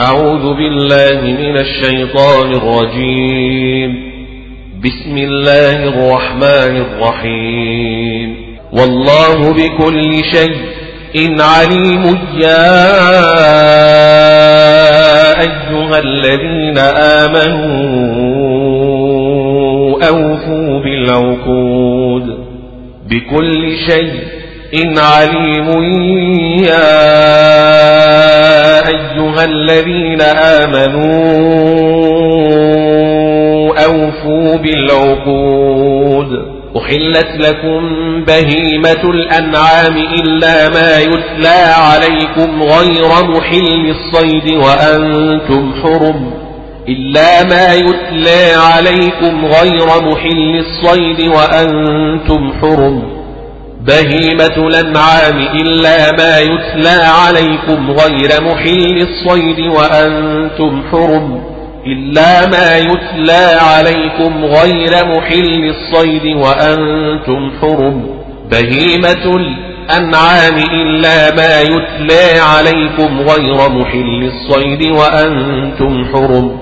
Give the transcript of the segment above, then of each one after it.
أعوذ بالله من الشيطان الرجيم. بسم الله الرحمن الرحيم. والله بكل شيء إن عليم يا أيها الذين آمنوا أوفوا بالعقود. بكل شيء إن عليم يا أيها الذين آمنوا أوفوا بالعقود. أحلت لكم بهيمة الأنعام إلا ما يتلى عليكم غير محل الصيد وأنتم حرم. إلا ما يتلى عليكم غير محل الصيد وأنتم حرم. بهيمة الأنعام إلا ما يتلى عليكم غير محل الصيد وأنتم حرم إلا ما يتلى عليكم غير محل الصيد وأنتم حرم بهيمة الأنعام إلا ما يتلى عليكم غير محل الصيد وأنتم حرم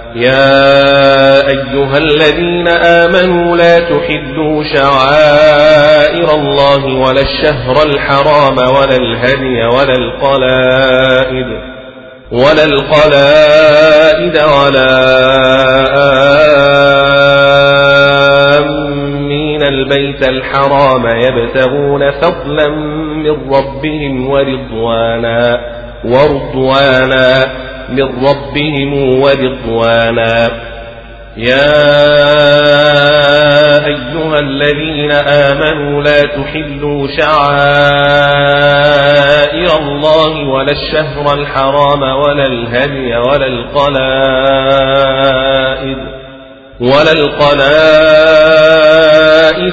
يا أيها الذين آمنوا لا تحلوا شعائر الله ولا الشهر الحرام ولا الهدي ولا القلائد ولا القلائد ولا آمين. البيت الحرام يبتغون فضلا من ربهم ورضوانا ورضوانا من ربهم ورضوانا يا أيها الذين آمنوا لا تحلوا شعائر الله ولا الشهر الحرام ولا الهدي ولا القلائد ولا القلائد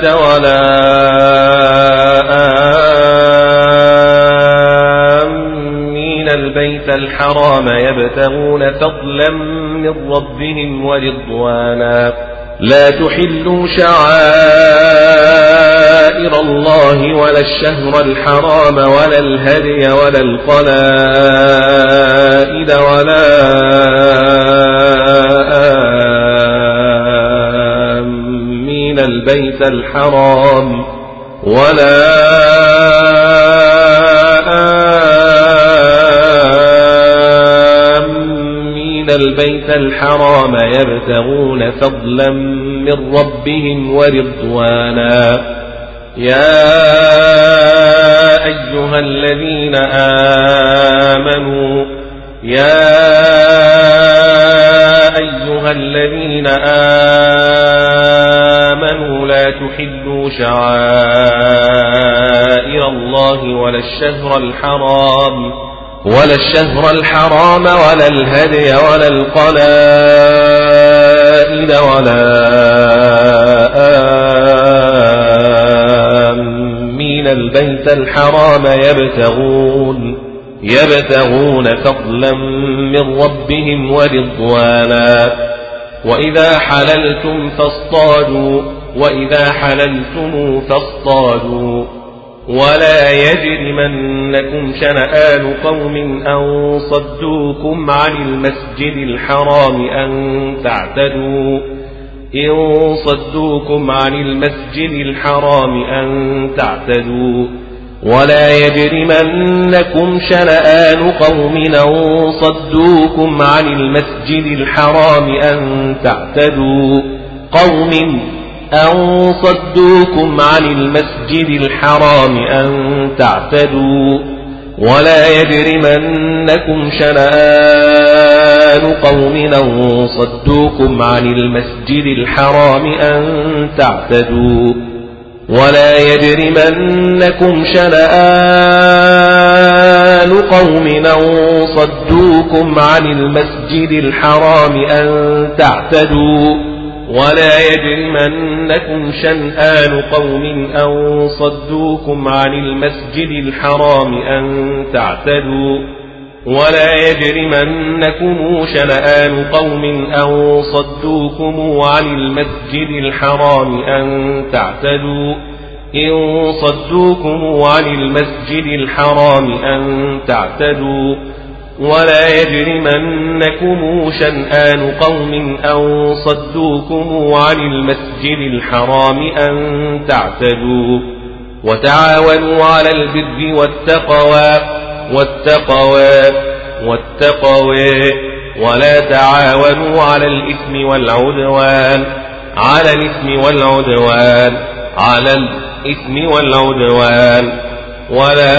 ولا الحرام يبتغون فضلا من ربهم ورضوانا. لا تحلوا شعائر الله ولا الشهر الحرام ولا الهدي ولا القلائد ولا آمين البيت الحرام ولا آمين البيت الحرام يبتغون فضلا من ربهم ورضوانا. يا أيها الذين آمنوا يا أيها الذين آمنوا لا تحلوا شعائر الله ولا الشهر الحرام. ولا الشهر الحرام ولا الهدي ولا القلائد ولا آمين. البيت الحرام يبتغون يبتغون فضلا من ربهم ورضوانا. وإذا حللتم فاصطادوا وإذا حللتم فاصطادوا. ولا يجرمنكم شنآن قوم أن صدوكم عن المسجد الحرام أن تعتدوا. إن صدوكم عن المسجد الحرام أن تعتدوا. ولا يجرمنكم شنآن قوم أن صدوكم عن المسجد الحرام أن تعتدوا. قوم أن صدوكم عن المسجد الحرام أن تعتدوا ولا يجرمنكم شنآن قوم أن صدوكم عن المسجد الحرام أن تعتدوا ولا يجرمنكم شنآن قوم أن صدوكم عن المسجد الحرام أن تعتدوا ولا يجرمنكم شنآن قوم أن صدوكم عن المسجد الحرام أن تعتدوا ولا يجرمنكم شنآن قوم أن صدوكم عن المسجد الحرام أن تعتدوا إن صدوكم عن المسجد الحرام أن تعتدوا ولا يجرمنكم شنآن قوم أو صدوكم عن المسجد الحرام أن تعتدوا وتعاونوا على البر والتقوى والتقوى والتقوى. ولا تعاونوا على الإثم والعدوان على الإثم والعدوان على الإثم والعدوان. ولا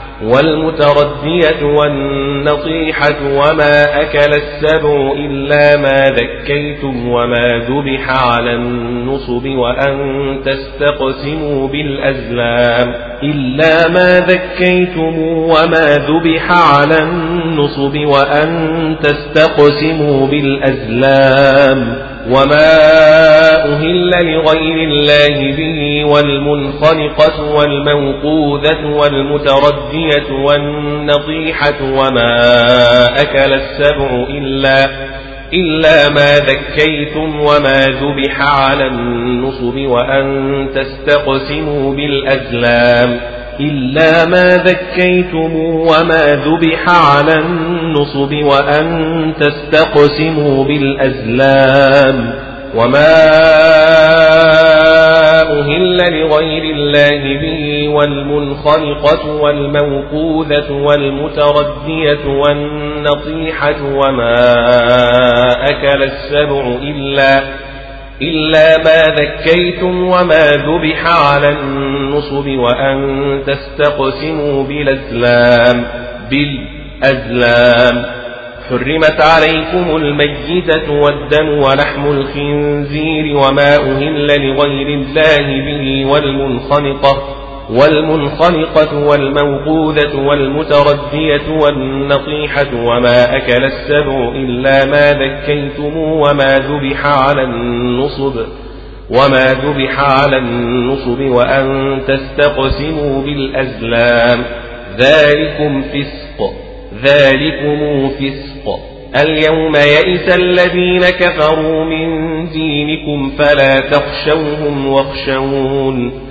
والمتردية والنطيحة وما أكل السبع إلا ما ذكيتم وما ذبح على النصب وأن تستقسموا بالأزلام إلا ما ذكيتم وما ذبح على النصب وأن تستقسموا بالأزلام وما أهل لغير الله به والمنخنقة والموقوذة والمتردية والنطيحة وما أكل السبع إلا إلا ما ذكيتم وما ذبح على النصب وأن تستقسموا بالأزلام إلا ما ذكيتم وما ذبح على النصب وأن تستقسموا بالأزلام وما أهل لغير الله به والمنخلقة والموقوذة والمتردية والنطيحة وما أكل السبع إلا إلا ما ذكيتم وما ذبح على النصب وأن تستقسموا بالأزلام بالأزلام. حرمت عليكم الميتة والدم ولحم الخنزير وما أهل لغير الله به والمنخنقة. والمنخنقة والموقوذة والمتردية والنطيحة وما أكل السبع إلا ما ذكيتم وما ذبح على النصب وما ذبح على النصب وأن تستقسموا بالأزلام. ذلكم فسق ذلكم فسق. اليوم يئس الذين كفروا من دينكم فلا تخشوهم واخشون.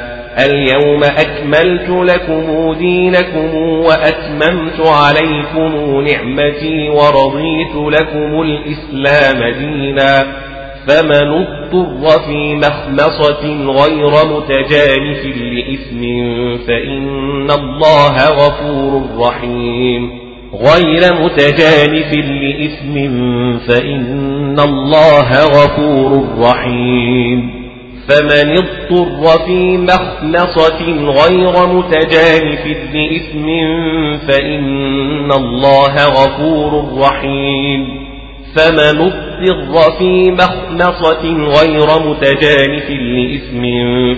اليوم أكملت لكم دينكم وأتممت عليكم نعمتي ورضيت لكم الإسلام دينا فمن اضطر في مخمصة غير متجانف لإثم فإن الله غفور رحيم غير متجانف لإثم فإن الله غفور رحيم فمن اضطر في مخلصة غير متجانف لإثم فإن الله غفور رحيم. فمن اضطر في مخلصة غير متجانف لإثم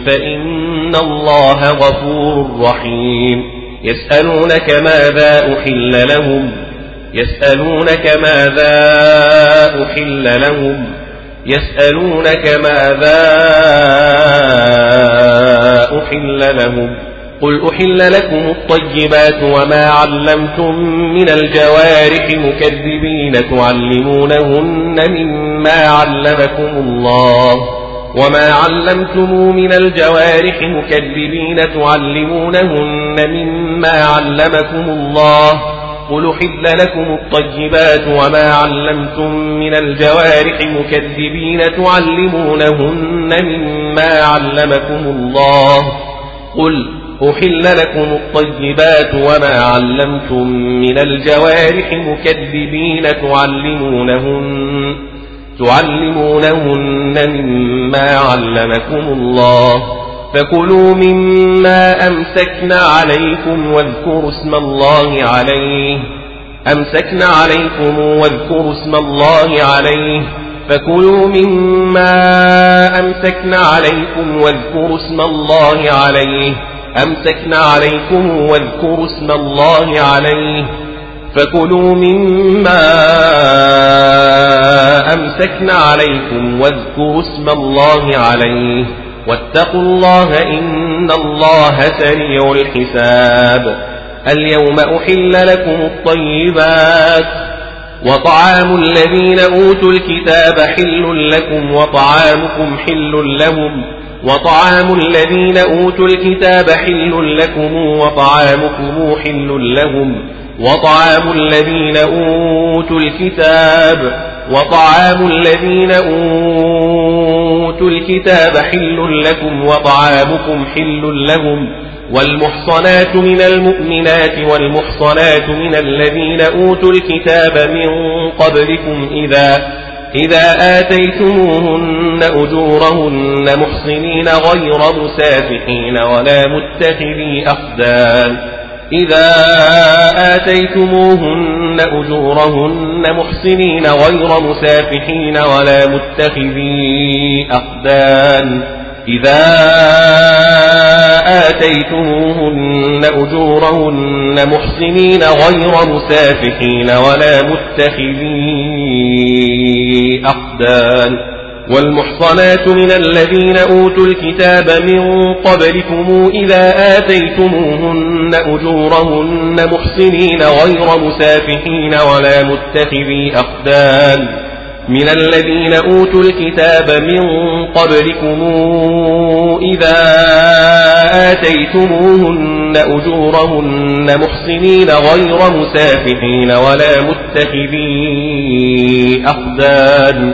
فإن الله غفور رحيم. يسألونك ماذا أحل لهم؟ يسألونك ماذا أحل لهم؟ يسألونك ماذا أحل لهم قل أحل لكم الطيبات وما علمتم من الجوارح مكذبين تعلمونهن مما علمكم الله وما علمتم من الجوارح مكذبين تعلمونهن مما علمكم الله قل حل لكم الطيبات وما علمتم من الجوارح مكذبين تعلمونهن مما علمكم الله. قل أحل لكم الطيبات وما علمتم من الجوارح مكذبين تعلمونهن تعلمونهن مما علمكم الله. فكلوا مما أمسكنا عليكم واذكروا اسم الله عليه. أمسكنا عليكم واذكروا اسم الله عليه. فكلوا مما أمسكنا عليكم واذكروا اسم الله عليه. أمسكنا عليكم واذكروا اسم الله عليه. فكلوا مما أمسكنا عليكم واذكروا اسم الله عليه. واتقوا الله إن الله سريع الحساب. اليوم أحل لكم الطيبات وطعام الذين أوتوا الكتاب حل لكم وطعامكم حل لهم وطعام الذين أوتوا الكتاب حل لكم وطعامكم حل لهم وطعام الذين أوتوا الكتاب وطعام الذين أوتوا الكتاب حل لكم وطعامكم حل لهم والمحصنات من المؤمنات والمحصنات من الذين أوتوا الكتاب من قبلكم إذا إذا آتيتموهن أجورهن محصنين غير مسافحين ولا متخذي أخدان إذا آتيتموهن أجورهن محسنين غير مسافحين ولا متخذي أقدان إذا آتيتموهن أجورهن محسنين غير مسافحين ولا متخذي أقدان والمحصنات من الذين أوتوا الكتاب من قبلكم إذا آتيتموهن أجورهن محسنين غير مسافحين ولا متخذي أخدان من الذين أوتوا الكتاب من قبلكم إذا آتيتموهن أجورهن محسنين غير مسافحين ولا متخذي أخدان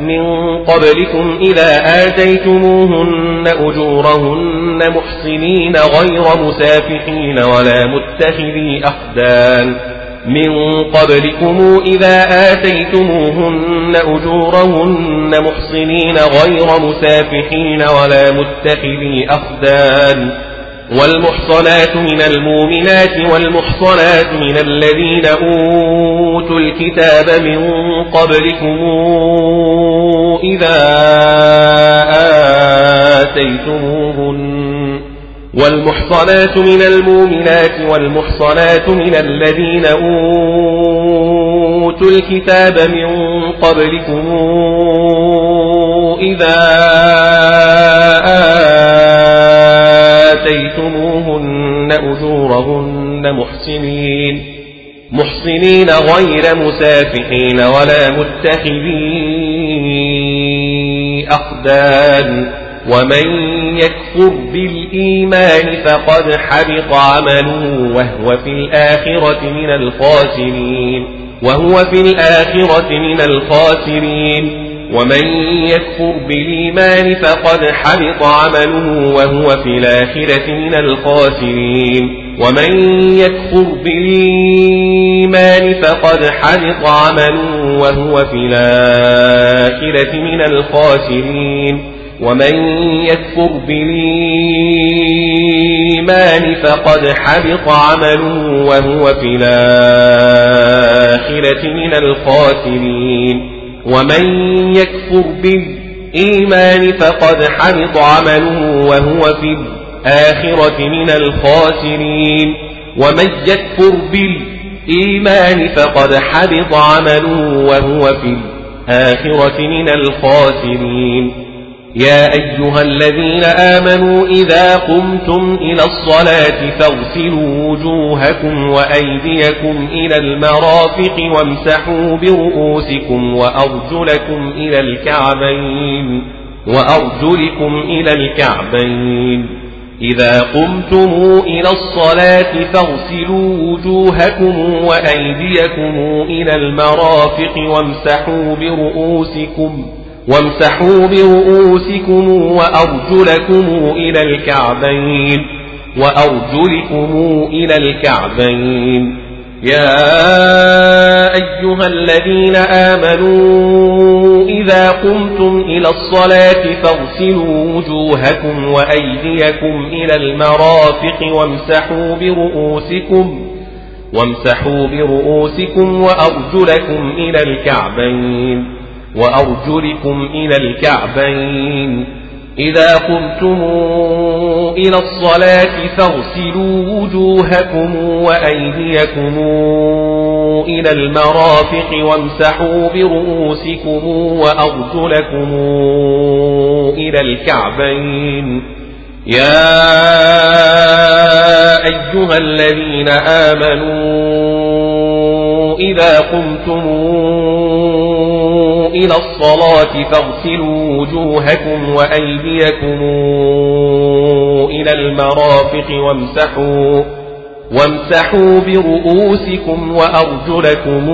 من قبلكم إذا آتيتموهن أجورهن محسنين غير مسافحين ولا متخذي أخدان. من قبلكم إذا آتيتموهن أجورهن محسنين غير مسافحين ولا متخذي أخدان. والمحصنات من المؤمنات والمحصنات من الذين أوتوا الكتاب من قبلكم إذا آتيتموهن. والمحصنات من المؤمنات والمحصنات من الذين أوتوا الكتاب من قبلكم إذا أجورهن محسنين. محسنين غير مسافحين ولا متخذي أخدان. ومن يكفر بالإيمان فقد حبط عمله وهو في الآخرة من الخاسرين. وهو في الآخرة من الخاسرين. ومن يكفر بالإيمان فقد حبط عمله وهو في الآخرة من الخاسرين. ومن يكفر بالإيمان فقد حبط عمله وهو في الآخرة من الخاسرين. ومن يكفر بالإيمان فقد حبط عمله وهو في الآخرة من الخاسرين. ومن يكفر بالإيمان فقد حبط عمله وهو في الآخرة من الخاسرين ومن يكفر بالإيمان فقد حبط عمله وهو في الآخرة من الخاسرين. يا أيها الذين آمنوا إذا قمتم إلى الصلاة فاغسلوا وجوهكم وأيديكم إلى المرافق وامسحوا برؤوسكم وأرجلكم إلى الكعبين وأرجلكم إلى الكعبين. إذا قمتم إلى الصلاة فاغسلوا وجوهكم وأيديكم إلى المرافق وامسحوا برؤوسكم وامسحوا برؤوسكم وأرجلكم إلى الكعبين وأرجلكم إلى الكعبين. يا أيها الذين آمنوا إذا قمتم إلى الصلاة فاغسلوا وجوهكم وأيديكم إلى المرافق وامسحوا برؤوسكم وامسحوا برؤوسكم وأرجلكم إلى الكعبين وأرجلكم إلى الكعبين. إذا قمتم إلى الصلاة فاغسلوا وجوهكم وأيديكم إلى المرافق وامسحوا برؤوسكم وأرجلكم إلى الكعبين. يا أيها الذين آمنوا إذا قمتم إلى الصلاة فاغسلوا وجوهكم وأيديكم إلى المرافق وامسحوا وامسحوا برؤوسكم وأرجلكم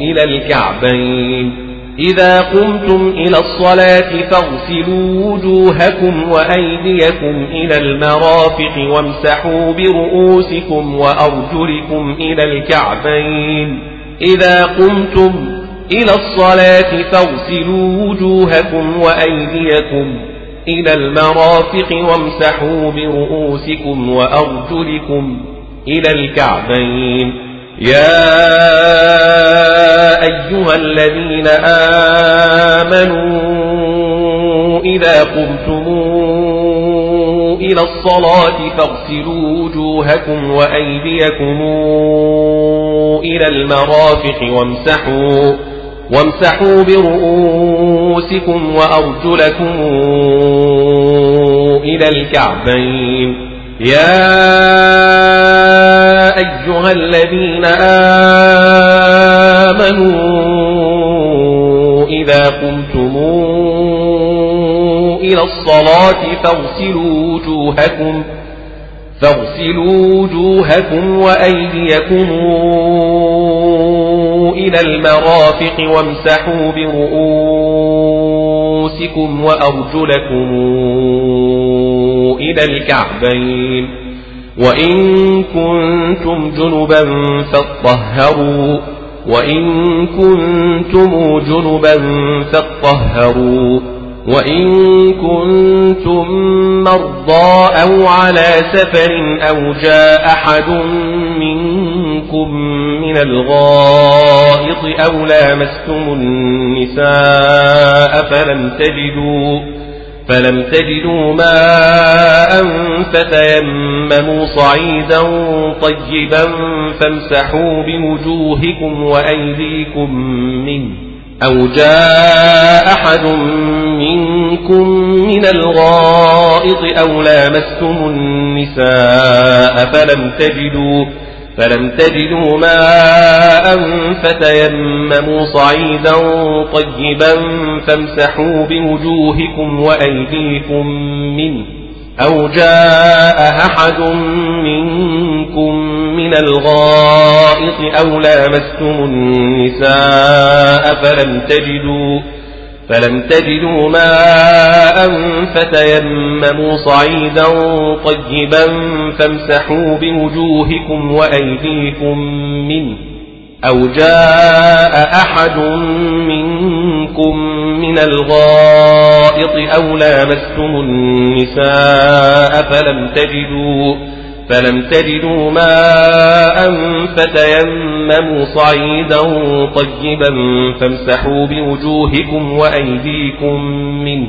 إلى الكعبين. إذا قمتم إلى الصلاة فاغسلوا وجوهكم وأيديكم إلى المرافق وامسحوا برؤوسكم وأرجلكم إلى الكعبين. إذا قمتم إلى الصلاة فاغسلوا وجوهكم وأيديكم إلى المرافق وامسحوا برؤوسكم وأرجلكم إلى الكعبين. يا أيها الذين آمنوا إذا قمتم إلى الصلاة فاغسلوا وجوهكم وأيديكم إلى المرافق وامسحوا وامسحوا برؤوسكم وأرجلكم إلى الكعبين. يا أيها الذين آمنوا إذا قمتم إلى الصلاة فاغسلوا وجوهكم فاغسلوا وجوهكم وأيديكم إلى المرافق وامسحوا برؤوسكم وأرجلكم إلى الكعبين. وإن كنتم جنبا فاطهروا وإن كنتم جنبا فاطهروا. وإن كنتم مرضى أو على سفر أو جاء أحد منكم من الغائط أو لامستم النساء فلم تجدوا فلم تجدوا ماء فتيمموا صعيدا طيبا فامسحوا بوجوهكم وأيديكم منه أو جاء أحد منكم من الغائط أو لامستم النساء فلم تجدوا فلم تجدوا ماء فتيمموا صعيدا طيبا فامسحوا بوجوهكم وأيديكم منه أو جاء أحد منكم من الغائط أو لامستم النساء فلم تجدوا فلم تجدوا ماء فتيمموا صعيدا طيبا فامسحوا بوجوهكم وأيديكم منه أو جاء أحد منكم من الغائط أو لامستم النساء فلم تجدوا فلم تجدوا ماء فتيمموا صعيدا طيبا فامسحوا بوجوهكم وأيديكم منه.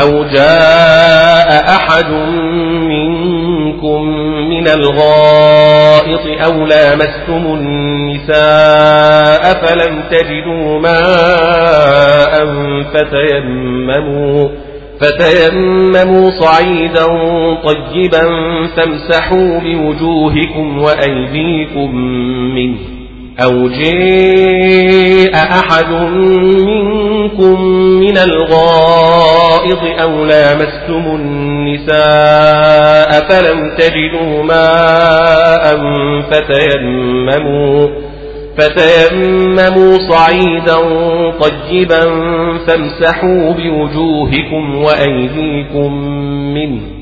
أو جاء أحد منكم من الغائط أو لامستم النساء فلم تجدوا ماء فتيمموا فتيمموا صعيدا طيبا فامسحوا بوجوهكم وأيديكم منه أو جاء أحد منكم من الغائض أو لامستم النساء فلم تجدوا ماء فتيمموا فتيمموا صعيدا طيبا فامسحوا بوجوهكم وأيديكم منه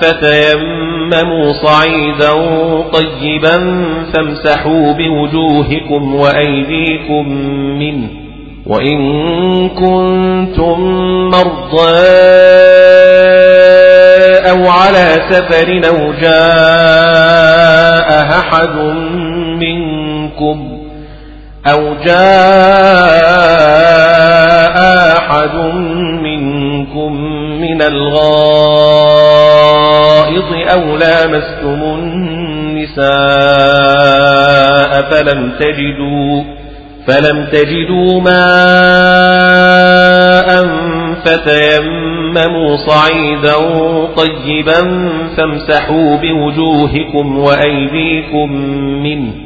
فتيمموا صعيدا طيبا فامسحوا بوجوهكم وأيديكم منه وإن كنتم مرضى أو على سفر أو جاء أحد منكم أو جاء أحد منكم من الغائط أو لامستم النساء فلم تجدوا فلم تجدوا ماء فتيمموا صعيدا طيبا فامسحوا بوجوهكم وأيديكم منه.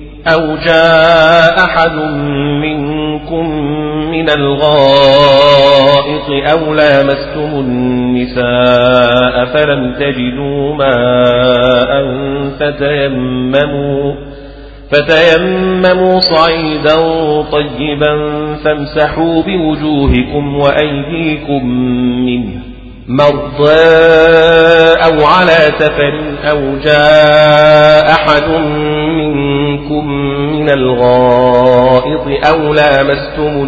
أو جاء أحد منكم من الغائط أو لامستم النساء فلم تجدوا ماء فتيمموا فتيمموا صعيدا طيبا فامسحوا بوجوهكم وأيديكم منه مرضى أو على سفر أو جاء أحد منكم من الغائط أو لامستم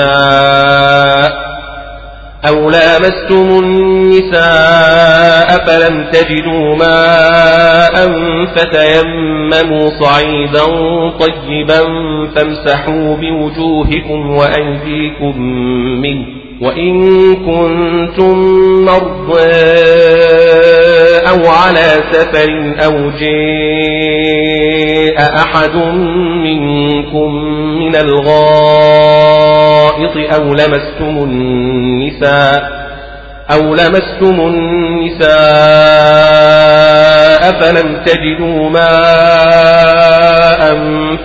النساء أو لامستم النساء فلم تجدوا ماء فتيمموا صعيدا طيبا فامسحوا بوجوهكم وأيديكم منه وإن كنتم مرضى أو على سفر أو جاء أحد منكم من الغائط أو لمستم النساء أو لمستم النساء فلم تجدوا ماء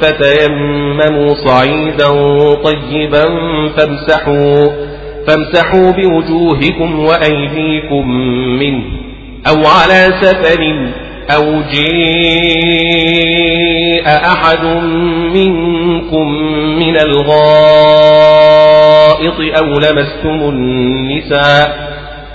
فتيمموا صعيدا طيبا فامسحوا فامسحوا بوجوهكم وأيديكم منه أو على سفر أو جيء أحد منكم من الغائط أو لمستم النساء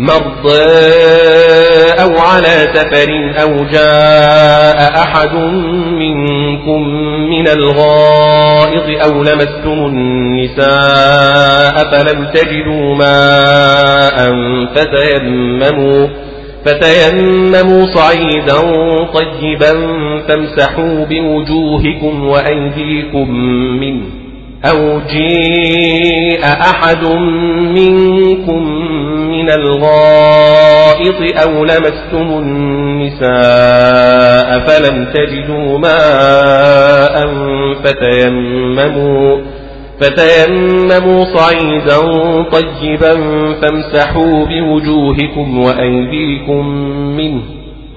مرضى أو على سفر أو جاء أحد منكم من الغائط أو لمستم النساء فلم تجدوا ماء فتيمموا فتيمموا صعيدا طيبا فامسحوا بوجوهكم وأيديكم منه أو جيء أحد منكم من الغائط أو لمستم النساء فلم تجدوا ماء فتيمموا فتيمموا صعيدا طيبا فامسحوا بوجوهكم وأيديكم منه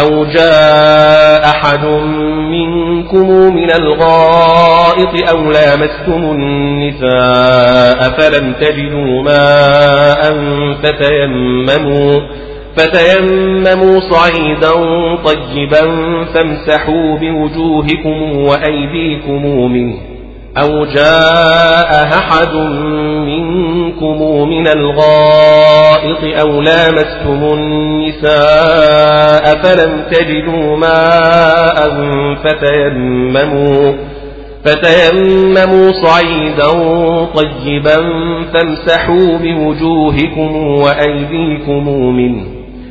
أو جاء أحد منكم من الغائط أو لامستم النساء فلم تجدوا ماء فتيمموا فتيمموا صعيدا طيبا فامسحوا بوجوهكم وأيديكم منه أو جاء أحد منكم من الغائط أو لامستم النساء فلم تجدوا ماء فتيمموا فتيمموا صعيدا طيبا فامسحوا بوجوهكم وأيديكم منه.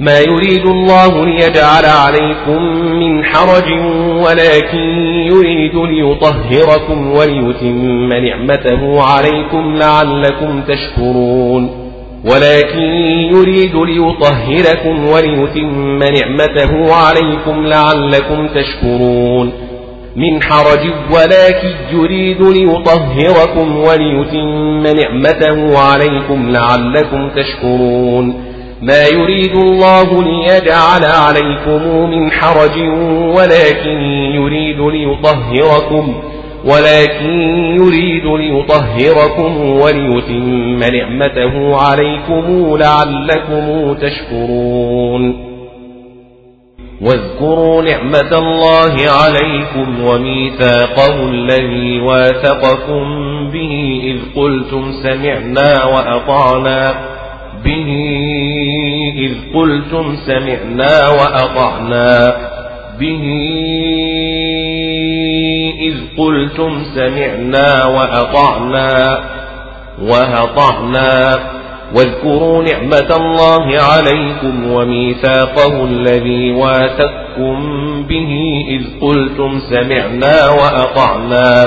ما يريد الله ليجعل عليكم من حرج ولكن يريد ليطهركم وليتم نعمته عليكم لعلكم تشكرون. ولكن يريد ليطهركم وليتم نعمته عليكم لعلكم تشكرون. من حرج ولكن يريد ليطهركم وليتم نعمته عليكم لعلكم تشكرون. ما يريد الله ليجعل عليكم من حرج ولكن يريد ليطهركم ولكن يريد ليطهركم وليتم نعمته عليكم لعلكم تشكرون. واذكروا نعمة الله عليكم وميثاقه الذي واثقكم به إذ قلتم سمعنا وأطعنا. به إذ قلتم سمعنا وأطعنا. به إذ قلتم سمعنا وأطعنا. وهطعنا واذكروا نعمة الله عليكم وميثاقه الذي واثقكم به إذ قلتم سمعنا وأطعنا.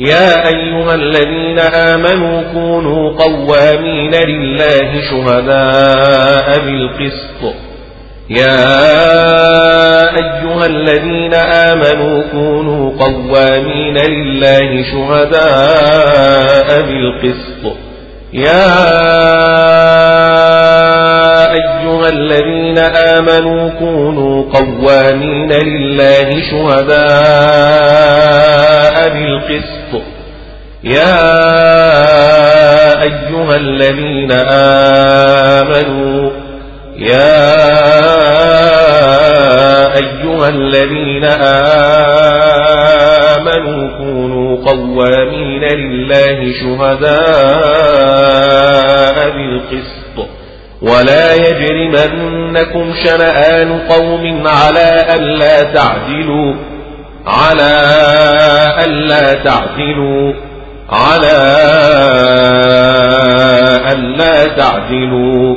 يا أيها الذين آمنوا كونوا قوامين لله شهداء بالقسط. يا أيها الذين آمنوا كونوا قوامين لله شهداء بالقسط. يا أيها الذين آمنوا كونوا قوامين لله شهداء بالقسط. يا أيها الذين آمنوا يا أيها الذين آمنوا كونوا قوامين لله شهداء بالقسط. ولا يجرمنكم شنآن قوم على ألا تعدلوا على ألا تعدلوا على ألا تعدلوا.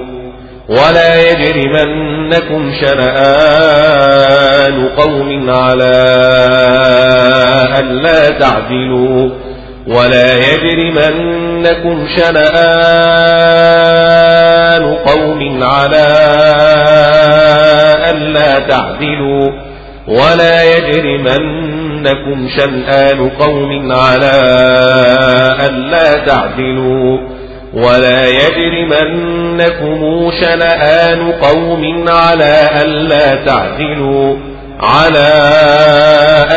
ولا يجرمنكم شنآن قوم على ألا تعدلوا. ولا يجرمنكم شنآن قوم على ألا تعدلوا ولا يجرمنكم شنآن قوم على ألا تعدلوا ولا يجرمنكم شنآن قوم على ألا تعدلوا على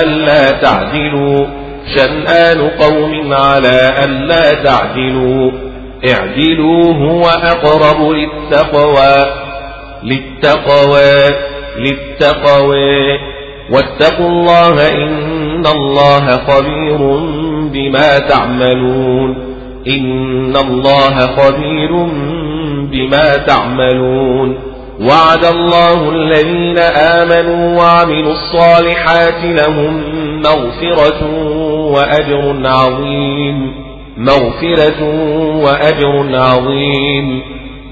ألا تعدلوا شنآن قوم على ألا تعدلوا اعدلوا هو أقرب للتقوى للتقوى للتقوى. واتقوا الله إن الله خبير بما تعملون. إن الله خبير بما تعملون. وعد الله الذين آمنوا وعملوا الصالحات لهم مغفرة وأجر عظيم. مغفرة وأجر عظيم.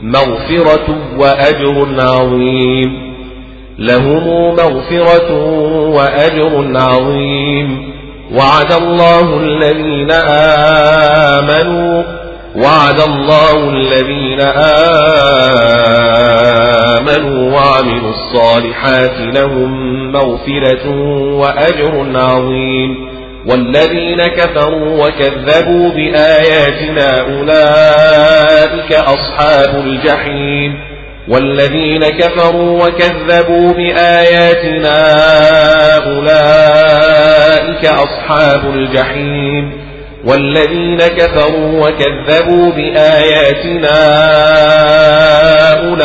مغفرة وأجر عظيم. لهم مغفرة وأجر عظيم. وعد الله الذين آمنوا. وعد الله الذين آمنوا وعملوا الصالحات لهم مغفرة وأجر عظيم. والذين كفروا وكذبوا بآياتنا أولئك أصحاب الجحيم. والذين كفروا وكذبوا بآياتنا أولئك أصحاب الجحيم. والذين كفروا وكذبوا بآياتنا أولئك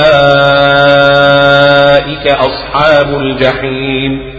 أصحاب الجحيم.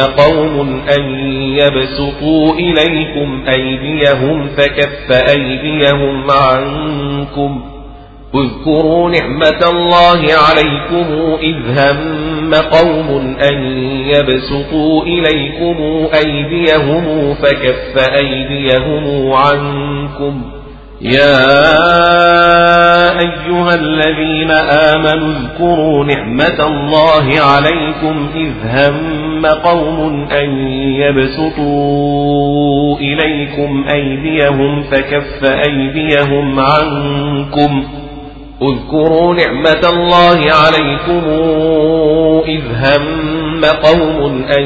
قوم أن يبسطوا إليكم أيديهم فكف أيديهم عنكم اذكروا نعمة الله عليكم إذ هم قوم أن يبسطوا إليكم أيديهم فكف أيديهم عنكم يا أيها الذين آمنوا اذكروا نعمة الله عليكم إذ هم قوم أن يبسطوا إليكم أيديهم فكف أيديهم عنكم اذكروا نعمة الله عليكم إذ هم قوم أن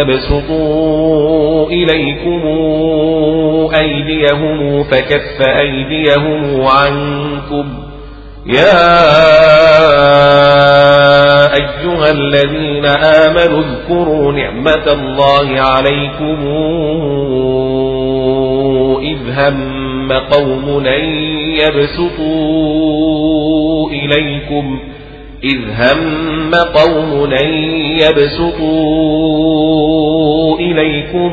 يبسطوا إليكم أيديهم فكف أيديهم عنكم. يا أيها الذين آمنوا اذكروا نعمة الله عليكم إذ هم قوم أن يبسطوا إليكم إذ هم قوم أن يبسطوا إليكم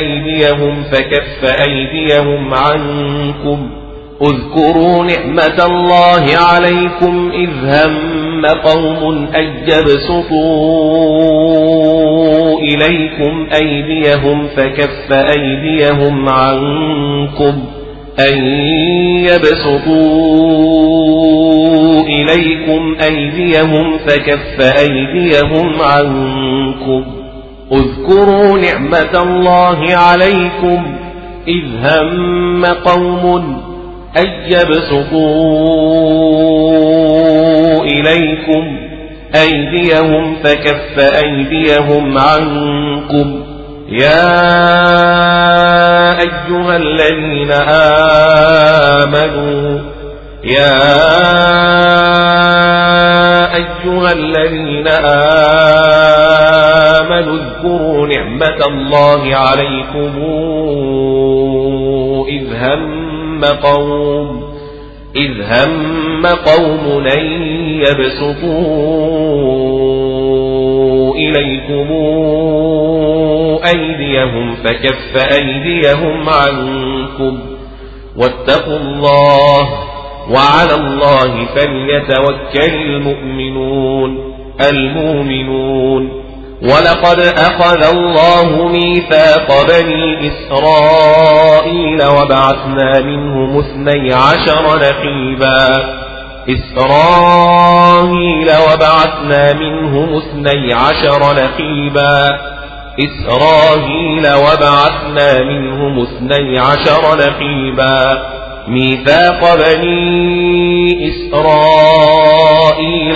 أيديهم فكف أيديهم عنكم اذكروا نعمة الله عليكم إذ هم قوم أن يبسطوا إليكم أيديهم فكف أيديهم عنكم أن يبسطوا إليكم أيديهم فكف أيديهم عنكم اذكروا نعمة الله عليكم إذ هم قوم أن يبسطوا إليكم أيديهم فكف أيديهم عنكم يا أيها الذين آمنوا يا أيها الذين آمنوا اذكروا نعمة الله عليكم إذ هم قوم إذ هم قوم أن يبسطوا إليكم أيديهم فكف أيديهم عنكم. واتقوا الله وعلى الله فليتوكل المؤمنون المؤمنون. ولقد أخذ الله ميثاق بني إسرائيل وبعثنا منهم اثني عشر نقيبا. إسرائيل وبعثنا منهم اثني عشر نقيبا. إسرائيل وبعثنا منهم اثني عشر نقيبا. ميثاق بني إسرائيل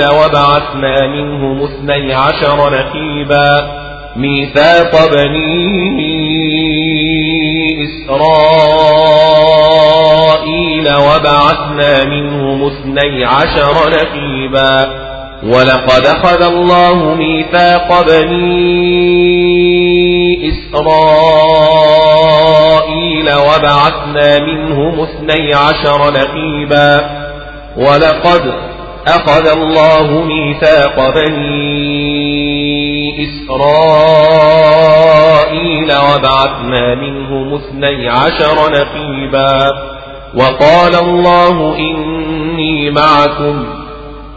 وبعثنا منهم اثني عشر نقيبا. ميثاق بني إسرائيل وبعثنا منهم اثني عشر نقيبا. ولقد أخذ الله ميثاق بني إسرائيل وبعثنا منهم اثني عشر نقيبا ولقد أخذ الله ميثاق بني إسرائيل وبعثنا منهم اثني عشر نقيبا وقال الله إني معكم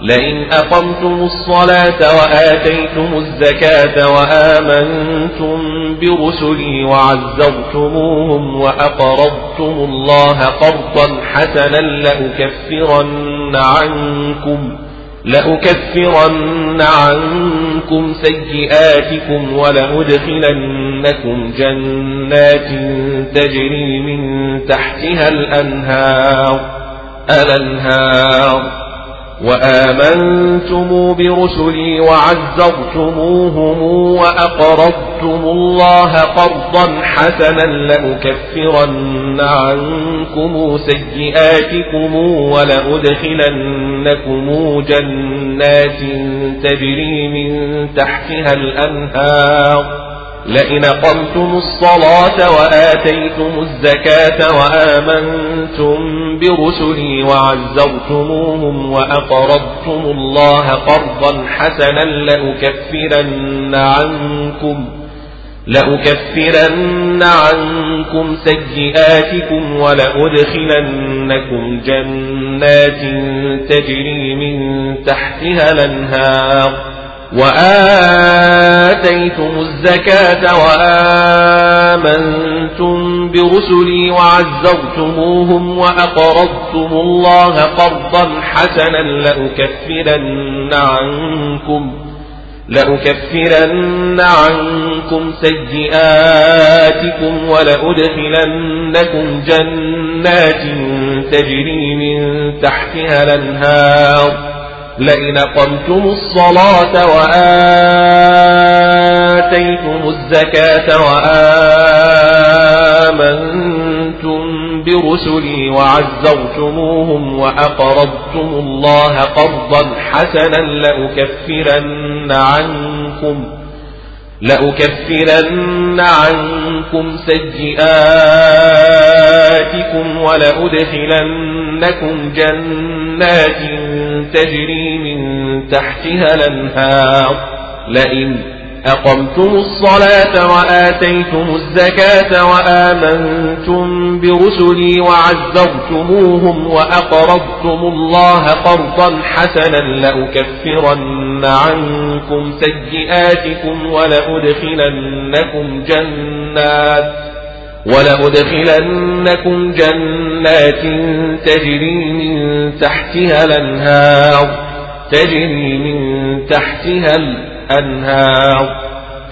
لئن أقمتم الصلاة وآتيتم الزكاة وآمنتم برسلي وعزرتموهم وأقرضتم الله قرضا حسنا لأكفرن عنكم لأكفرن عنكم سيئاتكم ولأدخلنكم جنات تجري من تحتها الأنهار. الأنهار. وآمنتم برسلي وعزرتموهم وأقرضتم الله قرضا حسنا لأكفرن عنكم سيئاتكم ولأدخلنكم جنات تجري من تحتها الأنهار لئن قمتم الصلاة وآتيتم الزكاة وآمنتم برسلي وعزرتموهم وأقرضتم الله قرضا حسنا لأكفرن عنكم لأكفرن عنكم سيئاتكم ولأدخلنكم جنات تجري من تحتها الأنهار وآتيتم الزكاة وآمنتم برسلي وعزرتموهم وأقرضتم الله قرضا حسنا لأكفرن عنكم لأكفرن عنكم سيئاتكم ولأدخلنكم جنات تجري من تحتها الأنهار لئن قمتم الصلاة وآتيتم الزكاة وآمنتم برسلي وعزرتموهم وأقرضتم الله قرضا حسنا لأكفرن عنكم لأكفرن عنكم سيئاتكم ولأدخلنكم جنات تجري من تحتها الأنهار. لئن أقمتم الصلاة وآتيتم الزكاة وآمنتم برسلي وعزرتموهم وأقرضتم الله قرضا حسنا لأكفرن عنكم سيئاتكم ولأدخلنكم جنات ولأدخلنكم جنات تجري من تحتها الأنهار تجري من تحتها الأنهار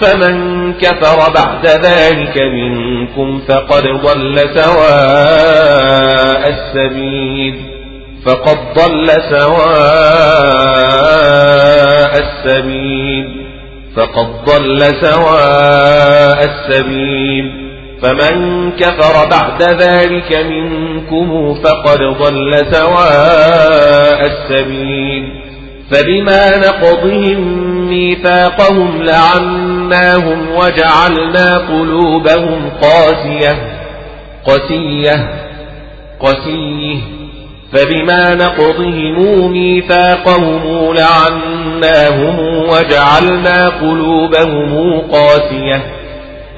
فمن كفر بعد ذلك منكم فقد ضل سواء السبيل. فقد ضل سواء السبيل. فقد ضل سواء السبيل. فمن كفر بعد ذلك منكم فقد ضل سواء السبيل. فبما نقضهم ميثاقهم لعناهم وجعلنا قلوبهم قاسية قسية قسيه فبما نقضهم ميثاقهم لعناهم وجعلنا قلوبهم قاسية.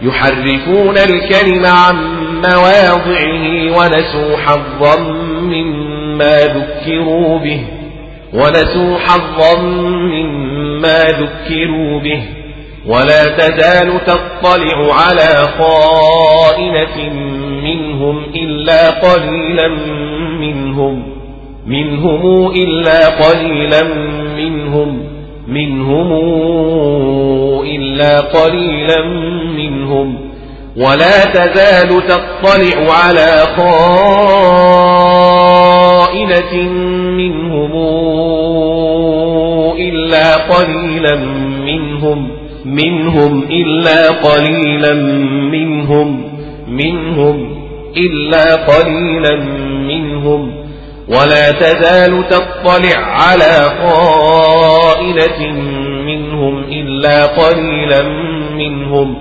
يحرفون الكلم عن مواضعه ونسوا حظا مما ذكروا به ونسوا حظا مما ذكروا به ولا تزال تطلع على خائنة منهم إلا قليلا منهم منهم إلا قليلا منهم منهم إلا قليلا منهم ولا تزال تطلع على خائنة منهم إلا قليلا منهم منهم إلا قليلا منهم منهم إلا قليلا منهم. ولا تزال تطلع على قائلة منهم إلا قليلا منهم.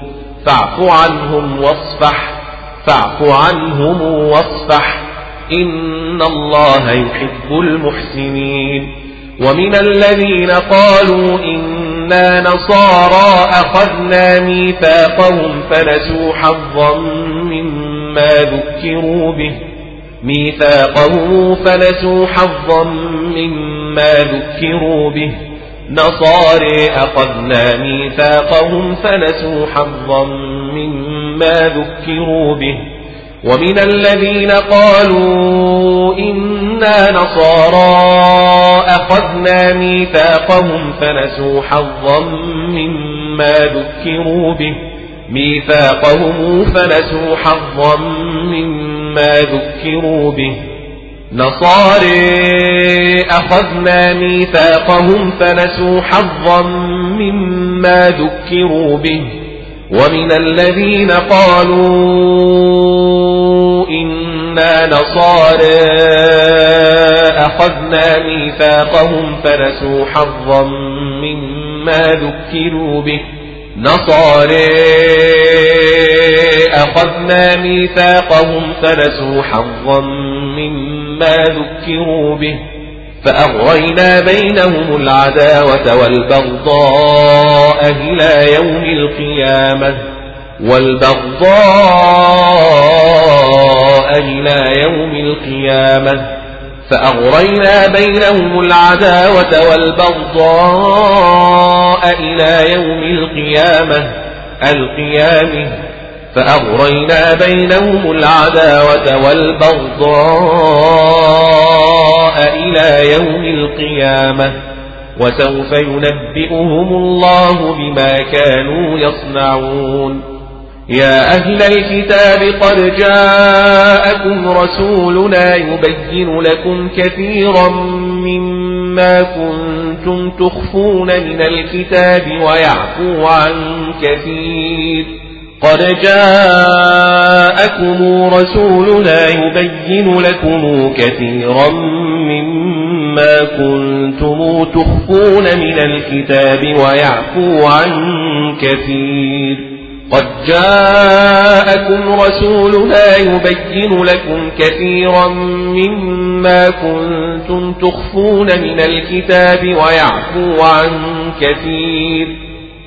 فاعف عنهم واصفح فاعف عنهم واصفح. إن الله يحب المحسنين. ومن الذين قالوا إنا نصارى أخذنا ميثاقهم فنسوا حظا مما ذكروا به. ميثاقهم فنسوا حظا مما ذكروا به. نصاري أخذنا ميثاقهم فنسوا حظا مما ذكروا به. ومن الذين قالوا إنا نصارى أخذنا ميثاقهم فنسوا حظا مما ذكروا به. ميثاقهم فنسوا حظا مما ذكروا به. نصاري أخذنا ميثاقهم فنسوا حظا مما ذكروا به. ومن الذين قالوا إنا نصارى أخذنا ميثاقهم فنسوا حظا مما ذكروا به. نصارى أخذنا ميثاقهم فنسوا حظا مما ذكروا به. فأغرينا بينهم العداوة والبغضاء إلى يوم القيامة والبغضاء إلى يوم القيامة فأغرينا بينهم العداوة والبغضاء إلى يوم القيامة القيامة فأغرينا بينهم العداوة والبغضاء إلى يوم القيامة وسوف ينبئهم الله بما كانوا يصنعون. يا أهل الكتاب قد جاءكم رسولنا يبين لكم كثيرا مما كنتم تخفون من الكتاب ويعفو عن كثير. قد جاءكم رسولنا يبين لكم كثيرا مما كنتم تخفون من الكتاب ويعفو عن كثير. قد جاءكم رسولنا يبين لكم كثيرا مما كنتم تخفون من الكتاب ويعفو عن كثير.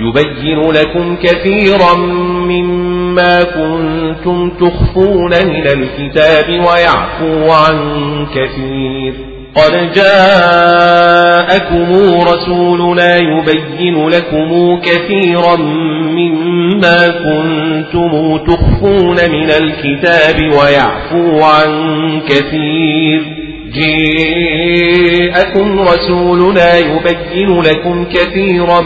يبين لكم كثيرا مما كنتم تخفون من الكتاب ويعفو عن كثير. قد جاءكم رسولنا يبين لكم كثيرا مما كنتم تخفون من الكتاب ويعفو عن كثير. جاءكم رسولنا يبين لكم كثيرا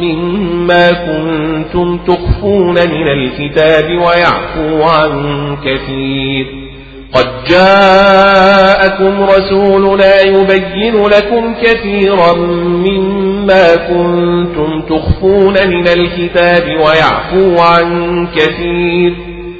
مما كنتم تخفون من الكتاب ويعفو عن كثير. قد جاءكم رسولنا يبين لكم كثيرا مما كنتم تخفون من الكتاب ويعفو عن كثير.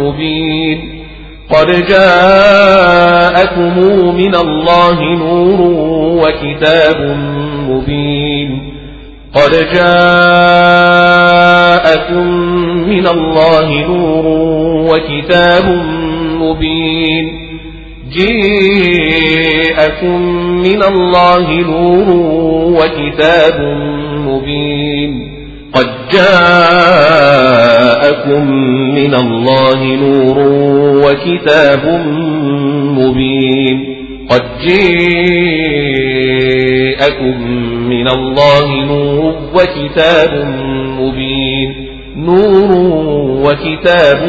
مبين قد جاءكم من الله نور وكتاب مبين. قد جاءكم من الله نور وكتاب مبين. جاءكم من الله نور وكتاب مبين. قد جاءكم من الله نور وكتاب مبين. قد جاءكم من الله نور وكتاب مبين. نور وكتاب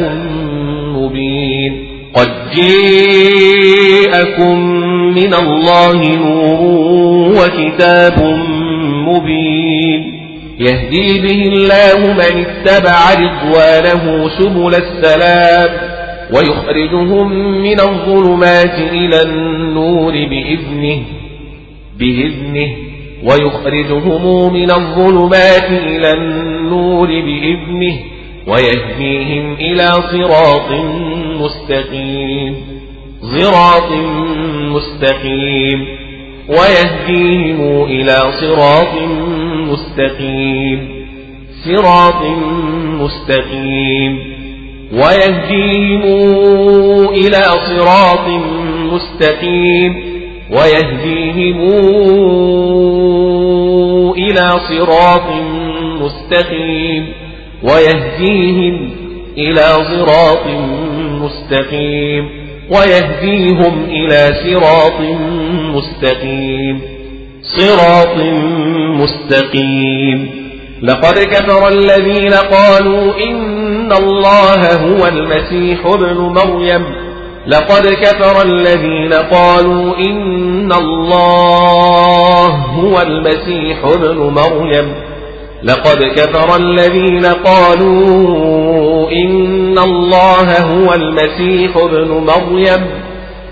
مبين. قد جاءكم من الله نور وكتاب مبين. يهدي به الله من اتبع رضوانه سبل السلام ويخرجهم من الظلمات إلى النور بإذنه بإذنه ويخرجهم من الظلمات إلى النور بإذنه ويهديهم إلى صراط مستقيم صراط مستقيم ويهديهم إلى صراط مستقيم. صراط مستقيم. ويهديهم إلى صراط مستقيم. ويهديهم إلى صراط مستقيم. ويهديهم إلى صراط مستقيم. ويهديهم إلى صراط مستقيم. صراط مستقيم. لقد كفر الذين قالوا إن الله هو المسيح ابن مريم. لقد كفر الذين قالوا إن الله هو المسيح ابن مريم. لقد كفر الذين قالوا إن الله هو المسيح ابن مريم.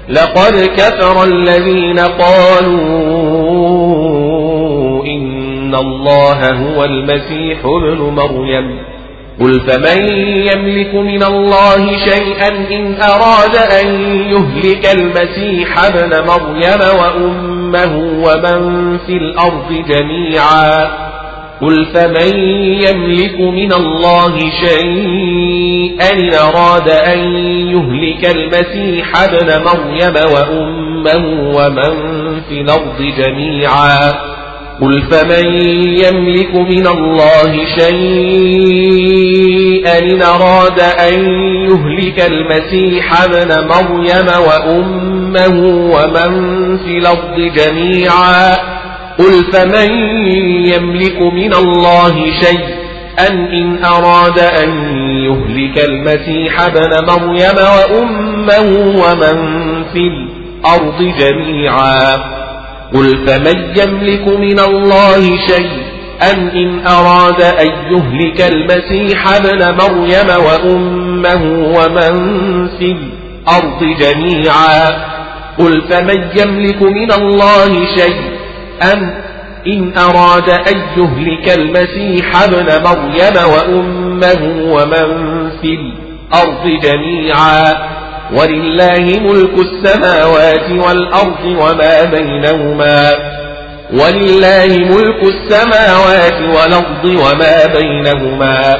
لقد كفر الذين قالوا إن الله هو المسيح ابن مريم. قل فمن يملك من الله شيئا إن أراد أن يهلك المسيح ابن مريم وأمه ومن في الأرض جميعا. قل فمن يملك من الله شيئا إن أراد أن يهلك المسيح ابن مريم وأمه ومن في الأرض جميعا. قل فمن يملك من الله شيئا إن أراد أن يهلك المسيح ابن مريم وأمه ومن في الأرض جميعا قل فمن يملك من الله شيئا إن أراد أن يهلك المسيح بن مريم وأمه ومن في الأرض جميعا قل فمن يملك من الله شيئا إن أراد أن يهلك المسيح بن مريم وأمه ومن في الأرض جميعا قل فمن يملك من الله شيئا أم إن أراد أن يهلك المسيح ابن مريم وأمه ومن في الأرض جميعا ولله ملك السماوات والأرض وما بينهما. ولله ملك السماوات والأرض وما بينهما.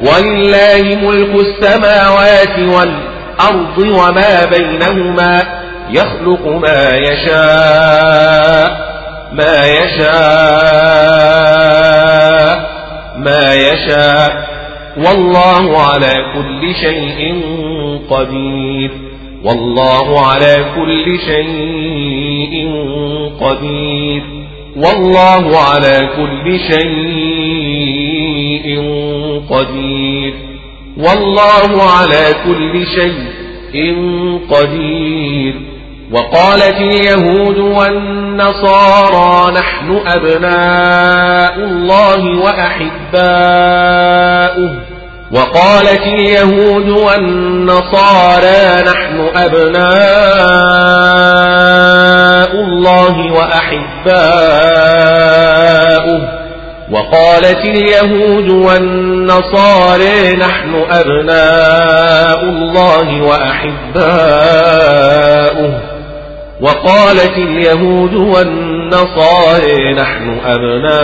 ولله ملك السماوات والأرض وما بينهما. يخلق ما يشاء ما يشاء ما يشاء. والله على كل شيء قدير. والله على كل شيء قدير. والله على كل شيء قدير. والله على كل شيء قدير. وقالت اليهود والنصارى نحن أبناء الله وأحباؤه. وقالت اليهود والنصارى نحن أبناء الله وأحباؤه. وقالت اليهود والنصارى نحن أبناء الله وأحباؤه. وقالت اليهود والنصارى نحن أبناء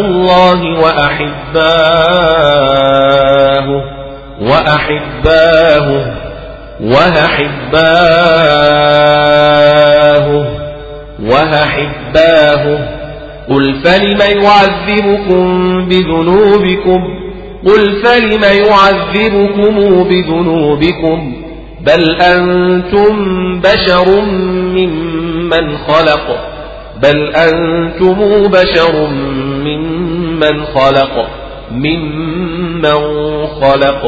الله وأحباه وأحباه وأحباه وأحباه. قل فلم يعذبكم بذنوبكم؟ قل فلم يعذبكم بذنوبكم؟ بل أنتم بشر ممن خلق. بل أنتم بشر ممن خلق. ممن خلق.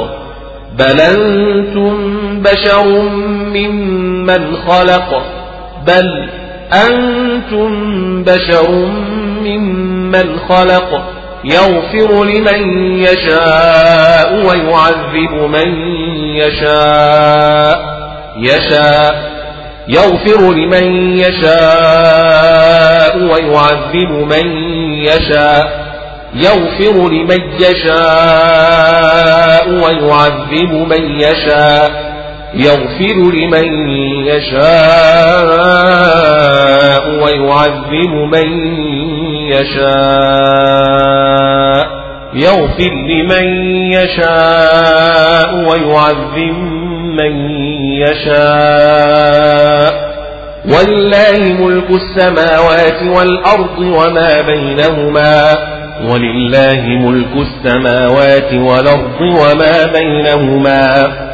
بل أنتم بشر ممن خلق. بل أنتم بشر ممن خلق. يغفر لمن يشاء ويعذب من يشاء. يشاء. يغفر لمن يشاء ويعذب من يشاء. يغفر لمن يشاء ويعذب من يشاء. يغفر لمن يشاء ويعذب من يشاء. يغفر لمن يشاء ويعذب من يشاء. ولله ملك السماوات والأرض وما بينهما. ولله ملك السماوات والأرض وما بينهما.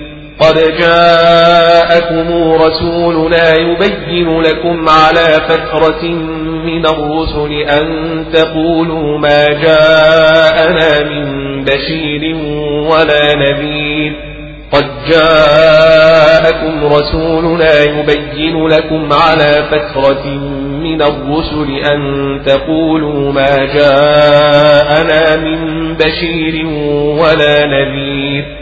قد جاءكم رسولنا يبين لكم على فترة من الرسل أن تقولوا ما جاءنا من بشير ولا نذير. قد جاءكم رسولنا يبين لكم على فترة من الرسل أن تقولوا ما جاءنا من بشير ولا نذير.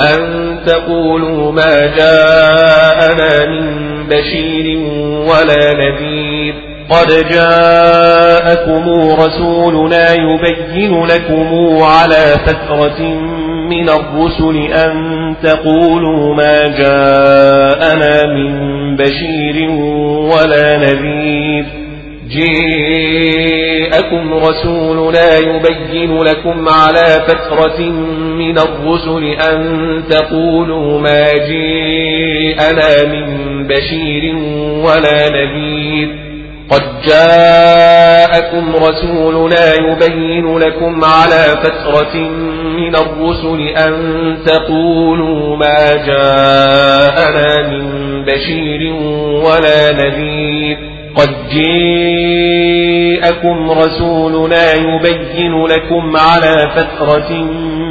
أن تقولوا ما جاءنا من بشير ولا نذير. قد جاءكم رسولنا يبين لكم على فترة من الرسل أن تقولوا ما جاءنا من بشير ولا نذير. جاءكم رسولنا يبين لكم على فترة من الرسل أن تقولوا ما جاءنا من بشير ولا نذير. قد جاءكم رسولنا يبين لكم على فترة من الرسل أن تقولوا ما جاءنا من بشير ولا نذير. قد جاءكم رسولنا يبين لكم على فترة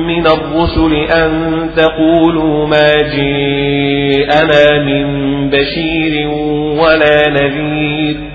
من الرسل أن تقولوا ما جاءنا من بشير ولا نذير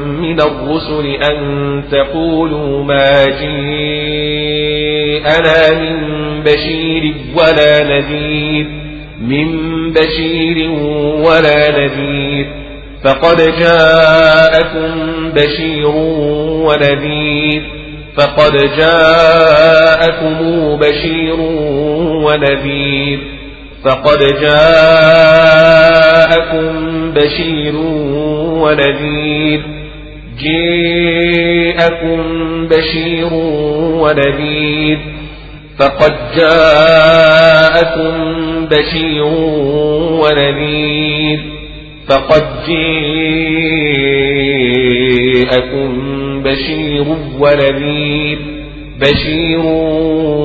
من الرسل أن تقولوا ما جاءنا من بشير ولا نذير من بشير ولا نذير. فقد جاءكم بشير ونذير فقد جاءكم بشير ونذير. فقد جاءكم بشير ونذير. جاءكم بشير ونذير فقد جاءكم بشير ونذير فقد جاءكم بشير ونذير بشير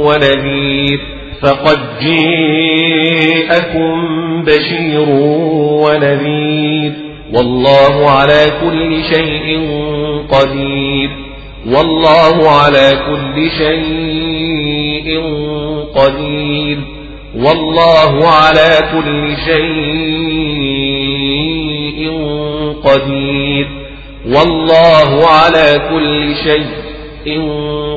ونذير فقد جاءكم بشير ونذير والله على كل شيء قدير. والله على كل شيء قدير. والله على كل شيء قدير. والله على كل شيء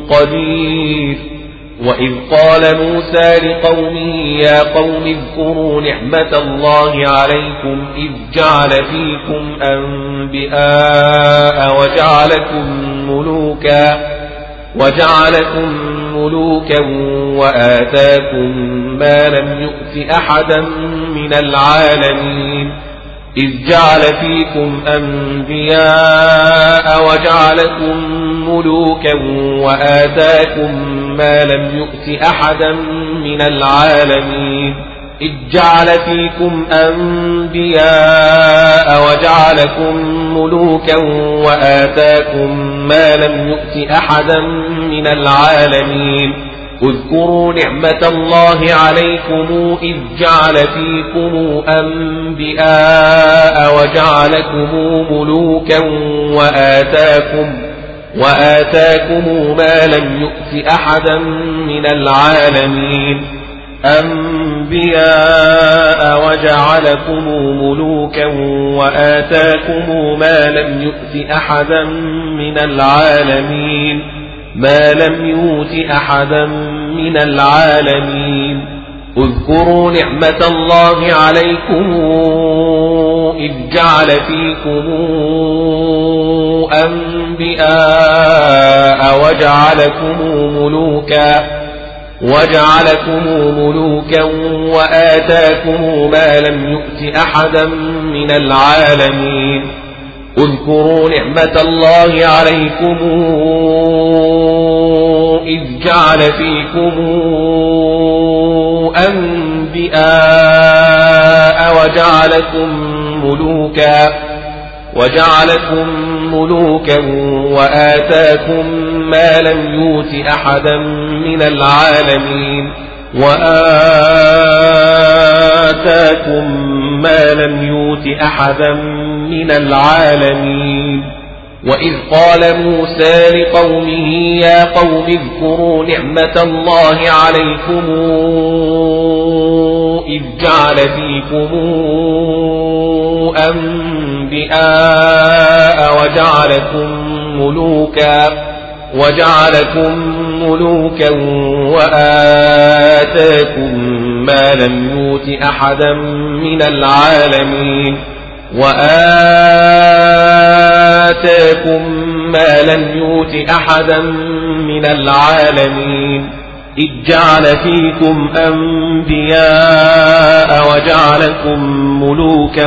قدير. وإذ قال موسى لقومه يا قوم اذكروا نعمة الله عليكم إذ جعل فيكم أنبئاء وجعلكم ملوكا وجعلكم ملوكا وآتاكم ما لم يؤت أحدا من العالمين إذ جعل فيكم أنبياء وجعلكم ملوكا وآتاكم ما لم يؤت أحدا من العالمين. إذ جعل فيكم أنبياء وجعلكم ملوكا وآتاكم ما لم يؤت أحدا من العالمين. اذكروا نعمة الله عليكم إذ جعل فيكم أنبياء وجعلكم ملوكا وآتاكم وآتاكم ما لم يؤت أحدا من العالمين أنبياء وجعلكم ملوكا وآتاكم ما لم يؤت أحدا من العالمين ما لم يؤت أحدا من العالمين. اذكروا نعمة الله عليكم إذ جعل فيكم أنبئاء وجعلكم ملوكا وجعلكم ملوكا وآتاكم ما لم يؤت أحدا من العالمين. اذكروا نعمة الله عليكم إذ جعل فيكم أنبئاء وجعلكم ملوكا وجعلكم ملوكا وآتاكم ما لم يوت أحدا من العالمين وآتاكم ما لم يوت أحدا من العالمين وإذ قال موسى لقومه يا قوم اذكروا نعمة الله عليكم إذ جعل فيكم أنبئاء وجعلكم ملوكا وجعلكم ملوكا وآتاكم ما لم يوت أحدا من العالمين وآتاكم ما لم يوت أحدا من العالمين إذ جعل فيكم أنبياء وجعلكم ملوكا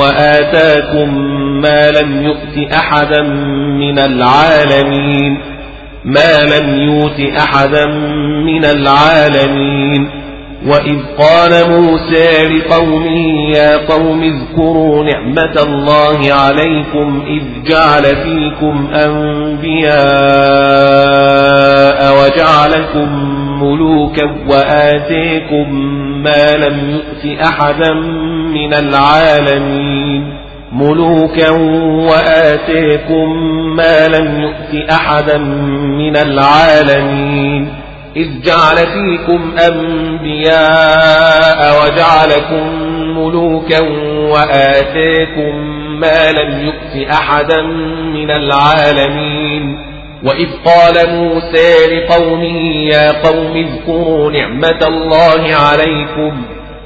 وآتاكم ما لم يؤت أحدا من العالمين ما لم يؤت أحدا من العالمين وإذ قال موسى لقومه يا قوم اذكروا نعمة الله عليكم إذ جعل فيكم أنبياء وجعلكم ملوكا وآتيكم ما لم يؤت أحدا من العالمين ملوكا وآتيكم ما لم يؤت أحدا من العالمين إذ جعل فيكم أنبياء وجعلكم ملوكا وآتيكم ما لم يؤت أحدا من العالمين وإذ قال موسى لقومه يا قوم اذكروا نعمة الله عليكم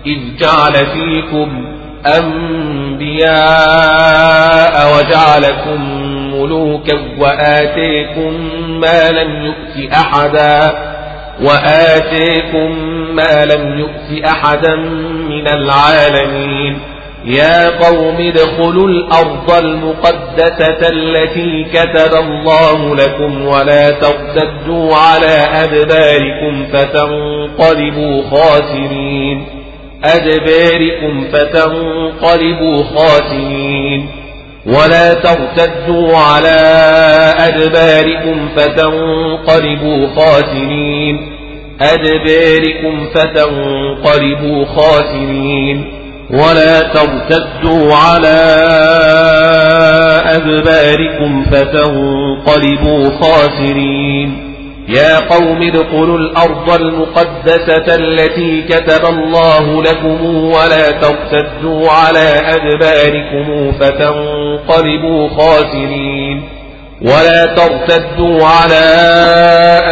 إذ جعل فيكم أنبياء وجعلكم ملوكا وآتيكم ما لم يؤت أحدا وآتيكم ما لم يؤت أحدا من العالمين. يا قوم ادخلوا الأرض المقدسة التي كتب الله لكم ولا ترتدوا على أدباركم فتنقلبوا خاسرين. أدباركم فتنقلبوا خاسرين. ولا ترتدوا على أدباركم فتنقلبوا خاسرين. أدباركم فتنقلبوا خاسرين. ولا ترتدوا على أدباركم فتنقلبوا خاسرين. يا قوم ادخلوا الأرض المقدسة التي كتب الله لكم ولا ترتدوا على أدباركم فتنقلبوا خاسرين. ولا ترتدوا على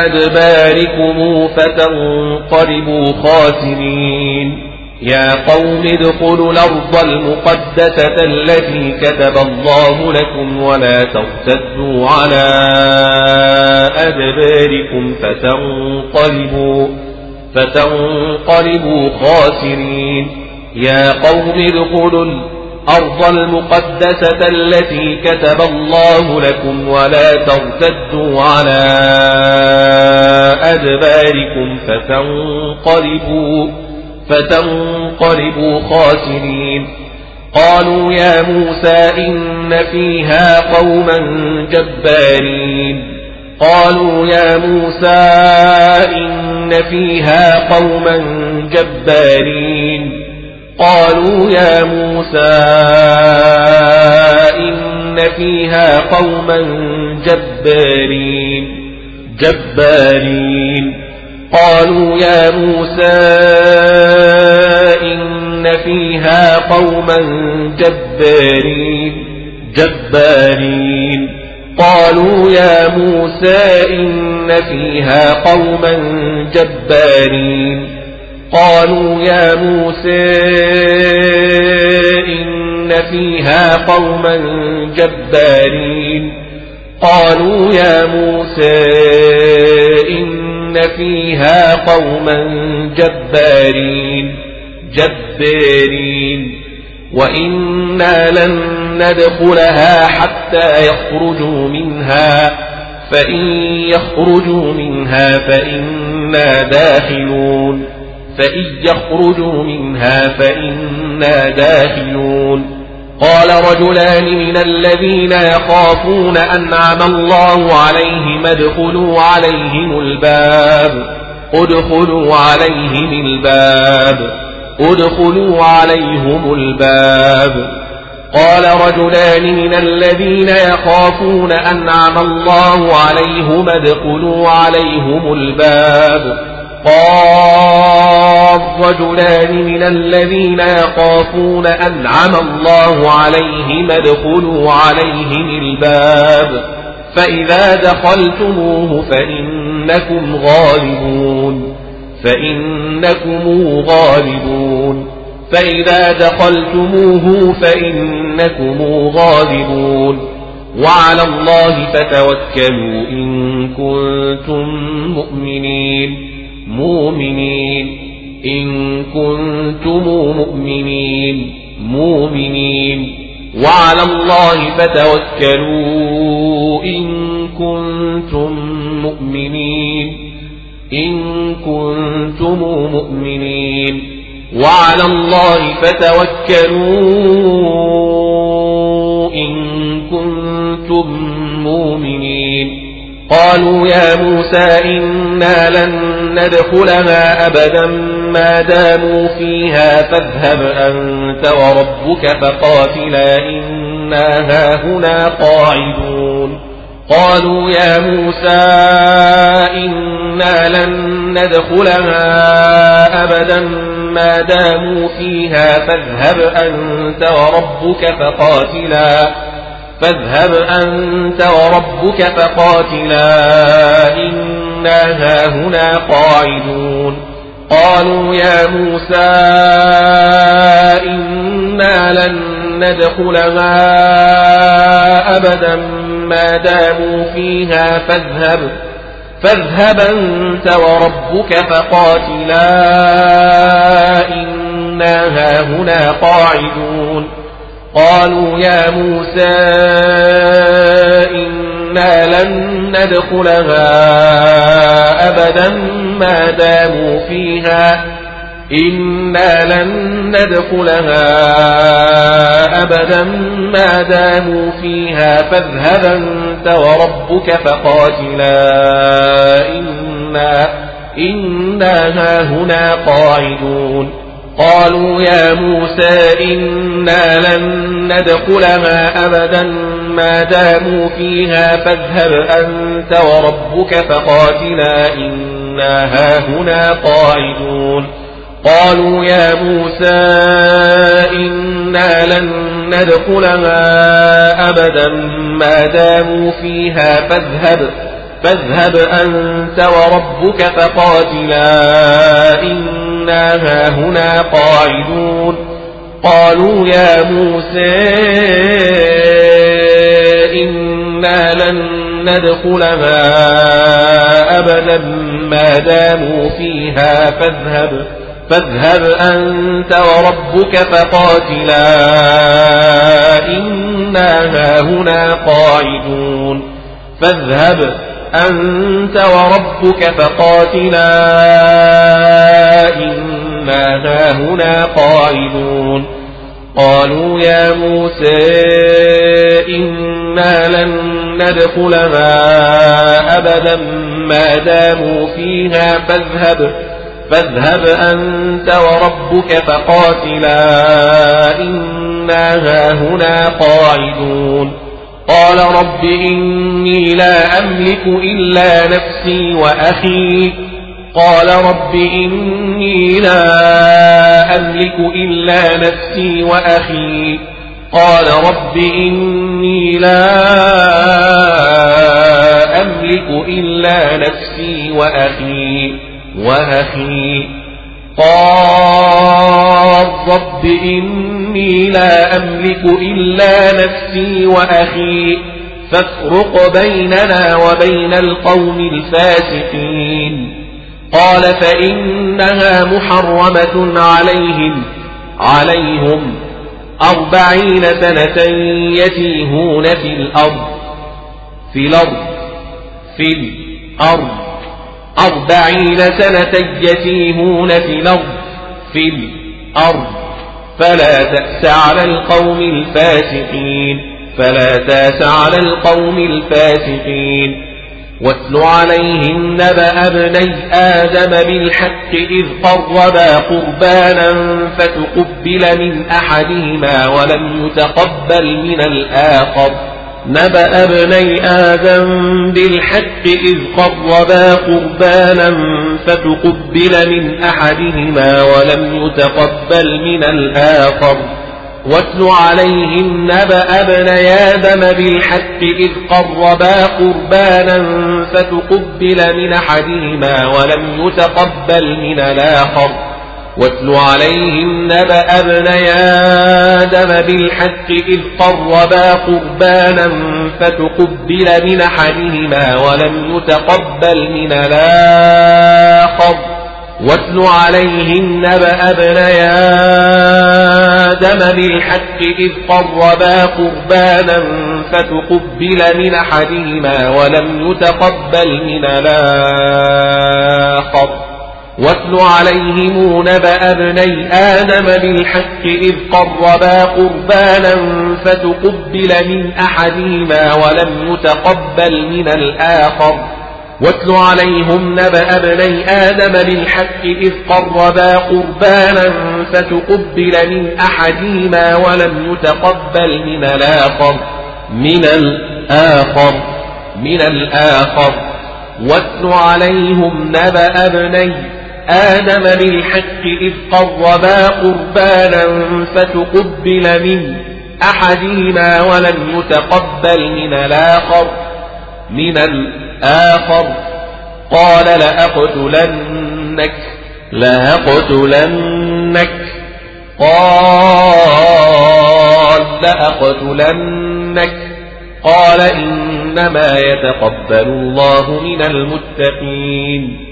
أدباركم فتنقلبوا خاسرين. يا قوم ادخلوا الأرض المقدسة التي كتب الله لكم ولا ترتدوا على أدباركم فتنقلبوا فتنقلبوا خاسرين. يا قوم ادخلوا الأرض المقدسة التي كتب الله لكم ولا ترتدوا على أدباركم فتنقلبوا. فتنقلبوا خاسرين. قالوا يا موسى إن فيها قوما جبارين. قالوا يا موسى إن فيها قوما جبارين. قالوا يا موسى إن فيها قوما جبارين. جبارين. قالوا يا موسى إن فيها قوما جبارين جبارين. قالوا يا موسى إن فيها قوما جبارين. قالوا يا موسى إن فيها قوما جبارين. قالوا يا موسى إن فيها قوما جبارين جبارين وإنا لن ندخلها حتى يخرجوا منها فإن يخرجوا منها فإنا داخلون فإن يخرجوا منها فإنا داخلون قال رجلان من الذين يخافون أنعم الله عليهم ادخلوا عليهم الباب. ادخلوا عليهم الباب. ادخلوا عليهم الباب. قال رجلان من الذين يخافون أنعم الله عليهم ادخلوا عليهم الباب. قال رجلان من الذين يخافون أنعم الله عليهم ادخلوا عليهم الباب فإذا دخلتموه فإنكم غالبون فإنكم غالبون فإذا دخلتموه فإنكم غالبون وعلى الله فتوكلوا إن كنتم مؤمنين مؤمنين. إن كنتم مؤمنين مؤمنين. وعلى الله فتوكلوا. إن كنتم مؤمنين. إن كنتم مؤمنين. وعلى الله فتوكلوا. إن كنتم مؤمنين. قالوا يا موسى إنا لن ندخلها أبدا ما داموا فيها فاذهب أنت وربك فقاتلا إنا هاهنا قاعدون. قالوا يا موسى إنا لن ندخلها أبدا ما داموا فيها فاذهب أنت وربك فقاتلا فاذهب أنت وربك فقاتلا إنا هاهنا قاعدون. قالوا يا موسى إنا لن ندخلها أبدا ما داموا فيها فاذهب فاذهب أنت وربك فقاتلا إنا هاهنا قاعدون. قالوا يا موسى إنا لن ندخلها أبدا ما داموا فيها. إنا لن ندخلها أبدا ما داموا فيها. فاذهب أنت وربك فقاتلا. إنا, إنا هاهنا قاعدون. قالوا يا موسى إنا لن ندخلها أبدا ما داموا فيها فاذهب أنت وربك فقاتلا إنا هاهنا قاعدون. قالوا يا موسى إنا لن ندخلها أبدا ما داموا فيها فاذهب فاذهب أنت وربك فقاتلا إنا هاهنا قاعدون. قالوا يا موسى إنا لن ندخلها أبدا ما داموا فيها فاذهب فاذهب أنت وربك فقاتلا. إنا هاهنا قاعدون. فاذهب. أنت وربك فقاتلا إنا هاهنا قاعدون. قالوا يا موسى إنا لن ندخلها أبدا ما داموا فيها فاذهب فاذهب أنت وربك فقاتلا إنا هاهنا قاعدون. قال رب إني لا أملك إلا نفسي وأخي. قال رب إني لا أملك إلا نفسي وأخي. قال رب إني لا أملك إلا نفسي وأخي. وأخي. قال رب إني لا أملك إلا نفسي وأخي فافرق بيننا وبين القوم الفاسقين. قال فإنها محرمة عليهم عليهم أربعين سنة يتيهون في الأرض في الأرض في الأرض. أربعين سنة يتيهون في الأرض في الأرض. فلا تأس على القوم الفاسقين فلا تأس على القوم الفاسقين. واتل عليهم نبأ ابني آدم بالحق إذ قربا قربانا فتقبل من أحدهما ولم يتقبل من الآخر. نبأ ابني آدم بالحق إذ قربا قربانا فتقبل من أحدهما ولم يتقبل من الآخر. واتل عليهم نبأ ابن آدم بالحق إذ قربا قربانا فتقبل من أحدهما ولم يتقبل من الآخر. واتل عليهم نبأ ابن آدم بالحق إذ قربا قربانا فتقبل من أحدهما ولم يتقبل من الآخر. واتل عليهم نبأ ابن آدم بالحق إذ قربا قربانا فتقبل من أحدهما ولم يتقبل من الآخر. واتل عليهم نبأ ابني آدم بالحق إذ قربا قربانا فتقبل من أحدهما ولم يتقبل من الآخر. واتل عليهم نبأ ابني آدم بالحق إذ قربا قربانا فتقبل من أحدهما ولم يتقبل من الآخر. من الآخر. من الآخر. واتل عليهم نبأ ابني آدم بالحق إذ قربا قربانا فتقبل من أحدهما ولم يتقبل من الآخر من الآخر. آخر قال لأقتلنك لأقتلنك. قال لأقتلنك. قال إنما يتقبل الله من المتقين.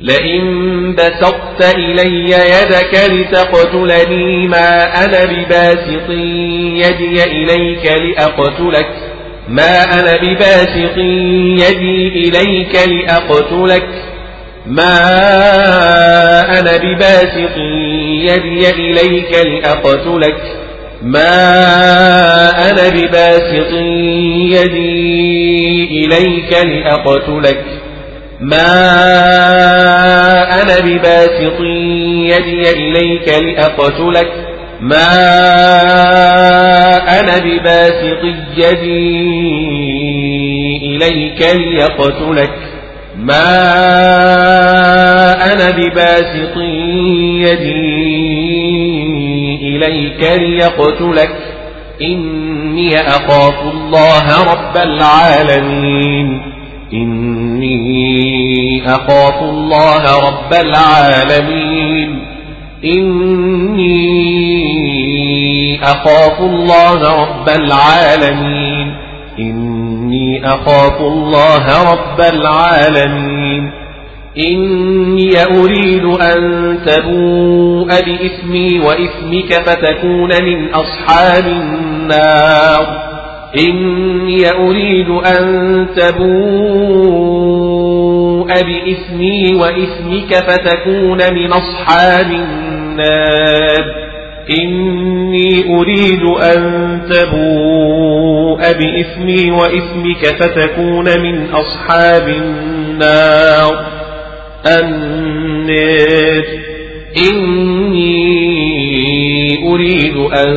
لئن بسطت إلي يدك لتقتلني ما أنا بباسط يدي إليك لأقتلك. ما أنا بباسط يدي إليك لأقتلك. ما أنا بباسط يدي إليك لأقتلك. ما أنا بباسط يدي إليك لأقتلك. ما أنا بباسط يدي إليك لأقتلك ما أنا بباسط يدي إليك ليقتلك ما أنا بباسط يدي إليك ليقتلك إني أخاف الله رب العالمين إني أخاف الله رب العالمين. إني أخاف الله رب العالمين. إني أخاف الله رب العالمين. إني أريد أن تبوء بإثمي وإثمك فتكون من أصحاب النار. إني أريد أن تبوء بإثمي وإثمك فتكون من أصحاب النار. إني أريد أن تبوء بإثمي وإثمك فتكون من أصحاب النار. النار. إني أريد أن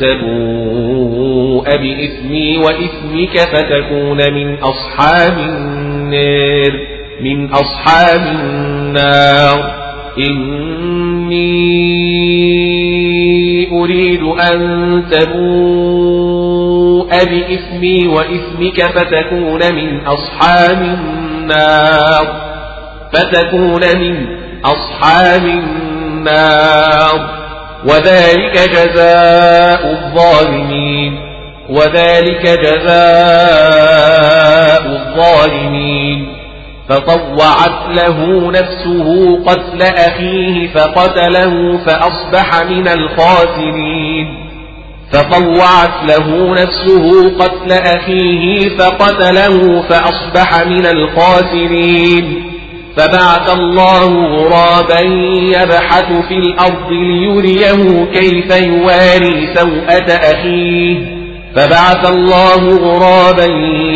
تبوء بإثمي وإثمك فتكون من أصحاب النار من أصحاب النار. إني أريد أن تبوء بإثمي وإثمك فتكون من أصحاب النار فتكون من أصحاب النار. وذلك جزاء الظالمين. وذلك جزاء الظالمين. فطوعت له نفسه قتل أخيه فقتله فأصبح من الخاسرين. فطوعت له نفسه قتل أخيه فقتله فأصبح من الخاسرين. فبعث الله غرابا يبحث في الأرض ليريه كيف يواري سوءة أخيه. فبعث الله غرابا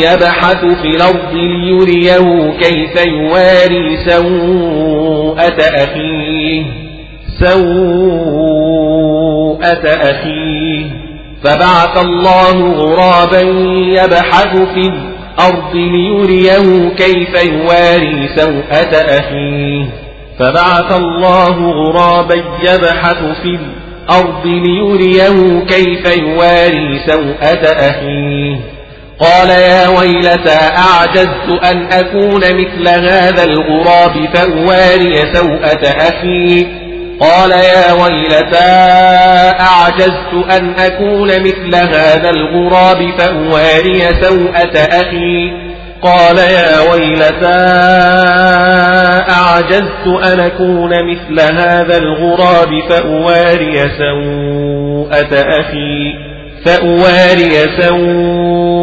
يبحث في الأرض ليريه كيف يواري سوءة أخيه. سوءة أخيه. فبعث الله غرابا يبحث في الأرض ليريه كيف يواري سوءة أخيه. فبعث الله غرابا يبحث في الأرض ليريه كيف يواري سوءة أخيه. قال يا ويلتى أعجزت أن أكون مثل هذا الغراب فأواري سوءة أخي قال يا ويلتى أعجزت أن أكون مثل هذا الغراب فأواري سوءة أخي؟ قال يا ويلتى أعجزت أن أكون مثل هذا الغراب فأواري سوءة أخي؟ فأواري سوءة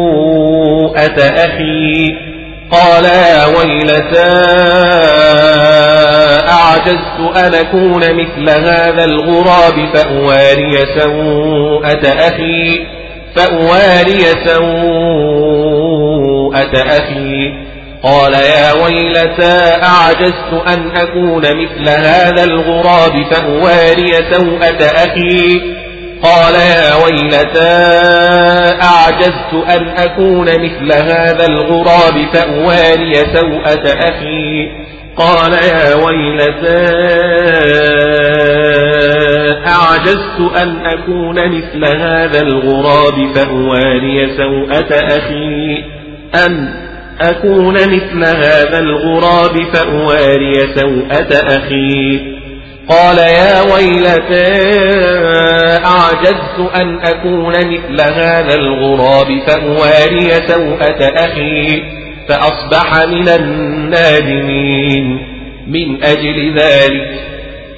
أخي. قال يا ويلتى أعجزت أن أكون مثل هذا الغراب فأواري سوءة أخي فأواري سوءة أخي. قال يا ويلتى أعجزت أن أكون مثل هذا الغراب فأواري سوءة أخي. قال يا ويلتى أعجزت أن أكون مثل هذا الغراب فأواري سوءة أخي. قال يا ويلتى أعجزت أن أكون مثل هذا الغراب فأواري سوءة أخي. أن أكون مثل هذا الغراب فأواري سوءة أخي. قال يا ويلتى أعجزت أن أكون مثل هذا الغراب فأواري سوءة أخي فأصبح من النادمين. من أجل ذلك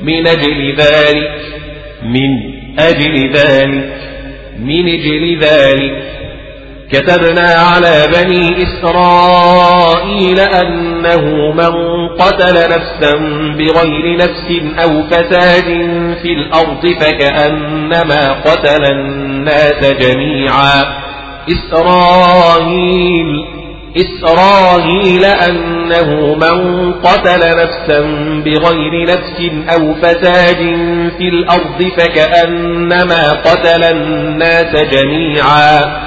من أجل ذلك من أجل ذلك من أجل ذلك. كتبنا على بني إسرائيل أنه من قتل نفسا بغير نفس أو فساد في الأرض فكأنما قتل الناس جميعا. إسرائيل إسرائيل أنه من قتل نفسا بغير نفس أو فساد في الأرض فكأنما قتل الناس جميعا.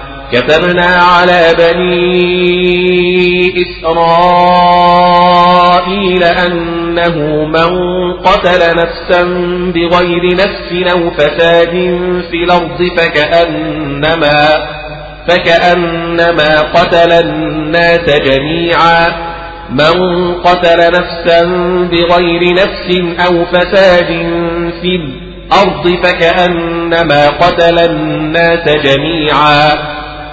كتبنا على بني إسرائيل أنه من قتل نفسا بغير نفس أو فساد في الأرض فكأنما فكأنما قتل الناس جميعا. من قتل نفسا بغير نفس أو فساد في الأرض فكأنما قتل الناس جميعا.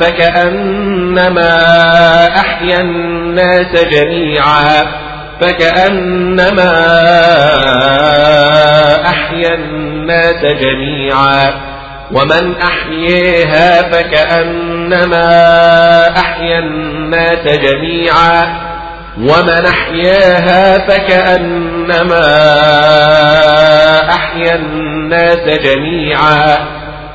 فكأنما أحيا الناس جميعا. فكأنما أحيا الناس جميعا. ومن أحييها فكأنما أحيا الناس جميعا. ومن أحياها فكأنما أحيا الناس جميعا.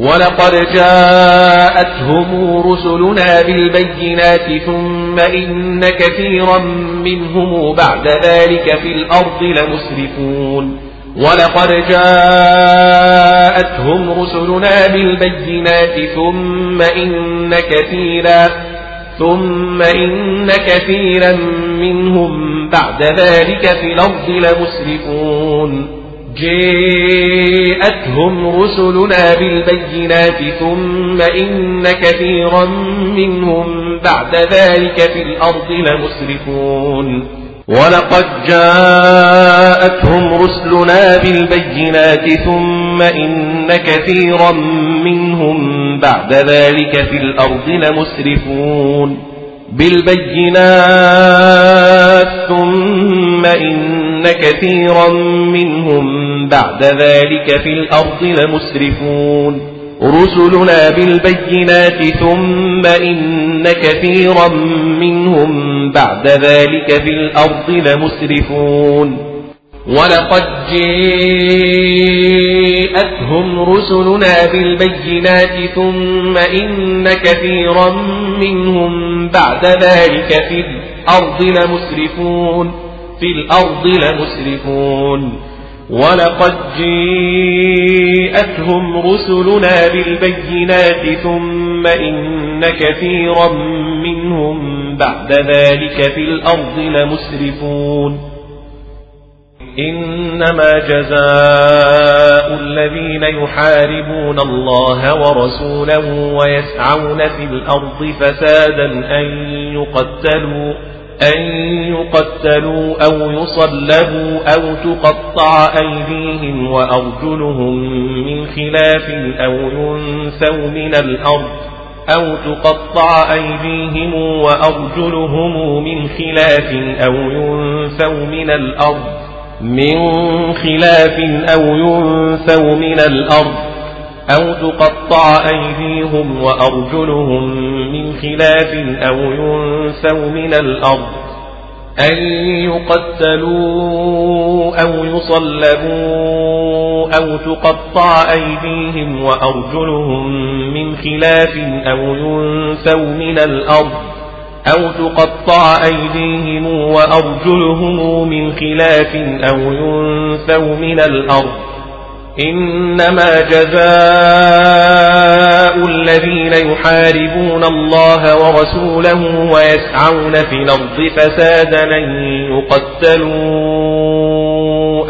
ولقد جاءتهم رسلنا بالبينات ثم إن كثيرا منهم بعد ذلك في الأرض لمسرفون. ولقد جاءتهم رسلنا بالبينات ثم إن كثيرا ثم إن كثيرا منهم بعد ذلك في الأرض لمسرفون. جاءتهم رسلنا بالبينات ثم إن كثيرا منهم بعد ذلك في الأرض لمسرفون. ولقد جاءتهم رسلنا بالبينات ثم إن كثيرا منهم بعد ذلك في الأرض لمسرفون. بالبينات ثم إن كثيرا منهم بعد ذلك في الأرض لمسرفون. رسلنا بالبينات ثم إن كثيرا منهم بعد ذلك في الأرض لمسرفون. ولقد جاءتهم رسلنا بالبينات ثم إن كثيرا منهم بعد ذلك في الأرض لمسرفون. في الأرض لمسرفون. ولقد جاءتهم رسلنا بالبينات ثم إن كثيرا منهم بعد ذلك في الأرض لمسرفون. إنما جزاء الذين يحاربون الله ورسوله ويسعون في الأرض فسادا أن يقتلوا أن يقتلوا أو يصلبوا أو تقطع أيديهم وأرجلهم من خلاف أو ينسوا من الأرض أو تقطع أيديهم وأرجلهم من خلاف أو ينسوا من الأرض من خلاف أو ينسوا من الأرض أو تقطع أيديهم وأرجلهم من خلاف أو ينسوا من الأرض أن يقتلوا أو يصلبوا أو تقطع أيديهم وأرجلهم من خلاف أو ينسوا من الأرض أو تقطع أيديهم وأرجلهم من خلاف أو ينسوا من الأرض إنما جزاء الذين يحاربون الله ورسوله ويسعون في الأرض فسادا أن يقتلوا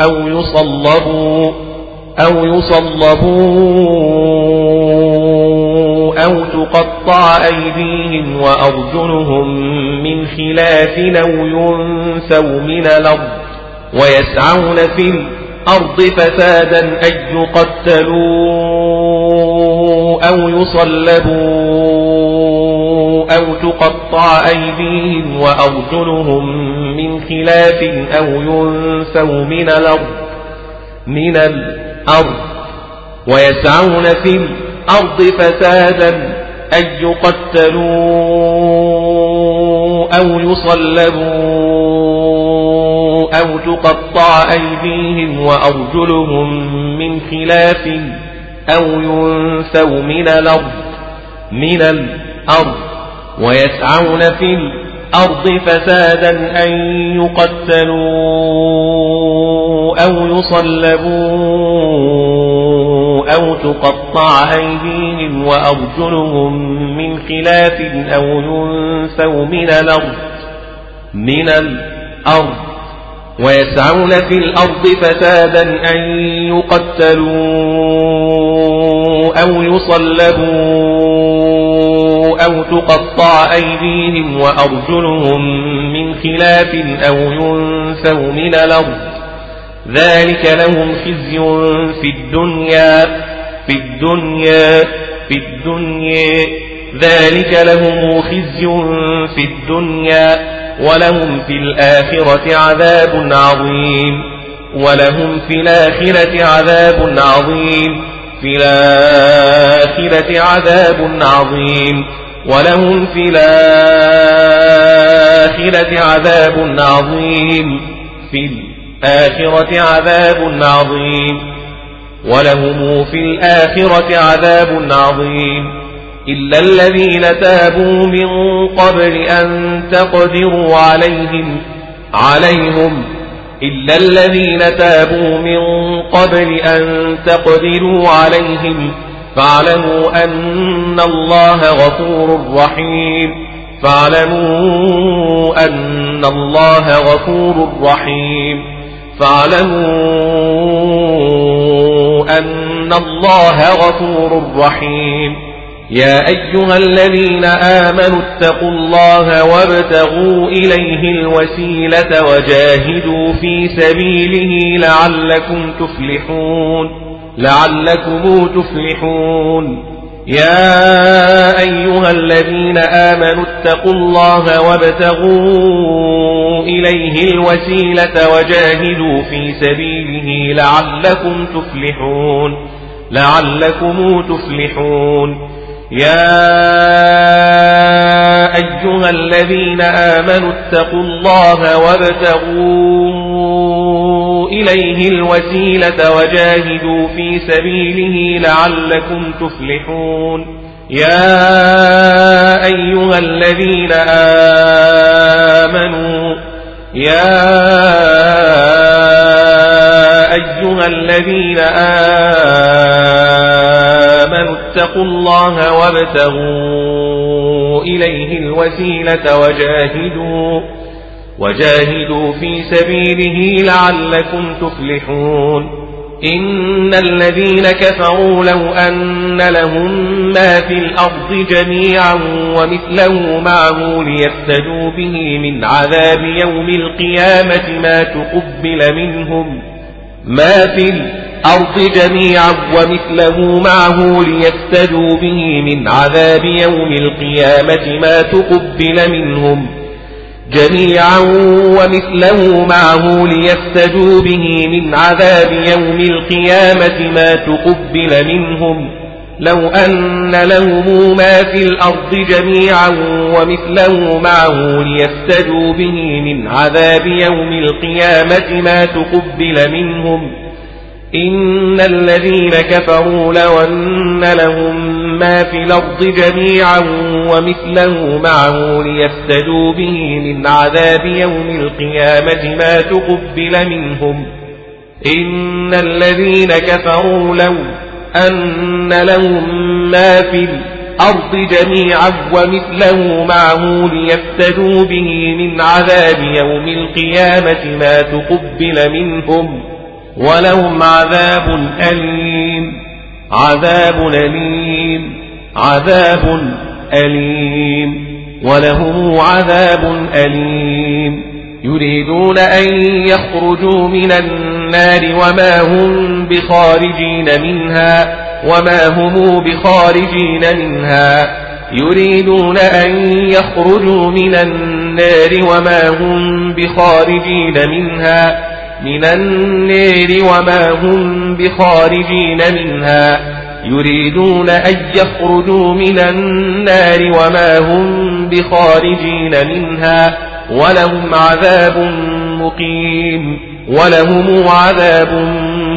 أو يصلبوا أو يصلبوا أو تقطع أيديهم وأرجلهم من خلاف أو ينسوا من الأرض ويسعون في الأرض الأرض فسادا أن يقتلوا أو يصلبوا أو تقطع أيديهم وأرجلهم من خلاف أو ينسوا من الأرض من الأرض. ويسعون في الأرض فسادا أن يقتلوا أو يصلبوا أو تقطع أيديهم وأرجلهم من خلاف أو ينسوا من الأرض من الأرض ويسعون في الأرض فسادا أن يقتلوا أو يصلبوا أو تقطع أيديهم وأرجلهم من خلاف أو ينسوا من الأرض من الأرض. ويسعون في الأرض فسادا أن يقتلوا أو يصلبوا أو تقطع أيديهم وأرجلهم من خلاف أو ينسوا من الأرض. ذلك لهم خزي في الدنيا في الدنيا في الدنيا. ذلك لهم خزي في الدنيا. ولهم في الآخرة عذاب عظيم. ولهم في الآخرة عذاب عظيم. في الآخرة عذاب عظيم. ولهم في الآخرة عذاب عظيم. في الآخرة عذاب عظيم. ولهم في الآخرة عذاب عظيم. إلا الذين تابوا من قبل أن تقدروا عليهم عليهم. إلا الذين تابوا من قبل أن تقدروا عليهم فاعلموا أن الله غفور رحيم. فاعلموا أن الله غفور رحيم. فاعلموا أن الله غفور رحيم. يا أيها الذين آمنوا اتقوا الله وابتغوا إليه الوسيلة وجاهدوا في سبيله لعلكم تفلحون لعلكم تفلحون. يا أيها الذين آمنوا اتقوا الله وابتغوا إليه الوسيلة وجاهدوا في سبيله لعلكم تفلحون لعلكم تفلحون. يا أيها الذين آمنوا اتقوا الله وابتغوا إليه الوسيلة وجاهدوا في سبيله لعلكم تفلحون. يا أيها الذين آمنوا يا أيها الذين آمنوا اتقوا الله وابتغوا إليه الوسيلة وجاهدوا وجاهدوا في سبيله لعلكم تفلحون. إن الذين كفروا لو أن لهم ما في الأرض جميعا ومثله معه ليفتدوا به من عذاب يوم القيامة ما تقبل منهم ما في الأرض جميعا ومثله معه ليفتدوا به من عذاب يوم القيامة ما تقبل منهم جميعا ومثله معه ليفتدوا به من عذاب يوم القيامة ما تقبل منهم لو أن لهم ما في الأرض جميعا ومثله معه ليفتدوا به من عذاب يوم القيامة ما تقبل منهم إن الذين كفروا لو أن لهم ما في الأرض جميعا ومثله معه ليفتدوا به من عذاب يوم القيامة ما تقبل منهم. إن الذين كفروا لو أن لهم ما في الأرض جميعا ومثله معه ليفتدوا به من عذاب يوم القيامة ما تقبل منهم. ولهم عذاب أليم. عذاب أليم. عذاب أليم. ولهم عذاب أليم. يريدون أن يخرجوا من النار وما هم بخارجين منها وما هم بخارجين منها. يريدون أن يخرجوا من النار وما هم بخارجين منها من النار وما هم بخارجين منها يريدون أن يخرجوا من النار وما هم بخارجين منها ولهم عذاب مقيم ولهم عذاب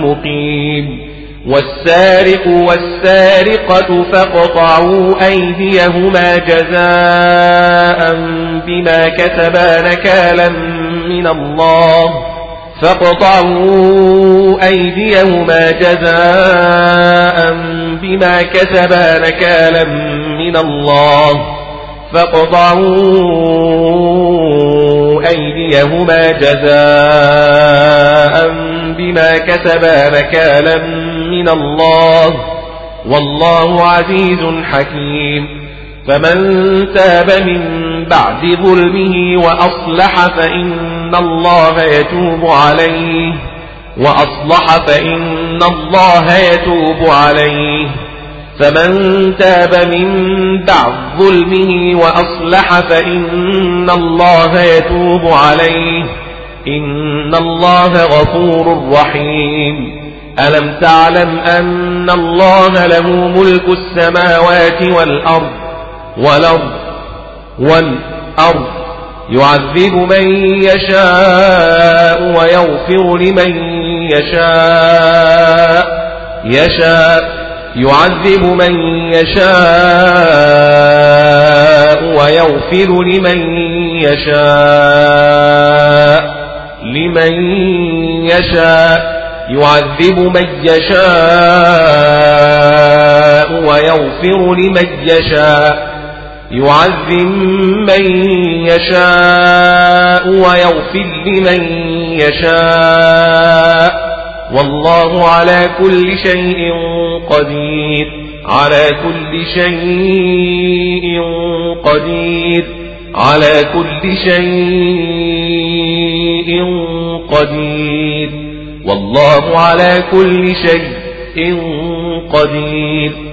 مقيم. والسارق والسارقة فاقطعوا أيديهما جزاء بما كتبا نكالا من الله. فاقطعوا أيديهما جزاء بما كسبا نكالا من الله. فاقطعوا أيديهما جزاء بما كسبا نكالا من الله. والله عزيز حكيم. فمن تاب من بعد ظلمه وأصلح فإن الله يتوب عليه وأصلح فإن الله يتوب عليه. فمن تاب من بعد ظلمه وأصلح فإن الله يتوب عليه. إن الله غفور رحيم. ألم تعلم أن الله له ملك السماوات والأرض والأرض والأرض. يعذب من يشاء ويغفر لمن يشاء. يشاء. يعذب من يشاء ويغفر لمن يشاء. لمن يشاء. يعذب من يشاء ويغفر لمن يشاء. يعذب من يشاء ويغفر لمن يشاء. والله على كل شيء قدير. على كل شيء قدير. على كل شيء قدير. والله على كل شيء قدير.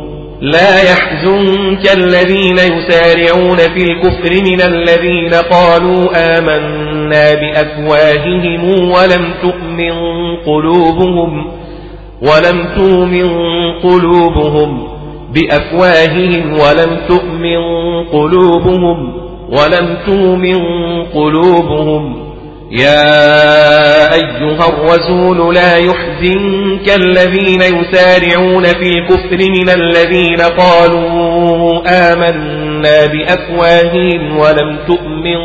لا يحزنك الذين يسارعون في الكفر من الذين قالوا آمنا بأفواههم ولم تؤمن قلوبهم ولم تؤمن قلوبهم بأفواههم ولم تؤمن قلوبهم ولم تؤمن قلوبهم يا أيها الرسول لا يحزنك الذين يسارعون في الكفر من الذين قالوا آمنا بأفواههم ولم تؤمن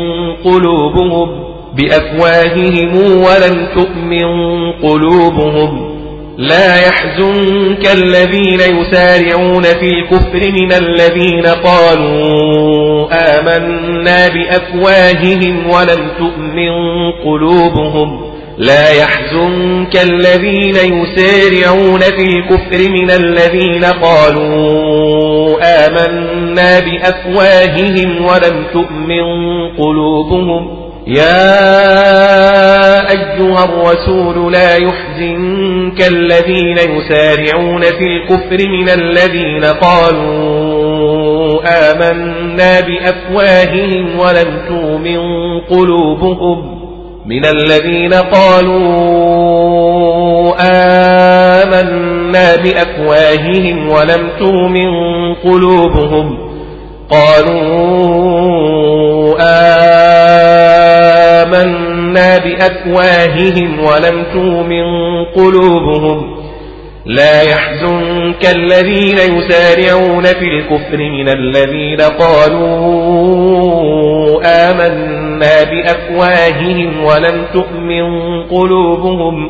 قلوبهم بأفواههم ولم تؤمن قلوبهم لا يحزنك الذين يسارعون في الكفر من الذين قالوا آمنا بأفواههم ولم تؤمن قلوبهم. لا يحزنك الذين يسارعون في الكفر من الذين قالوا آمنا بأفواههم ولم تؤمن قلوبهم. يا أيها الرسول لا يحزنك الذين يسارعون في الكفر من الذين قالوا آمنا بأفواههم ولم تؤمن قلوبهم من الذين قالوا آمنا بأفواههم ولم تؤمن قلوبهم قالوا آمنا بأفواههم ولم تؤمن قلوبهم لا يحزنك الذين يسارعون في الكفر من الذين قالوا آمنا بأفواههم ولم تؤمن قلوبهم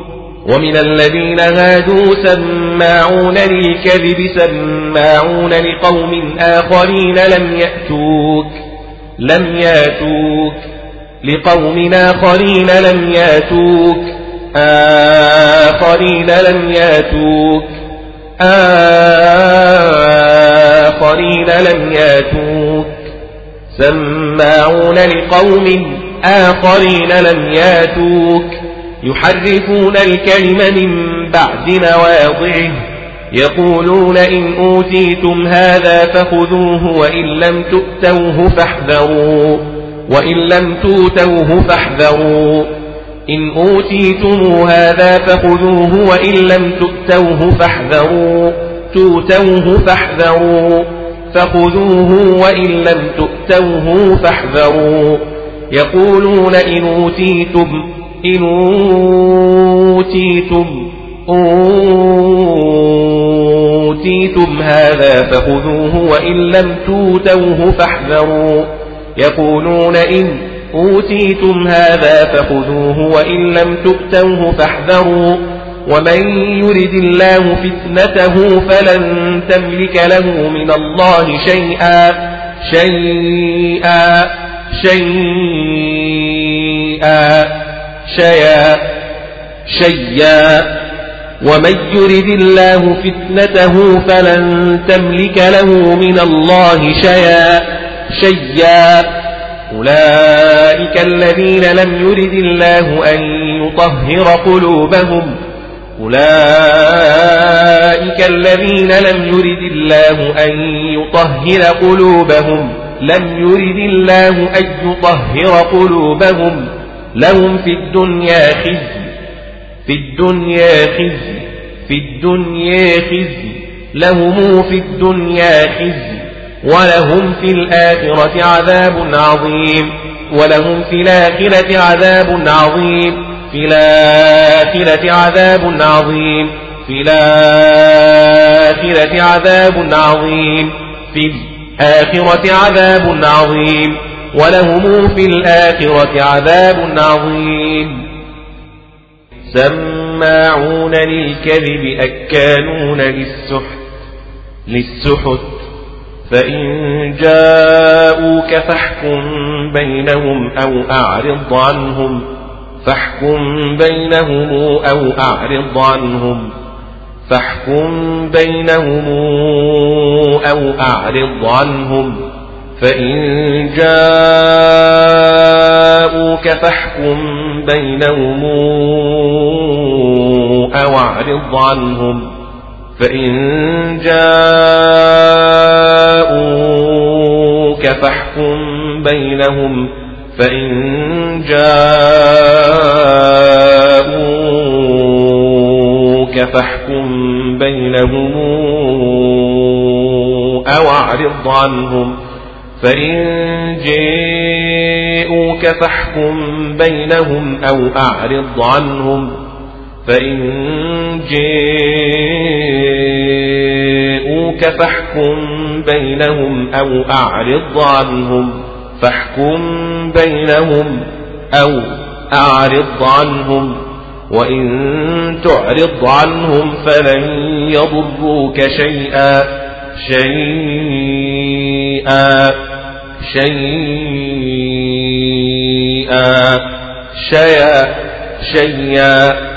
ومن الذين هادوا سماعون للكذب سماعون لقوم آخرين لم يأتوك لم يأتوك لقوم آخرين لم يأتوك. آخرين لم يأتوك. آخرين لم يأتوك. سماعون لقوم آخرين لم يأتوك. يحرفون الكلم من بعد مواضعه. يقولون إن أوتيتم هذا فخذوه وإن لم تؤتوه فاحذروا. وإن لم توتوه فاحذروا. إن أوتيتم هذا فخذوه وإن لم تؤتوه فاحذروا توتوه فاحذروا فخذوه وإن لم تؤتوه فاحذروا. يقولون إن أوتيتم إن أوتيتم أوتيتم هذا فخذوه وإن لم توتوه فاحذروا. يقولون إن أوتيتم هذا فخذوه وإن لم تؤتوه فاحذروا. ومن يرد الله فتنته فلن تملك له من الله شيئا شيئا شيئا شيئا شيئا. ومن يرد الله فتنته فلن تملك له من الله شيئا شيئا. أولئك الذين لم يرد الله أن يطهر قلوبهم. أولئك الذين لم يرد الله أن يطهر قلوبهم. لم يرد الله أن يطهر قلوبهم. لهم في الدنيا خزي في الدنيا خزي في الدنيا خزي. لهم في الدنيا خزي. ولهم في الآخرة عذاب عظيم. ولهم في الآخرة عذاب عظيم. في الآخرة عذاب عظيم. في الآخرة عذاب عظيم. في الآخرة عذاب عظيم. ولهم في الآخرة عذاب عظيم. سماعون للكذب أكانون للسحت. للسحت. فإن جاءوك فاحكم بينهم أو أعرض عنهم فاحكم بينهم أو أعرض عنهم فاحكم بينهم أو أعرض عنهم. فإن جاءوك فاحكم بينهم أو أعرض عنهم. فإن جاءوك فاحكم بينهم فإن جاءوك فاحكم بينهم أو أعرض عنهم فإن جاءوك فاحكم بينهم أو أعرض عنهم فإن جاءوك فاحكم بينهم أو أعرض عنهم فاحكم بينهم أو أعرض عنهم وإن تعرض عنهم فلن يضروك شيئا شيئا شيئا شيئا شيئا.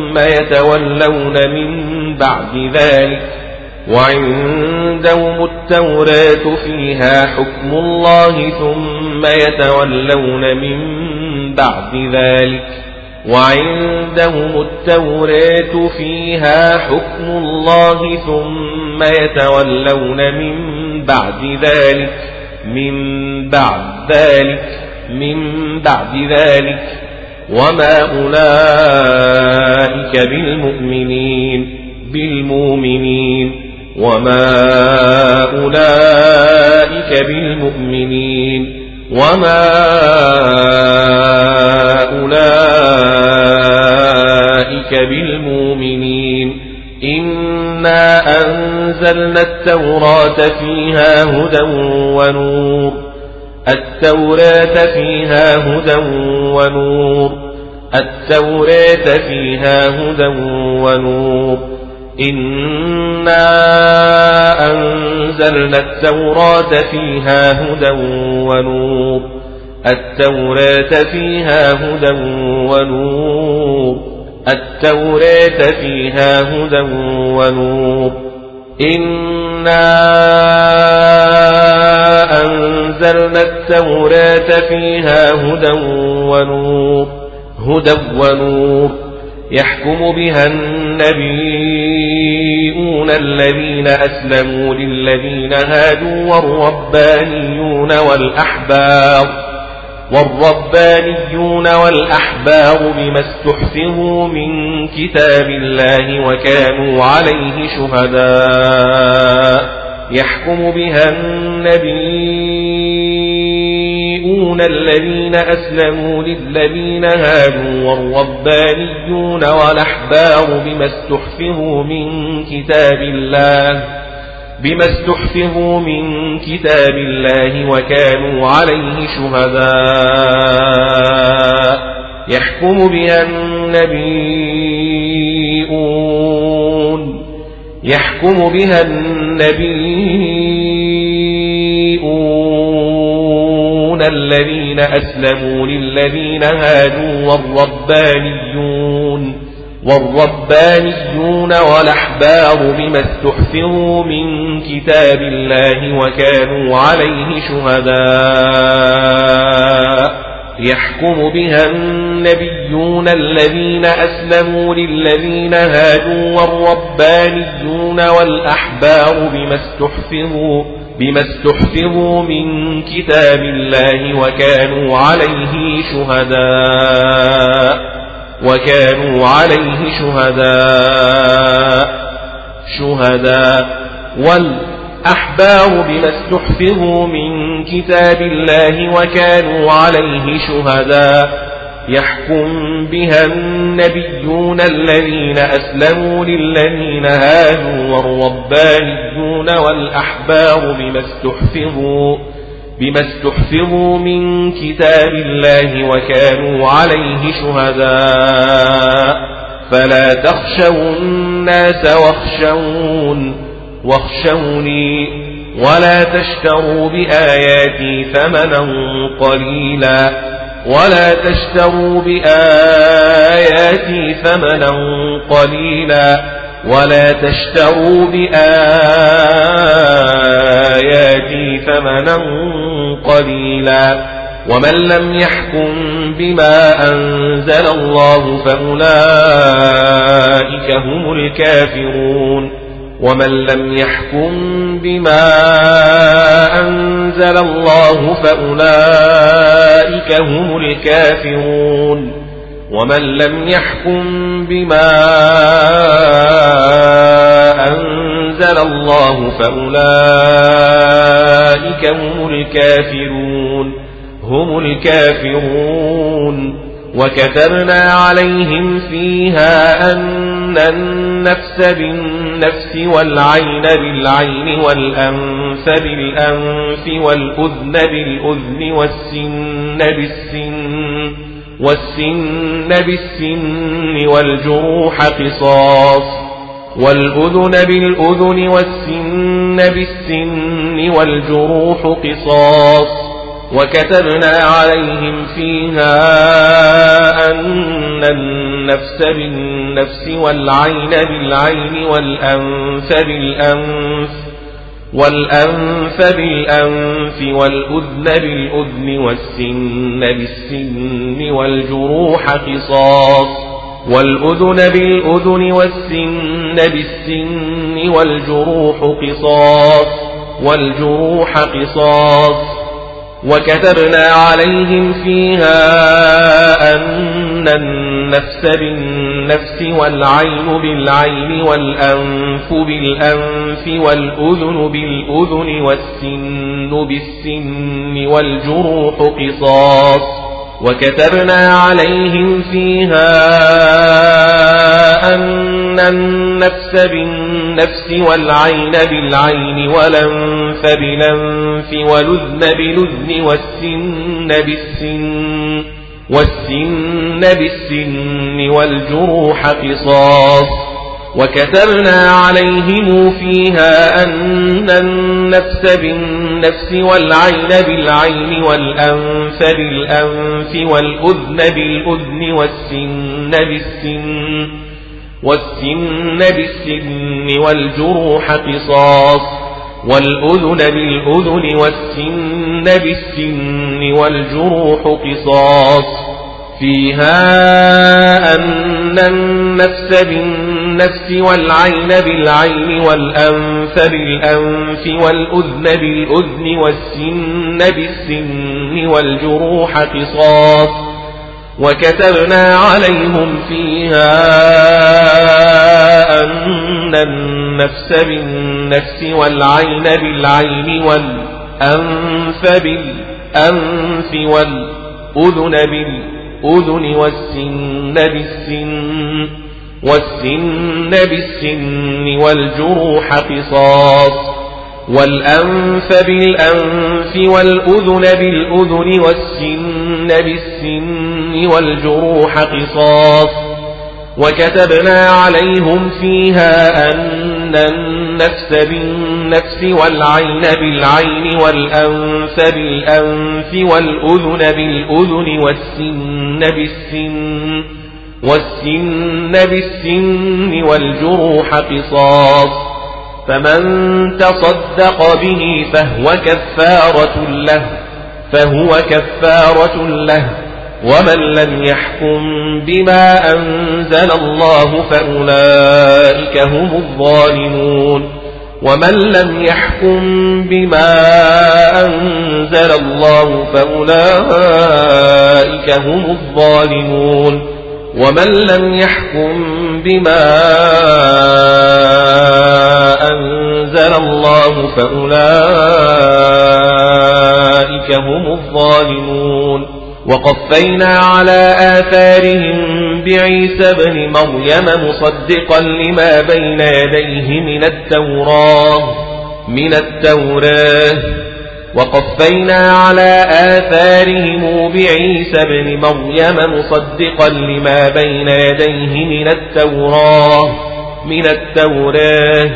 يتولون من بعد ذلك وعندهم التوراة فيها حكم الله ثم يتولون من بعد ذلك وعندهم التوراة فيها حكم الله ثم يتولون من بعد ذلك من بعد ذلك من بعد ذلك وما أولئك بالمؤمنين بالمؤمنين وما أولئك بالمؤمنين وما أولئك بالمؤمنين إنا أنزلنا التوراة فيها هدى ونور التوراة فيها هدى ونور. التوراة فيها هدى ونور. إنا أنزلنا التوراة فيها هدى ونور. التوراة فيها هدى ونور. التوراة فيها هدى ونور. إنا أنزلنا التوراة فيها هدى ونور هدى ونور. يحكم بها النبيون الذين أسلموا للذين هادوا والربانيون والأحبار. والربانيون والأحبار بما استحفظوا من كتاب الله وكانوا عليه شهداء. يحكم بها النبيون الذين أسلموا للذين هادوا والربانيون والأحبار بما استحفظوا من كتاب الله. بما استحفظوا من كتاب الله وكانوا عليه شهداء. يحكم بها النبيون يحكم بها النبيون الذين أسلموا للذين هادوا والربانيون. والربانيون والأحبار بما استحفظوا من كتاب الله وكانوا عليه شهداء يحكم بها النبيون الذين أسلموا للذين هادوا والربانيون والأحبار بما استحفظوا بما استحفظوا من كتاب الله وكانوا عليه شهداء وكانوا عليه شهداء. شهداء. والأحبار بما استحفظوا من كتاب الله وكانوا عليه شهداء. يحكم بها النبيون الذين أسلموا للذين هادوا والربانيون والأحبار بما استحفظوا. بما استحفظوا من كتاب الله وكانوا عليه شهداء. فلا تخشوا الناس واخشون واخشوني ولا تشتروا بآياتي ثمنا قليلا. ولا تشتروا بآياتي ثمنا قليلا. ولا تشتروا بآياتي ثمنا قليلا ومن لم يحكم بما أنزل الله فأولئك هم الكافرون ومن لم يحكم بما أنزل الله فأولئك هم الكافرون ومن لم يحكم بما أنزل الله فأولئك هم الكافرون هم الكافرون. وكتبنا عليهم فيها أن النفس بالنفس والعين بالعين والأنف بالأنف والأذن بالأذن والسن بالسن. والسن بالسن والجروح قصاص والأذن بالأذن والسن بالسن والجروح قصاص وكتبنا عليهم فيها أن النفس بالنفس والعين بالعين والأنف بالأنف والأنف بالأنف والأذن بالأذن والسن بالسن والجروح قصاص والأذن بالأذن والسن بالسن والجروح قصاص والجروح قصاص وكتبنا عليهم فيها أن النفس بالنفس والعين بالعين والأنف بالأنف والأذن بالأذن والسن بالسن والجروح قصاص وكتبنا عليهم فيها أن النفس بالنفس والعين بالعين والأنف بالأنف والأذن بالأذن والسن بالسن والسن بالسن والجروح قصاص وكتبنا عليهم فيها أن النفس بالنفس والعين بالعين والأنف بالأنف والأذن بالأذن والسن بالسن والسن بالسن والجروح قصاص والأذن بالأذن والسن بالسن والجروح قصاص فيها أن النفس بالنفس والعين بالعين والأنف بالأنف والأذن بالأذن والسن بالسن والجروح قصاص وكتبنا عليهم فيها أن النفس بالنفس والعين بالعين والأنف بالأنف والأذن بالأذن والسن بالسن والسن بالسن والجروح قصاص والأنف بالأنف والأذن بالأذن والسن بالسن والجروح قصاص وكتبنا عليهم فيها أن النفس بالنفس والعين بالعين والأنف بالأنف والأذن بالأذن والسن بالسن والسن بالسن والجروح قصاص فمن تصدق به فهو كفارة له فهو كفارة له. ومن لم يحكم بما أنزل الله فأولئك هم الظالمون. ومن لم يحكم بما أنزل الله فأولئك هم الظالمون. ومن لم يحكم بما أنزل الله فأولئك هم الظالمون. وقفينا على آثارهم بعيسى بن مريم مصدقا لما بين يديه من التوراة من التوراة وقفينا على آثارهم بعيسى بن مريم مصدقا لما بين يديه من التوراة من التوراة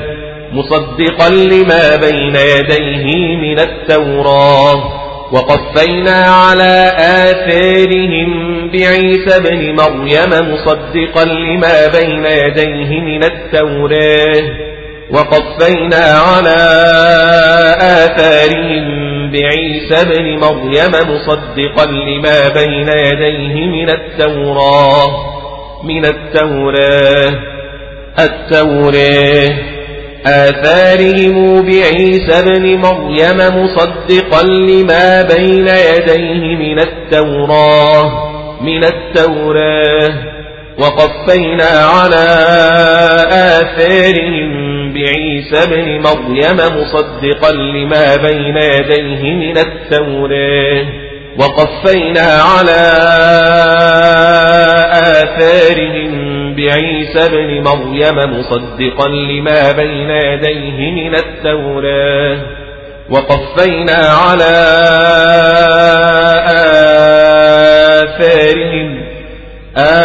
مصدقا لما بين يديه من التوراة. وقفينا على آثارهم بعيسى بن مريم مصدقا لما بين يديه من التوراة. وقفينا على آثارهم بعيسى بن مريم مصدقا لما بين يديه من التوراة من التوراة التوراة. آثارهم بعيسى بن مريم مصدقا لما بين يديه من التوراة من التوراة. وقفينا على آثارهم بعيسى بن مريم مصدقا لما بين يديه من التوراة وقفينا على آثارهم بعيسى بن مريم مصدقا لما بين يديه من التوراة وقفينا على آثارهم آثارهم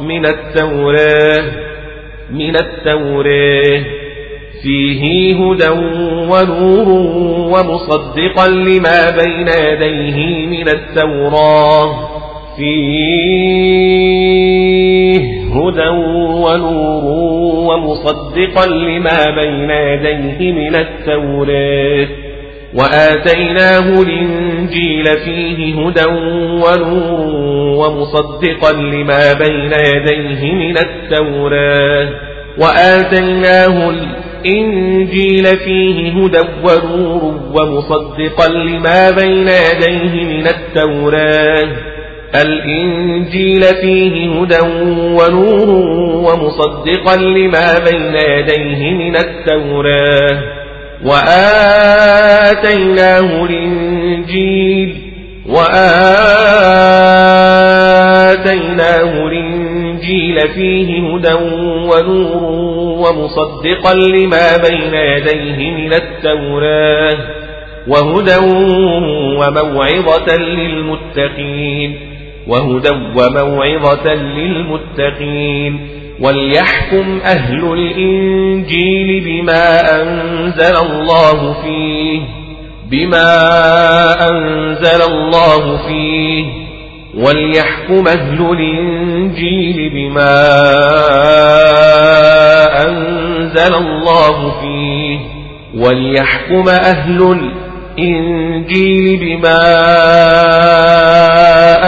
من التوراة من التوراة. فيه هدى ونور ومصدقا لما بين يديه من التوراة. فيه هدى ونور ومصدقا لما بين يديه من التوراة. وآتيناه الإنجيل فيه هدى ونور ومصدقا لما بين يديه من التوراة. وآتيناه الإنجيل فيه هدى ونور ومصدقا لما بين يديه من التوراة. الإنجيل فيه هدى ونور ومصدقا لما بين يديه من التوراة. وآتيناه الإنجيل وآتيناه الإنجيل فيه هدى ونور ومصدقا لما بين يديه من التوراة وهدى وموعظة للمتقين وهدى وموعظة للمتقين. وليحكم أهل الإنجيل بما أنزل الله فيه بما أنزل الله فيه وليحكم أهل الإنجيل بما أنزل الله فيه وليحكم أهل الإنجيل بما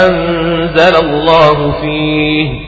أنزل الله فيه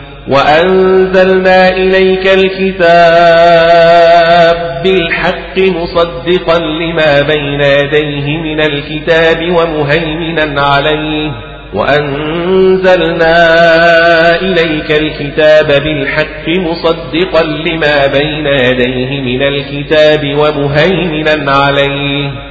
وأنزلنا إليك الكتاب بالحق مصدقا لما بين يديه من الكتاب ومهيمنا عليه وأنزلنا إليك الكتاب بالحق مصدقا لما بين يديه من الكتاب ومهيمنا عليه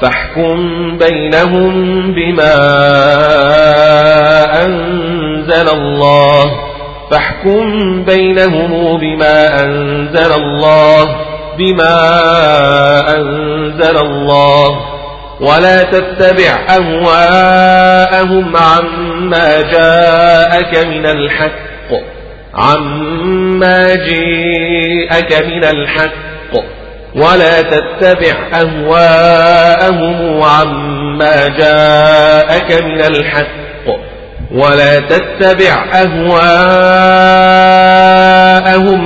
فاحكم بينهم بما أنزل الله. فاحكم بينهم بما أنزل الله بما أنزل الله. ولا تتبع أهواءهم عما جاءك من الحق عما جيءك من الحق. ولا تتبع أهواءهم عما جاءك من الحق. ولا تتبع أهواءهم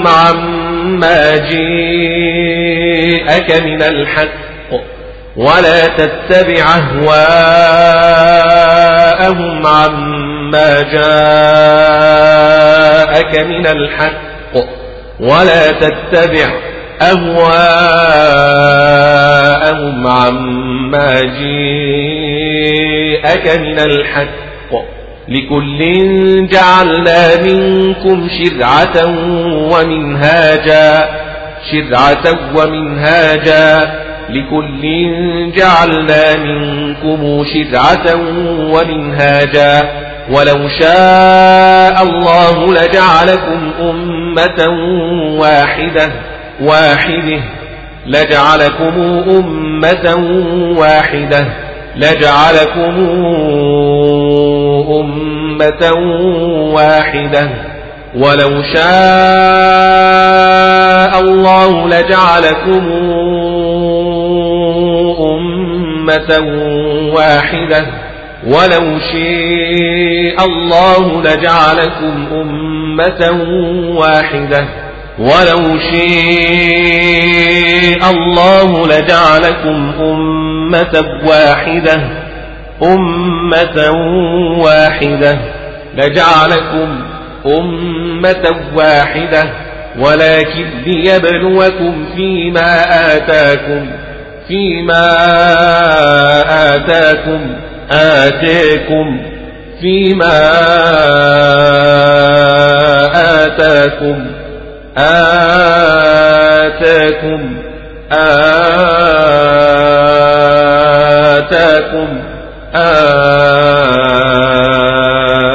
عما جيءك من الحق. ولا تتبع أهواءهم عما جاءك من الحق. ولا تتبع أهواءهم عما جاءك من الحق لكل جعلنا منكم شرعة ومنهاجا شرعة ومنهاجا لكل جعلنا منكم شرعة ومنهاجا. ولو شاء الله لجعلكم أمة واحدة. واحدة لجعلكم أمة واحدة لجعلكم أمة واحدة ولو شاء الله لجعلكم أمة واحدة ولو شاء الله لجعلكم أمة واحدة ولو شاء الله لجعلكم أمة واحدة أمة واحدة لجعلكم أمة واحدة ولكن ليبلوكم فيما آتاكم فيما آتاكم آتاكم فيما آتاكم. آتاكم آتاكم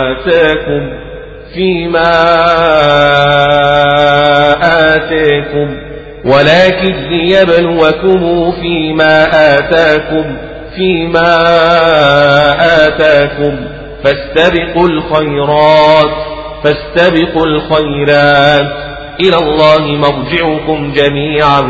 آتاكم فيما آتاكم ولكن ليبلوكم فيما آتاكم فيما آتاكم. فاستبقوا الخيرات فاستبقوا الخيرات. إلى الله مرجعكم جميعا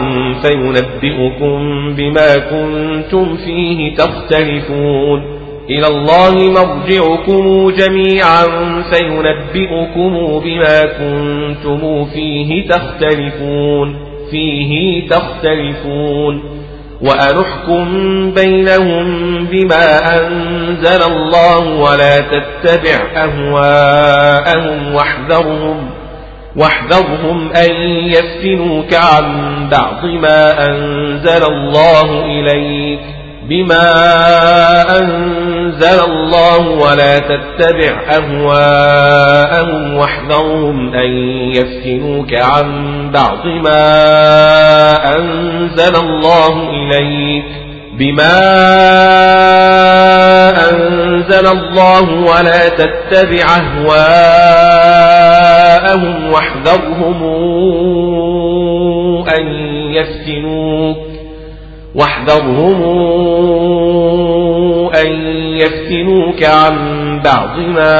فينبئكم بما كنتم فيه تختلفون. إلى الله مرجعكم جميعا فينبئكم بما كنتم فيه تختلفون. فيه تختلفون. وأنحكم بينهم بما أنزل الله ولا تتبع أهواءهم واحذرهم واحذرهم أن يفتنوك عن بعض ما أنزل الله إليك بما أنزل الله ولا تتبع أهواءهم واحذرهم أن يفتنوك عن بعض ما أنزل الله إليك بما أنزل الله ولا تتبع أهواءهم واحذرهم أن يفتنوك واحذرهم أن يفتنوك عن بعض ما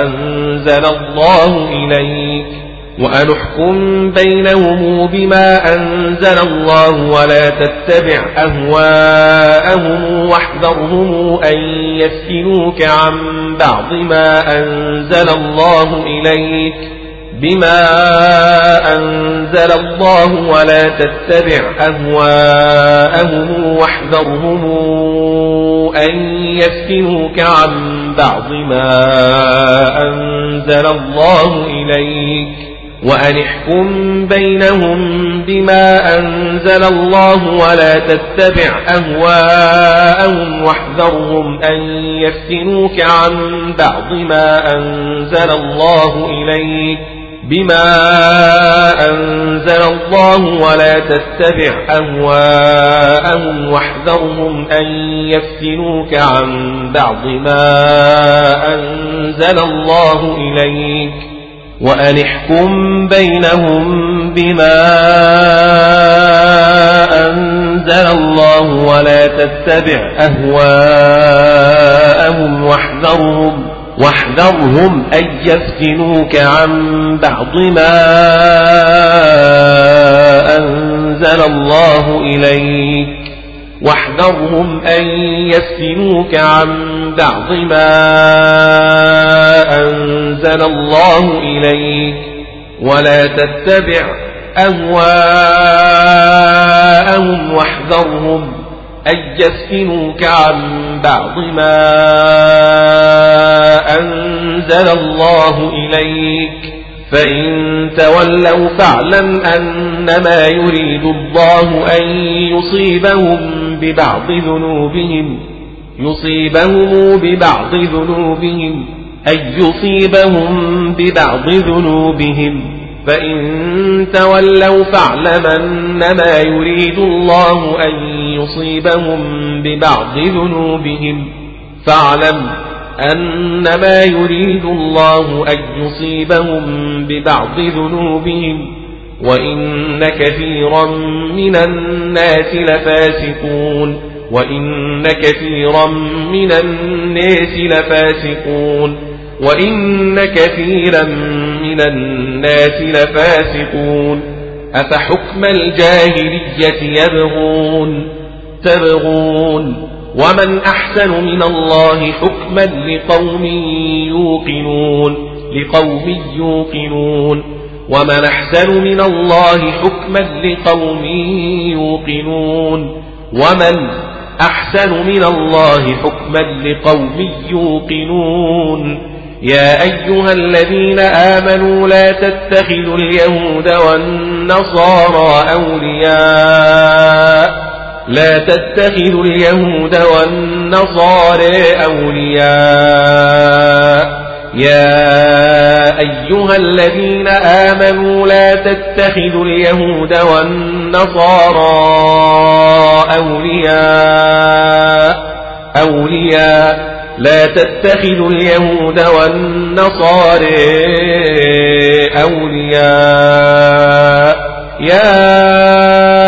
أنزل الله إليك. وأن احكم بينهم بما أنزل الله ولا تتبع أهواءهم واحذرهم أن يفتنوك عن بعض ما أنزل الله إليك بما أنزل الله ولا تتبع أهواءهم واحذرهم أن يفتنوك عن بعض ما أنزل الله إليك وأن احكم بينهم بما أنزل الله ولا تتبع أهواءهم واحذرهم أن يفتنوك عن بعض ما أنزل الله إليك بما أنزل الله ولا تتبع أهواءهم واحذرهم أن يفتنوك عن بعض ما أنزل الله إليك وأن احكم بينهم بما أنزل الله ولا تتبع أهواءهم واحذرهم واحذرهم أن يفتنوك عن بعض ما أنزل الله إليك. واحذرهم أن يفتنوك عن بعض ما أنزل الله إليك ولا تتبع أهواءهم واحذرهم أن يفتنوك عن بعض ما أنزل الله إليك فإن تولوا فاعلم أنما يريد الله أن يصيبهم ببعض ذنوبهم يصيبهم ببعض ذنوبهم أي يصيبهم ببعض ذنوبهم فإن تولوا فاعلم أنما يريد الله أن يصيبهم ببعض ذنوبهم فاعلم أنما يريد الله أن يصيبهم ببعض ذنوبهم وإن كثيرا من الناس لفاسقون وإن كثيرا من الناس لفاسقون وإن كثيرا من الناس لفاسقون أفحكم الجاهلية يبغون تبغون ومن أحسن من الله حكما لقوم يوقنون لقوم يوقنون ومن أحسن من الله حكما لقوم يوقنون ومن أحسن من الله حكما لقوم يوقنون يا أيها الذين آمنوا لا تتخذوا اليهود والنصارى أولياء لا تتخذوا اليهود والنصارى أولياء. يا أيها الذين آمنوا لا تتخذوا اليهود والنصارى أولياء. أولياء. لا تتخذوا اليهود والنصارى أولياء. يا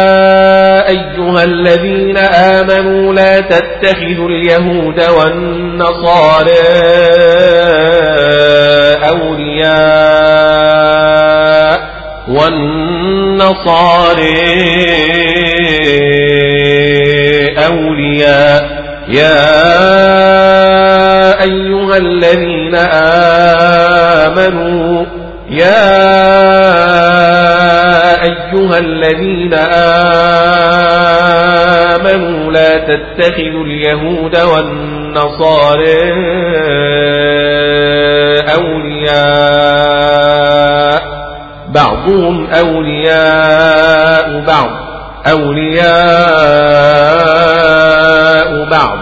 الذين آمنوا لا تتخذوا اليهود والنصارى أولياء والنصارى أولياء يا أيها الذين آمنوا يا أيها الذين آمنوا لا تتخذوا اليهود والنصارى أولياء بعضهم أولياء بعض أولياء بعض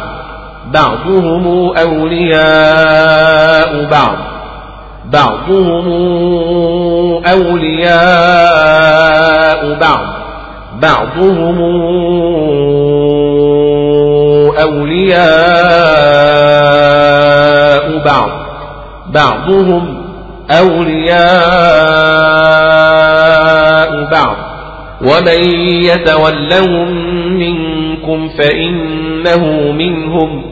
بعضهم أولياء بعض. بعضهم أولياء بعض. بعضهم أولياء بعض. بعضهم أولياء بعض. ومن يتولهم منكم فإنه منهم.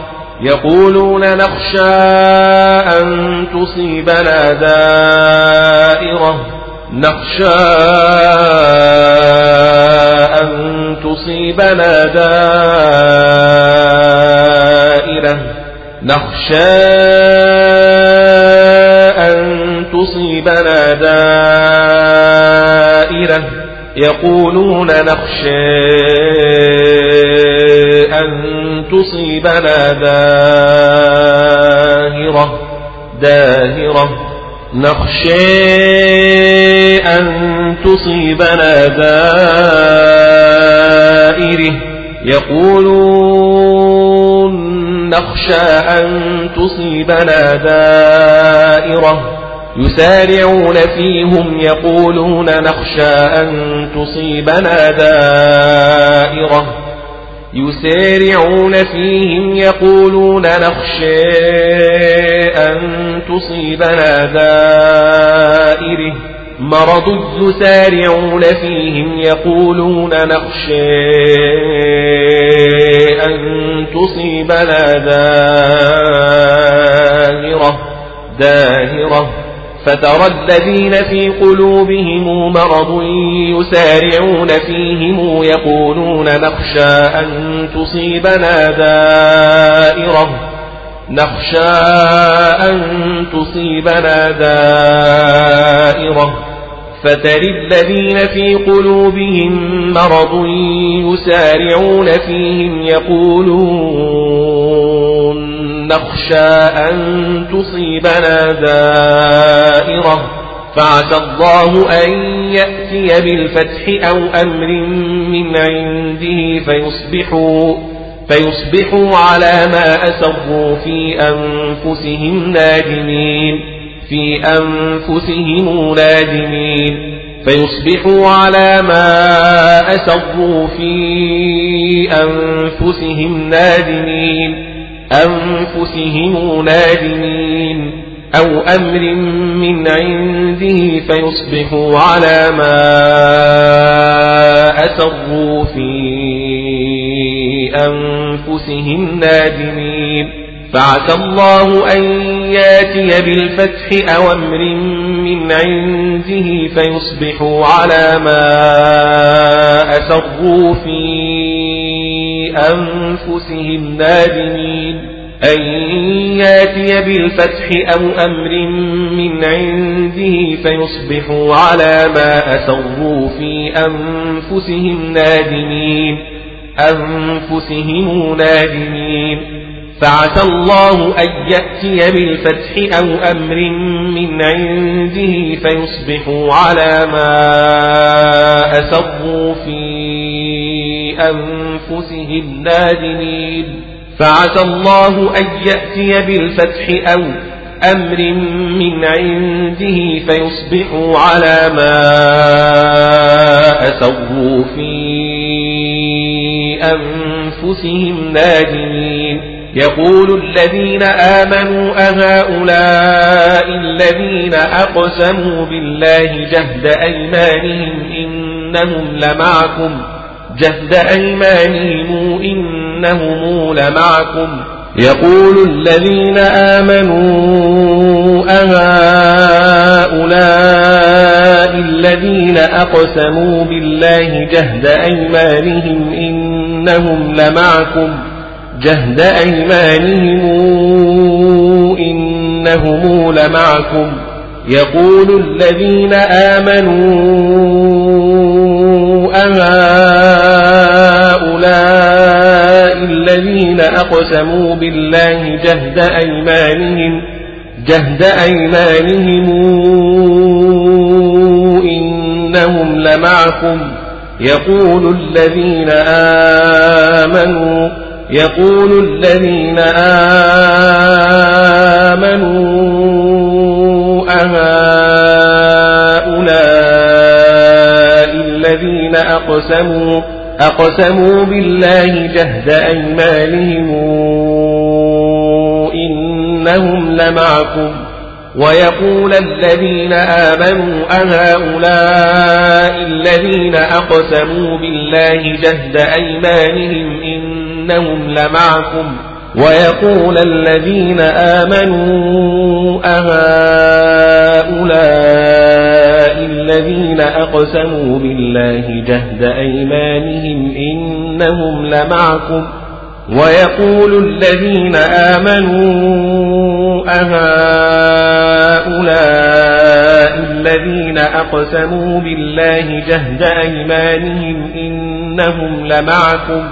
يقولون نخشى أن تصيبنا دائرة. نخشى أن تصيبنا دائرة. نخشى أن تصيبنا دائرة. يقولون نخشى أن تصيبنا داهرة داهرة. نخشى أن تصيبنا دائرة. يقولون نخشى أن تصيبنا دائرة. يسارعون فيهم يقولون نخشى أن تصيبنا دائرة. يسارعون فيهم يقولون نخشى أن تصيبنا دائرة. مرض يسارعون فيهم يقولون نخشى أن تصيبنا دائرة. داهرة فترى الذين في قلوبهم مرض يسارعون فيهم يقولون نخشى أن تصيبنا دائرة. نخشى أن تصيبنا دائرة. فتر الذين في قلوبهم مرض يسارعون فيهم يقولون نخشى أن تصيبنا دائرة فعسى الله أن يأتي بالفتح أو أمر من عنده فيصبحوا فيصبحوا على ما أسروا في أنفسهم نادمين في أنفسهم نادمين فيصبحوا على ما أسروا في أنفسهم نادمين أنفسهم نادمين أو أمر من عنده فيصبحوا على ما أسروا في أنفسهم نادمين فعسى الله أن ياتي بالفتح أو أمر من عنده فيصبحوا على ما أسروا في أنفسهم نادمين أن يأتي بالفتح أو أمر من عنده فيصبحوا على ما أسروا في أنفسهم نادمين أنفسهم نادمين فعسى الله أن يأتي بالفتح أو أمر من عنده فيصبحوا على ما أسروا في أنفسهم نادمين. فعسى الله أن يأتي بالفتح أو أمر من عنده فيصبحوا على ما أسروا في أنفسهم نادمين. يقول الذين آمنوا أهؤلاء الذين أقسموا بالله جهد أيمانهم إنهم لمعكم جهد أيمانهم إنهم لمعكم يقول الذين آمنوا أهؤلاء الذين أقسموا بالله جهد أيمانهم إنهم لمعكم جهد أيمانهم إنهم لمعكم. يقول الذين آمنوا أهؤلاء أقسموا بالله جهد أيمانهم جهد أيمانهم إنهم لمعكم. يقول الذين آمنوا يقول الذين آمنوا أهؤلاء الذين أقسموا أقسموا بالله جهد أيمانهم إنهم لمعكم ويقول الذين آمنوا أهؤلاء الذين أقسموا بالله جهد أيمانهم إنهم لمعكم ويقول الذين آمنوا أهؤلاء الذين أقسموا بالله جهد أيمانهم إنهم لمعكم ويقول الذين آمنوا أهؤلاء الذين أقسموا بالله جهد أيمانهم إنهم لمعكم.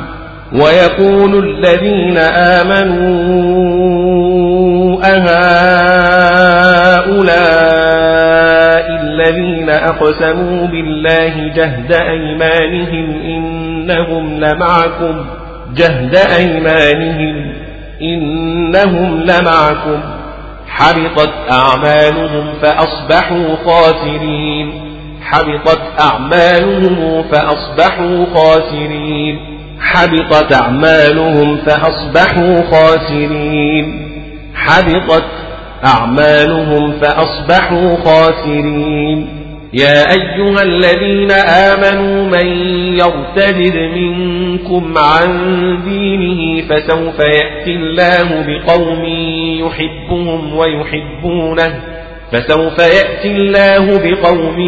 ويقول الذين آمنوا أهؤلاء الذين أقسموا بالله جهد أيمانهم إنهم لمعكم. جهد أيمانهم إنهم لمعكم. حبطت أعمالهم فأصبحوا خاسرين. حبطت أعمالهم فأصبحوا خاسرين. حبطت أعمالهم فأصبحوا خاسرين. حبطت أعمالهم فأصبحوا خاسرين. يا أيها الذين آمنوا من يرتد منكم عن دينه فسوف يأتي الله بقوم يحبهم ويحبونه فسوف يأتي الله بقوم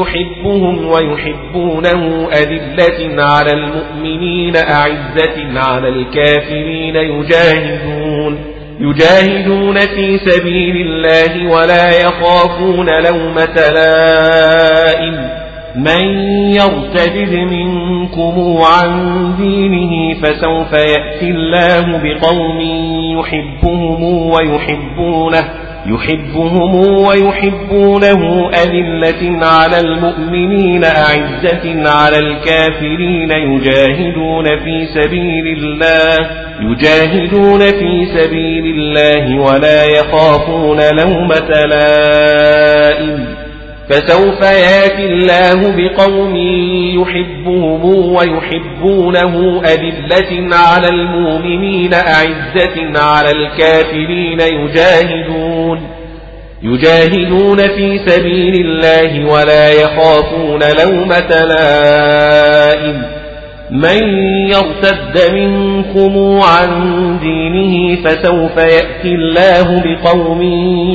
يحبهم ويحبونه أذلة على المؤمنين أعزة على الكافرين يجاهدون. يجاهدون في سبيل الله ولا يخافون لومة لائم. من يرتد منكم عن دينه فسوف يأتي الله بقوم يحبهم ويحبونه. يحبهم ويحبونه أذلة على المؤمنين أعزة على الكافرين يجاهدون في سبيل الله يجاهدون في سبيل الله ولا يخافون لومة لائم. فسوف ياتي الله بقوم يحبهم ويحبونه أذلة على المؤمنين أعزة على الكافرين يجاهدون يجاهدون في سبيل الله ولا يخافون لومة لائم. من يرتد منكم عن دينه فسوف يأتي الله بقوم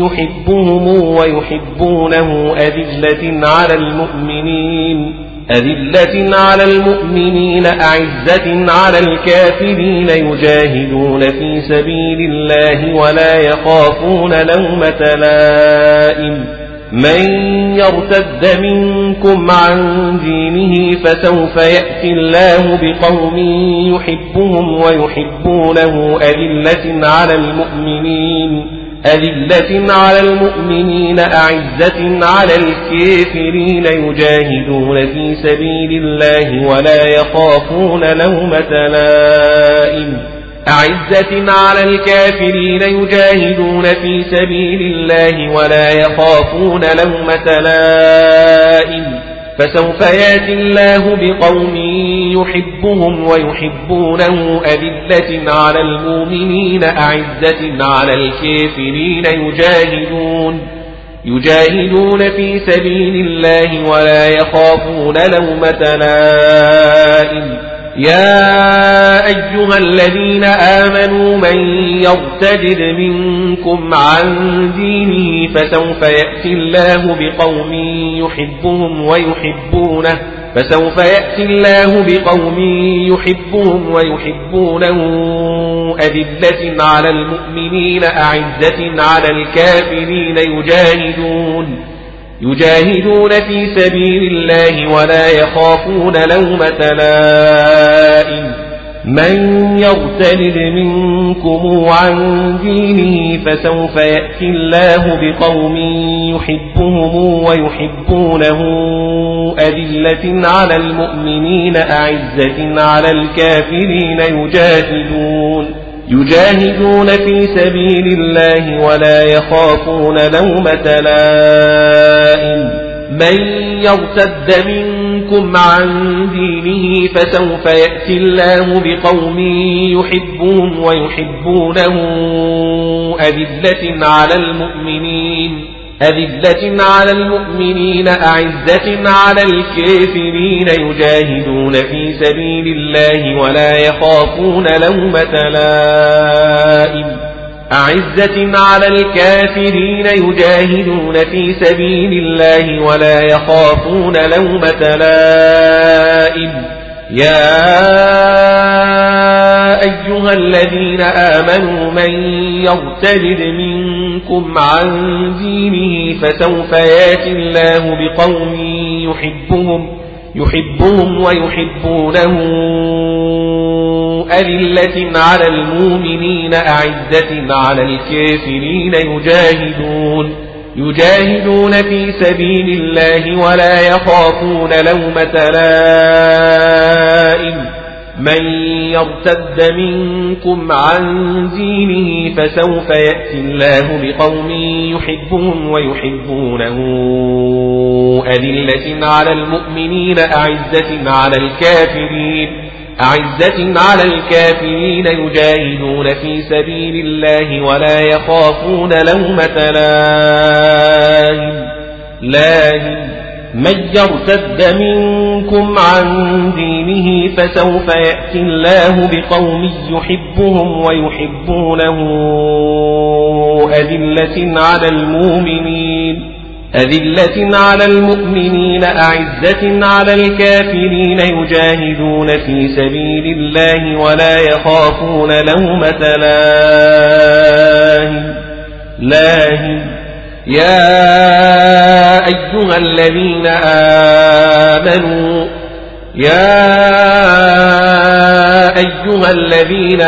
يحبهم ويحبونه أذلة على المؤمنين أذلة على المؤمنين أعزة على الكافرين يجاهدون في سبيل الله ولا يخافون لومة لائم. من يرتد منكم عن دينه فسوف يأتي الله بقوم يحبهم ويحبونه أذلة على المؤمنين أذلة على المؤمنين أعزة على الكافرين يجاهدون في سبيل الله ولا يخافون لومة لائم أعزة على الكافرين يجاهدون في سبيل الله ولا يخافون لومة لائم. فسوف يأتي الله بقوم يحبهم ويحبونه أذلة على المؤمنين أعزة على الكافرين يجاهدون. يجاهدون في سبيل الله ولا يخافون لومة لائم. يا أيها الذين آمنوا من يرتد منكم عن دينه فسوف يأتي الله بقوم يحبهم ويحبونه فسوف يأتي الله بقوم يحبهم ويحبونه أذلة على المؤمنين أعزة على الكافرين يجاهدون. يجاهدون في سبيل الله ولا يخافون لومة لائم. من يرتد منكم عن دينه فسوف يأتي الله بقوم يحبهم ويحبونه. أذلة على المؤمنين أعزة على الكافرين يجاهدون. يجاهدون في سبيل الله ولا يخافون لومة لائم. من يرتد منكم عن دينه فسوف يأتي الله بقوم يحبهم ويحبونه أذلة على المؤمنين. أذلة على المؤمنين أعزة على الكافرين يجاهدون في سبيل الله ولا يخافون لومة لائم. أعزة على الكافرين يجاهدون في سبيل الله ولا يخافون لومة لائم. يا أيها الذين آمنوا من يرتد منكم عن دينه فسوف يأتي الله بقوم يحبهم يحبهم ويحبونه أذلة على المؤمنين أعزة على الكافرين يجاهدون يجاهدون في سبيل الله ولا يخافون لومة لائم. من يرتد منكم عن دينه فسوف يأتي الله بقوم يحبهم ويحبونه. أذلة على المؤمنين أعزة على الكافرين. أعزة على الكافرين يجاهدون في سبيل الله ولا يخافون لومة لائم. لائم. من يرتد منكم عن دينه فسوف يأتي الله بقوم يحبهم ويحبونه أذلة على المؤمنين. أذلة على المؤمنين أعزة على الكافرين يجاهدون في سبيل الله ولا يخافون لومة لاهٍ. لاهٍ. يا أيها الذين آمنوا يا أيها الذين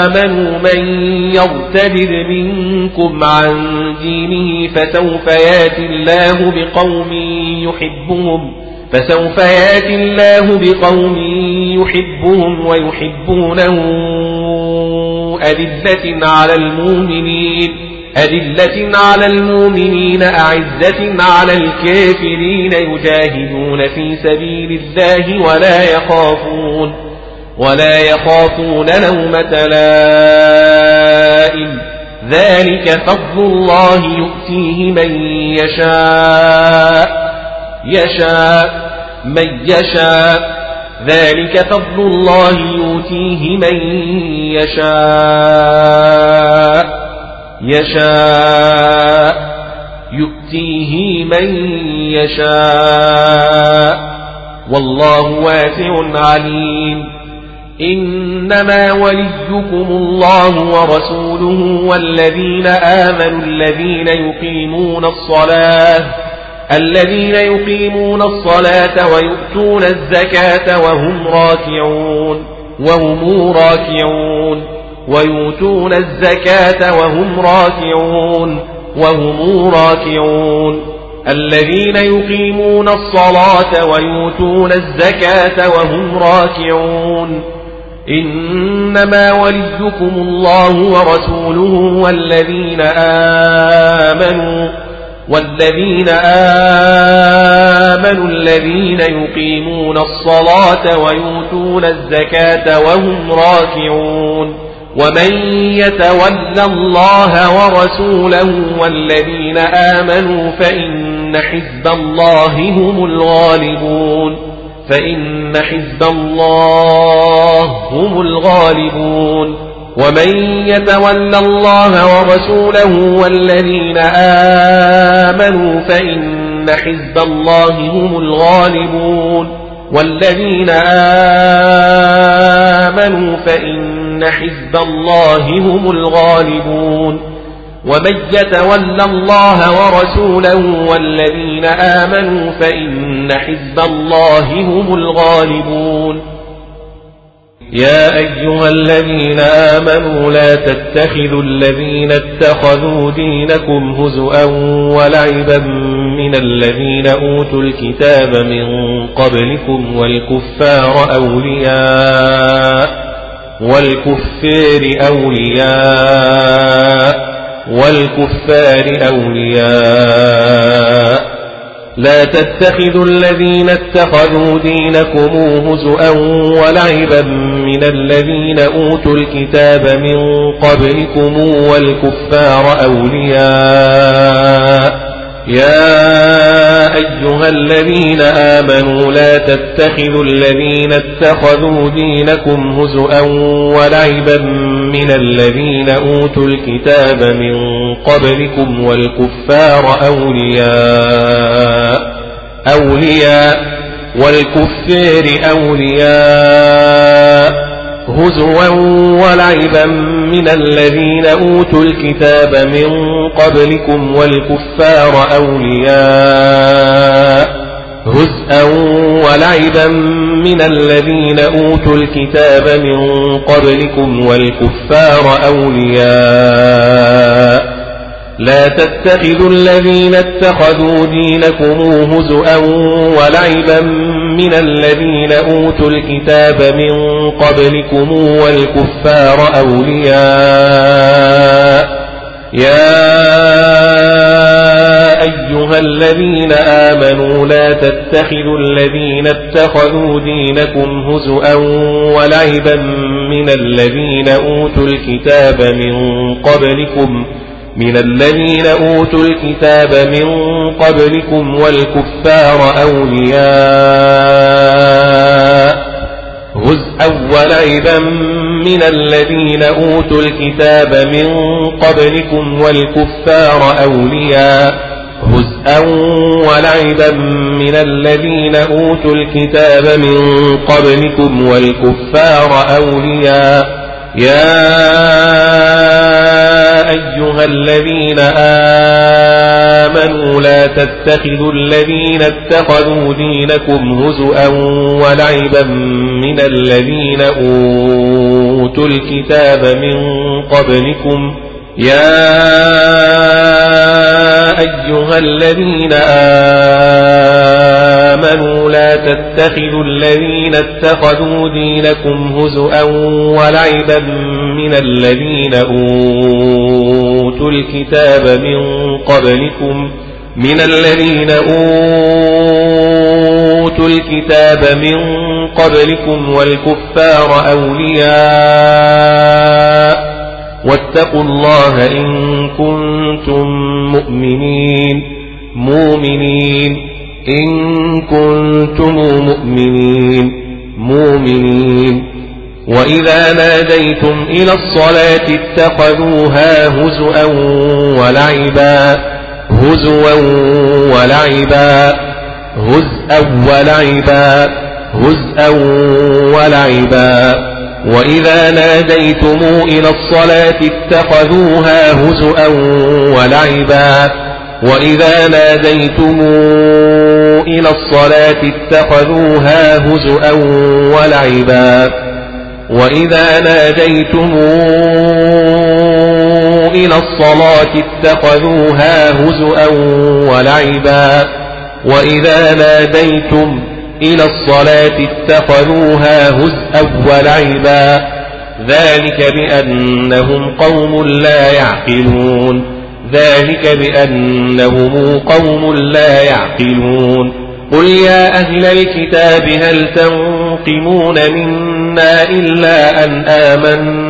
آمنوا من يرتد منكم عن دينه فسوف ياتي الله بقوم يحبهم فسوف ياتي الله بقوم يحبهم ويحبونه أذلة على المؤمنين. أذلة على المؤمنين أعزة على الكافرين يجاهدون في سبيل الله ولا يخافون ولا يخافون لومة لائم. ذلك فضل الله يؤتيه من يشاء يشاء من يشاء. ذلك فضل الله يؤتيه من يشاء. يشاء يؤتيه من يشاء. والله واسع عليم. إنما وليكم الله ورسوله والذين آمنوا الذين يقيمون الصلاة الذين يقيمون الصلاة ويؤتون الزكاة وهم راكعون وهم راكعون. ويؤتون الزكاة وهم راكعون وهم راكعون. الذين يقيمون الصلاة ويؤتون الزكاة وهم راكعون. إنما وليكم الله ورسوله والذين آمنوا والذين آمنوا الذين يقيمون الصلاة ويؤتون الزكاة وهم راكعون. ومن يتول الله ورسوله والذين آمنوا فإن حزب الله هم الغالبون فإن حزب الله هم الغالبون ومن يتول الله ورسوله والذين آمنوا فإن حزب الله هم الغالبون والذين آمنوا فإن إن حزب الله هم الغالبون ومن يتول الله ورسوله والذين آمنوا فإن حزب الله هم الغالبون يا أيها الذين آمنوا لا تتخذوا الذين اتخذوا دينكم هزؤا ولعبا من الذين أوتوا الكتاب من قبلكم والكفار أولياء والكفار أولياء والكفار أولياء. لا تتخذوا الذين اتخذوا دينكم هزؤا ولعبا من الذين أوتوا الكتاب من قبلكم والكفار أولياء. يا أيها الذين آمنوا لا تتخذوا الذين اتخذوا دينكم هزؤا ولعبا من الذين أوتوا الكتاب من قبلكم والكفار أولياء أولياء والكفار أولياء هزوا ولعبا من الذين أوتوا الكتاب من قبلكم والكفار أولياء هزءا ولعبا من الذين أوتوا الكتاب من قبلكم والكفار أولياء لا تتخذوا الذين اتخذوا دينكم هزؤا ولعبا من الذين أوتوا الكتاب من قبلكم والكفار أولياء. يا أيها الذين آمنوا لا تتخذوا الذين اتخذوا دينكم هزؤا ولعبا من الذين أوتوا الكتاب من قبلكم من الذين أوتوا الكتاب من قبلكم والكفار أولياء هزءا ولعبا من الذين أوتوا الكتاب من قبلكم والكفار أولياء هزءا ولعبا من الذين أوتوا الكتاب من قبلكم والكفار أولياء. يا تتخذوا الذين اتخذوا دينكم هزؤا ولعبا من الذين أوتوا الكتاب من قبلكم يا أيها الذين آمنوا لا تتخذوا الذين اتخذوا دينكم هزؤا ولعبا من الذين أوتوا الكتاب من قبلكم من الذين أوتوا الكتاب من قبلكم والكفار أولياء واتقوا الله إن كنتم مؤمنين مؤمنين. إن كنتم مؤمنين مؤمنين. وإذا ناديتم إلى الصلاة اتخذوها هزؤا ولعبا هزوا ولعبا. هزءا ولعبا هزءا ولعبا وإذا ناديتم إلى الصلاة اتخذوها هزؤا ولعبا. وإذا ناديتم إلى الصلاة اتخذوها هزؤا ولعبا. وإذا ناديتم إلى الصلاة اتخذوها هزؤا ولعبا. وإذا ناديتم إلى الصلاة اتخذوها هزءا ولعبا. ذلك بأنهم قوم لا يعقلون. ذلك بأنهم قوم لا يعقلون. قل يا أهل الكتاب هل تنقمون منا إلا أن آمنا؟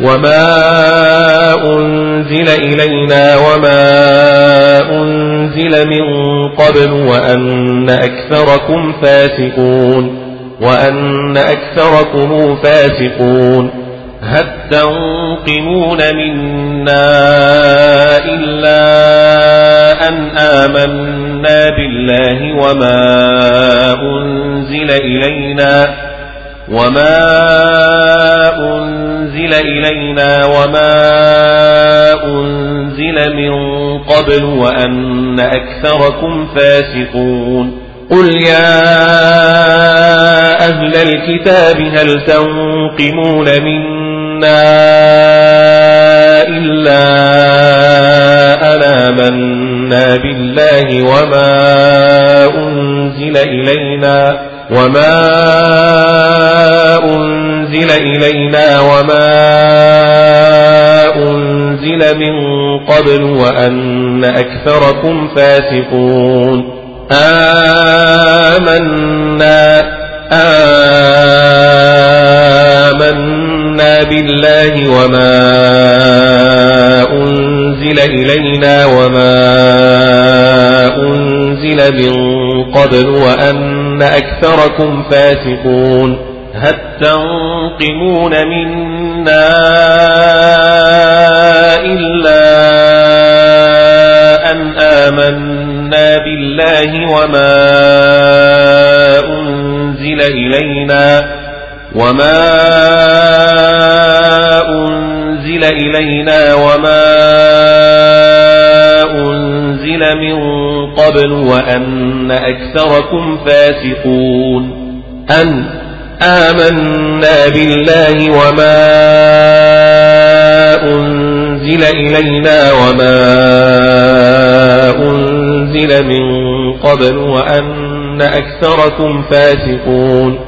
وما أنزل إلينا وما أنزل من قبل وأن أكثركم فاسقون وأن أكثركم فاسقون تنقمون منا إلا أن آمنا بالله وما أنزل إلينا وما أنزل إلينا وما أنزل من قبل وأن أكثركم فاسقون قل يا أهل الكتاب هل تنقمون منا إلا أنا منا بالله وما أنزل إلينا وما أنزل إلينا وما أنزل من قبل وأن أكثركم فاسقون آمنا آمنا بالله وما أنزل إلينا وما أنزل من قبل وأن أكثركم فاسقون هل تنقمون منا إلا أن آمنا بالله وما أنزل إلينا وما أنزل إلينا وما أنزل من قبل وأن أكثركم فاسقون. أن آمنا بالله وما أنزل إلينا وما أنزل من قبل وأن أكثركم فاسقون.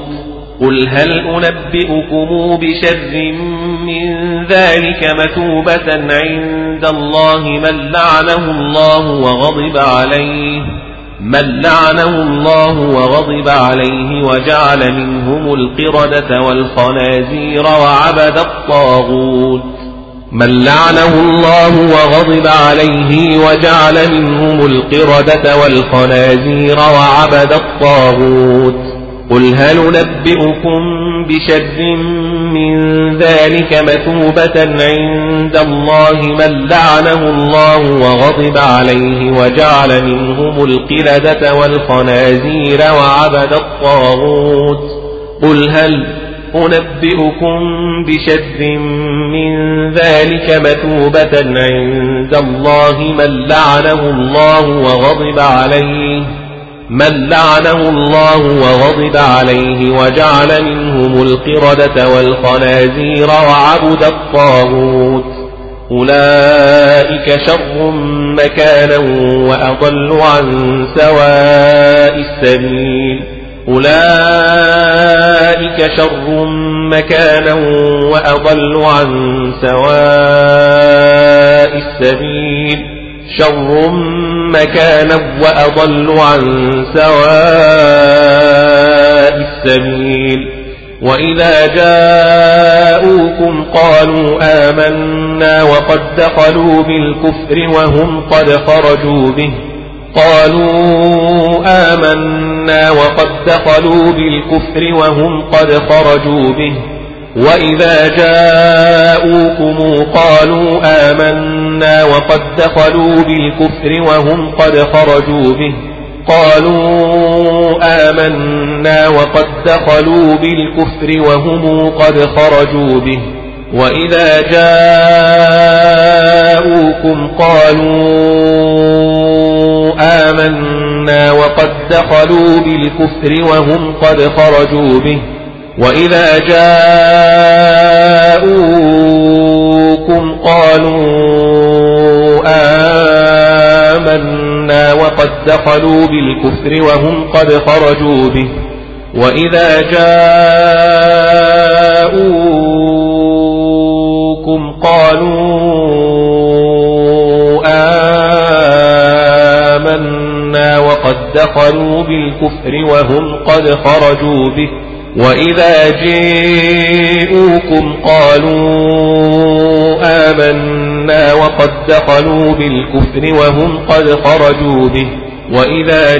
قل هل أنبئكم بشر من ذلك مثوبة عند الله من لعنه الله وغضب عليه من لعنه الله وغضب عليه وجعل منهم القردة والخنازير وعبد الطاغوت من لعنه الله وغضب عليه وجعل منهم القردة والخنازير وعبد الطاغوت قل هل نبئكم بشر من ذلك مثوبة عند الله من لعنه الله وغضب عليه وجعل منهم القلدة والخنازير وعبد الطاغوت قل هل أنبئكم بشر من ذلك مثوبة عند الله من لعنه الله وغضب عليه من لعنه الله وغضب عليه وجعل منهم القردة والخنازير وعبد الطاغوت. أولئك شر مكانا وأضل عن سواء السبيل. أولئك شر مكانا وأضل عن سواء السبيل. شر مكانا وأضل عن سواء السبيل. وإذا جاءوكم قالوا آمنا وقد دخلوا بالكفر وهم قد خرجوا به. قالوا آمنا وقد دخلوا بالكفر وهم قد خرجوا به. وإذا جاءوكم قالوا آمنا وقد دخلوا بالكفر وهم قد خرجوا به. قالوا آمنا وقد دخلوا بالكفر وهم قد خرجوا به. وإذا جاءوكم قالوا آمنا وقد دخلوا بالكفر وهم قد خرجوا به. وإذا جاءوكم قالوا آمنا وقد دخلوا بالكفر وهم قد خرجوا به. وإذا جاءوكم قالوا آمنا وقد دخلوا بالكفر وهم قد خرجوا به. وإذا جاءوكم قالوا آمنا وقد دخلوا بالكفر وهم قد خرجوا به وإذا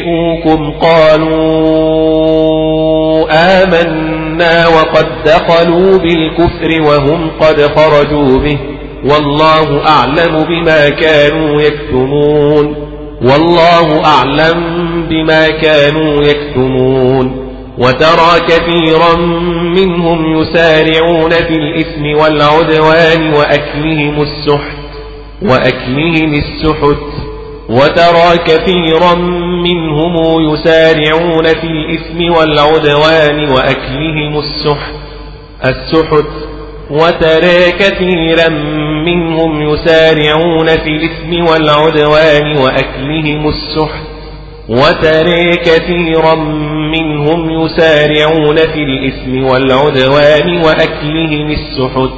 جاءوكم قالوا آمنا وقد دخلوا بالكفر وهم قد خرجوا به والله أعلم بما كانوا يكتمون والله أعلم بما كانوا يكتمون وترى كثيرا منهم يسارعون في الإثم والعدوان وأكلهم السحت وأكلهم السحت. وترى كثيرا منهم يسارعون في الإثم والعدوان وأكلهم السحت السحت. وترى كثيرا منهم يسارعون في الإثم والعدوان وأكلهم السحت. وترى كثيرا منهم يسارعون في الإثم والعدوان وأكلهم السحت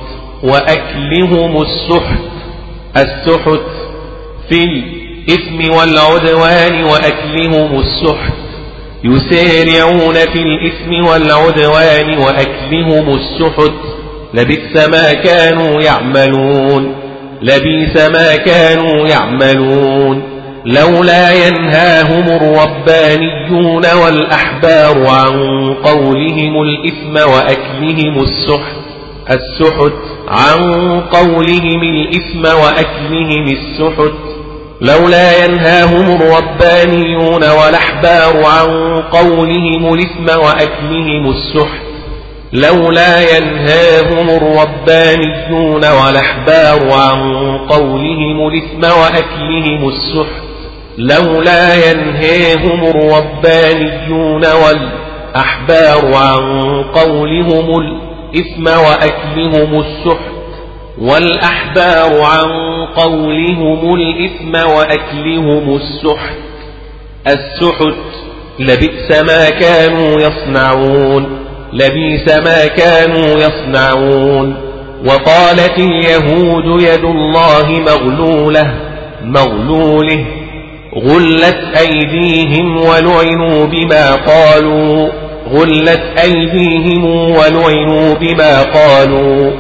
وأكلهم السحت السحت في الإثم والعدوان وأكلهم السحت. يسارعون في الإثم والعدوان وأكلهم السحت. لبئس ما كانوا يعملون لبئس ما كانوا يعملون. لولا ينهاهم الربانيون والأحبار عن قولهم الإثم وأكلهم السحت السحت عن قولهم الإثم وأكلهم السحت. لولا ينهاهم الربانيون والأحبار عن قولهم الإثم وأكلهم السحت. لولا ينهاهم الربانيون والأحبار عن قولهم الإثم وأكلهم السحت. لولا ينهاهم الربانيون والأحبار عن قولهم الإثم وأكلهم السحت والأحبار عن قولهم الإثم وأكلهم السحت السحت لبئس ما كانوا يصنعون لبيس ما كانوا يصنعون وقالت اليهود يد الله مغلولة مغلولة غلت أيديهم ولعنوا بما قالوا. غلت أيديهم ولعنوا بما قالوا.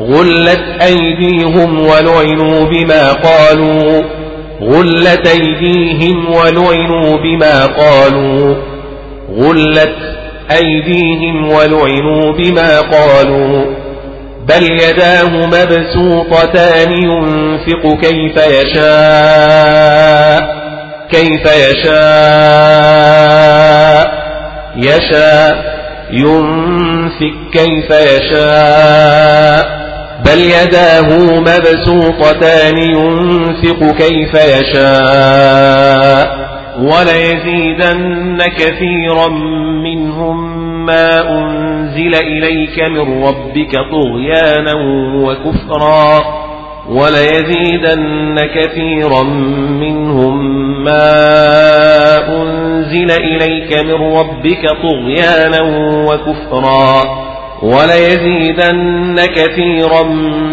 غلت أيديهم ولعنوا بما قالوا. غلت أيديهم ولعنوا بما قالوا. غلت أيديهم ولعنوا بما قالوا. بل يداه مبسوطتان ينفق كيف يشاء. كيف يشاء. يشاء. ينفق كيف يشاء. بل يداه مبسوطتان. ينفق كيف يشاء. وليزيدن كثيرا منهم ما أنزل إليك من ربك طغيانا وكفرا. وليزيدن كثيرا منهم ما أنزل إليك من ربك طغيانا وكفرا. وليزيدن كثيرا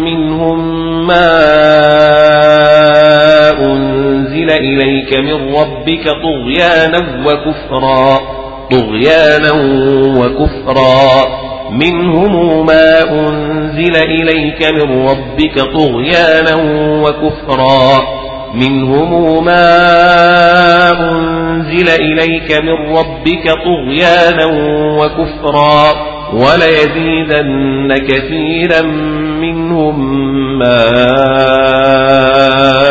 منهم ما أنزل إليك من ربك طغيانا وكفرا. طغيانا وكفرا. منهم ما أنزل إليك من ربك طغيانا وكفرا. منهم ما أنزل إليك من ربك طغيانا وكفرا. وليزيدن كثيرا منهم ما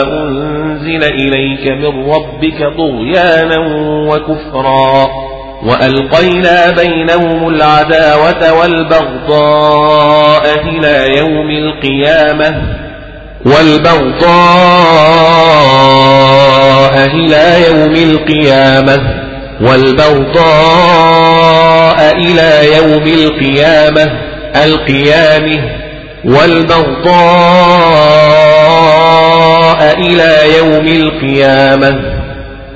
أنزل إليك من ربك طغيانا وكفرا. وألقينا بينهم العداوة والبغضاء إلى يوم القيامة والبغضاء إلى يوم القيامة والبغضاء إلى يوم القيامة القيامة والبغضاء إلى يوم القيامة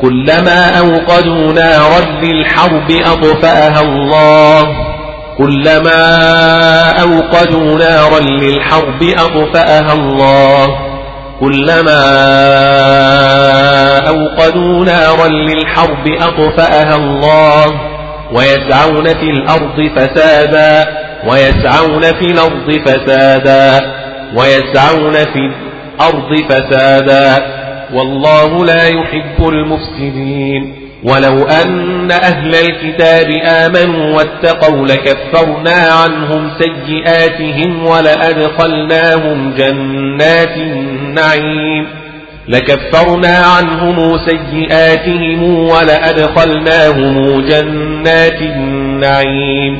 كلما أوقدوا نارا للحرب أطفأها الله. كلما أوقدوا نارا للحرب أطفأها الله. كلما أوقدوا نارا للحرب أطفأها الله. ويسعون في الأرض فسادا. ويسعون في الأرض فسادا. ويسعون في الأرض فسادا. والله لا يحب المفسدين. ولو أن أهل الكتاب آمنوا واتقوا لكفرنا عنهم سيئاتهم ولأدخلناهم جنات النعيم. لكفرنا عنهم سيئاتهم ولأدخلناهم جنات النعيم.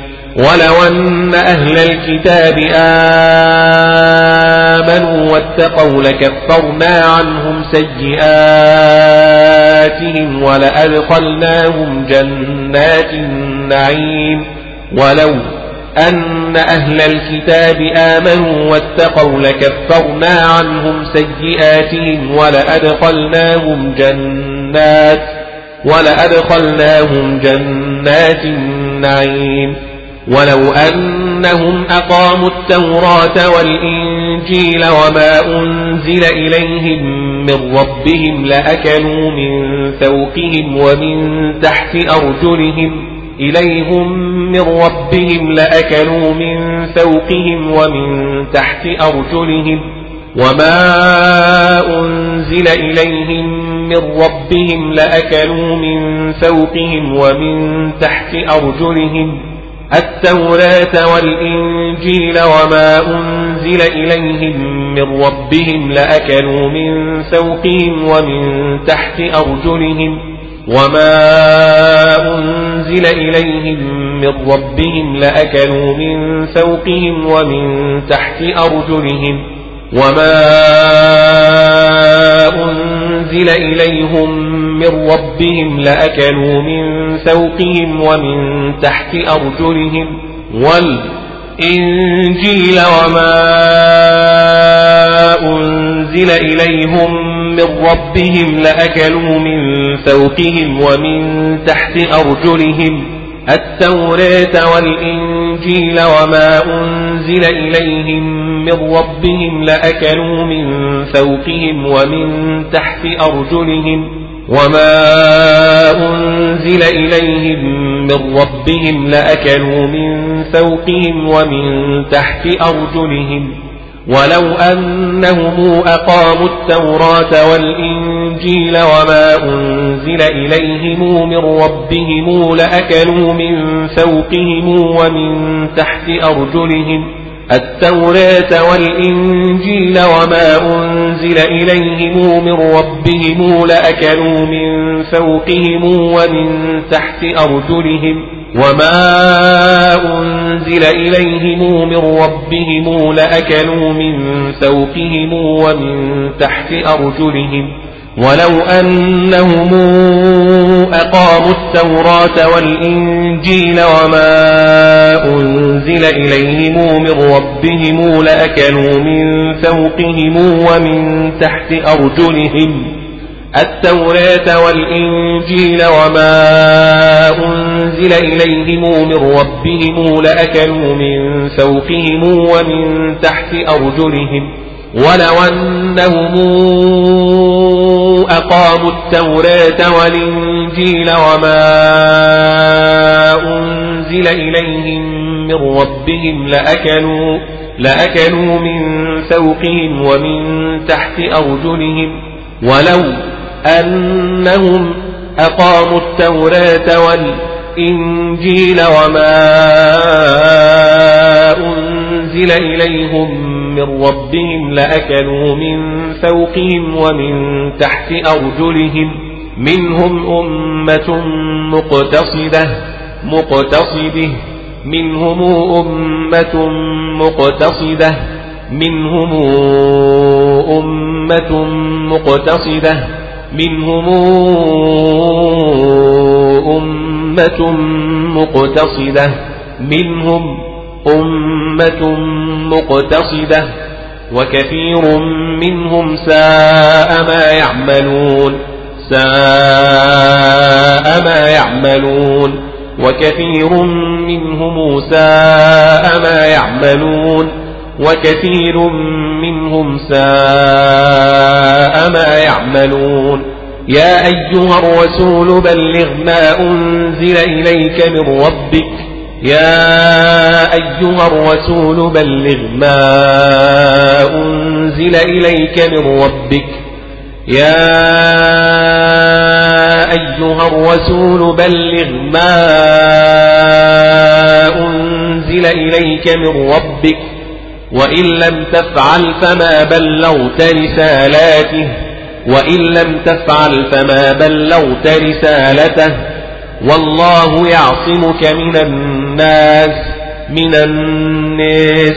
ولو أن أهل الكتاب آمنوا واتقوا لكفرنا عنهم سيئاتهم ولأدخلناهم جنات النعيم ولو أن أهل الكتاب آمنوا واتقوا لكفرنا عنهم سيئاتهم ولأدخلناهم جنات ولأدخلناهم جنات النعيم ولو أنهم أقاموا التوراة والإنجيل وما أنزل إليهم من ربهم لأكلوا من فوقهم ومن تحت أرجلهم إليهم من ربهم لأكلوا من فوقهم ومن تحت أرجلهم وما أنزل إليهم من ربهم لأكلوا من فوقهم ومن تحت أرجلهم التوراة والإنجيل وما أنزل إليهم من ربهم لأكلوا من فوقهم ومن تحت أرجلهم وما أنزل إليهم من ربهم لأكلوا من فوقهم ومن تحت أرجلهم وما أنزل إليهم من ربهم لأكلوا من فوقهم ومن تحت أرجلهم والإنجيل وما أنزل إليهم من ربهم لأكلوا من فوقهم ومن تحت أرجلهم التوراة والإنجيل وما أنزل إليهم من ربهم لأكلوا من فوقهم ومن تحت أرجلهم وما أنزل إليهم من ربهم لأكلوا من فوقهم ومن تحت أرجلهم ولو أنهم أقاموا التوراة والإنجيل وما أنزل إليهم من ربهم لأكلوا من فوقهم ومن تحت أرجلهم التوراة والإنجيل وما أنزل إليهم من ربهم لأكلوا من فوقهم ومن تحت أرجلهم وما أنزل إليهم من ربهم لأكلوا من فوقهم ومن تحت أرجلهم ولو أنهم أقاموا التوراة والإنجيل وما أنزل إليهم من ربهم لأكلوا من فوقهم ومن تحت أرجلهم التوراة والإنجيل وما أنزل إليهم من ربهم لأكلوا من فوقهم ومن تحت أرجلهم ولو أنهم أقاموا التوراة والإنجيل وما أنزل إليهم من ربهم لأكلوا لأكلوا من فوقهم ومن تحت أرجلهم. ولو أنهم أقاموا التوراة والإنجيل وما أنزل إليهم من ربهم لأكلوا من فوقهم ومن تحت أرجلهم منهم أمة مقتصدة مقتصدة. منهم أمة مقتصدة. منهم أمة مقتصدة. منهم أمة مقتصدة. منهم أمة مقتصدة وكثير منهم ساء ما يعملون ساء ما يعملون وكثير منهم ساء ما يعملون وكثير منهم ساء ما يعملون. يا أيها الرسول بلغ ما أنزل إليك من ربك يا أيها الرسول بلغ ما أنزل إليك من ربك. يا أيها الرسول بلغ ما أنزل إليك من ربك. وإن لم تفعل فما بلغت رسالاته. وإن لم تفعل فما بلغت رسالته. والله يعصمك من الناس من الناس.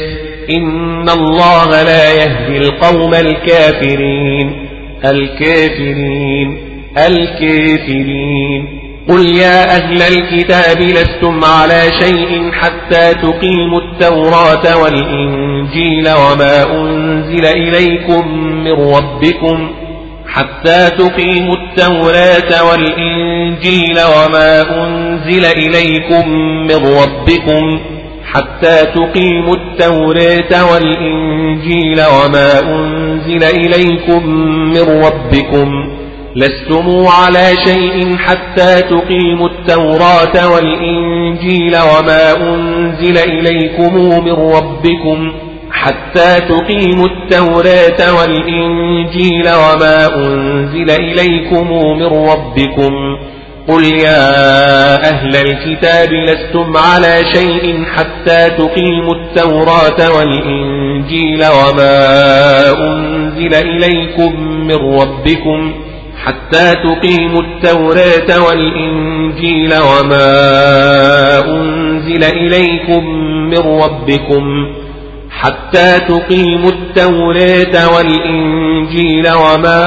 إن الله لا يهدي القوم الكافرين. الكافرين الكافرين. قل يا أهل الكتاب لستم على شيء حتى تقيموا التوراة والإنجيل وما أنزل إليكم من ربكم؟ حتى تقيموا التوراة والإنجيل وما أنزل إليكم من ربكم حتى تقيموا التوراة والإنجيل وما أنزل إليكم من ربكم لستم على شيء حتى تقيموا التوراة والإنجيل وما أنزل إليكم من ربكم حتى تقيموا التوراة والإنجيل وما أنزل إليكم من ربكم. قل يا أهل الكتاب لستم على شيء حتى تقيموا التوراة والإنجيل وما أنزل إليكم من ربكم. حتى تقيموا التوراة والإنجيل وما أنزل إليكم من ربكم. حتى تقيموا التوراة والإنجيل وما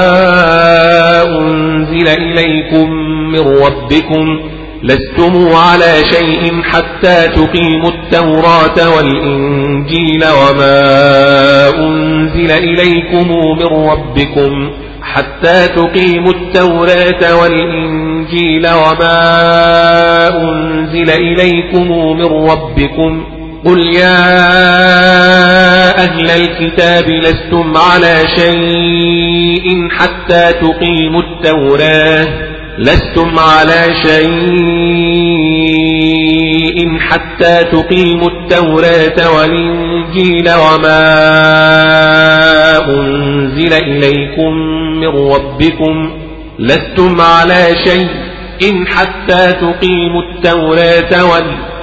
أنزل إليكم من ربكم لستم على شيء حتى تقيموا التوراة والإنجيل وما أنزل إليكم من ربكم حتى تقيموا التوراة والإنجيل وما أنزل إليكم من ربكم قل يا أهل الكتاب لستم على شيء حتى تقيموا التوراة لستم على شيء حتى تقيموا التوراة والإنجيل وما أنزل إليكم من ربكم لستم على شيء حتى تقيموا التوراة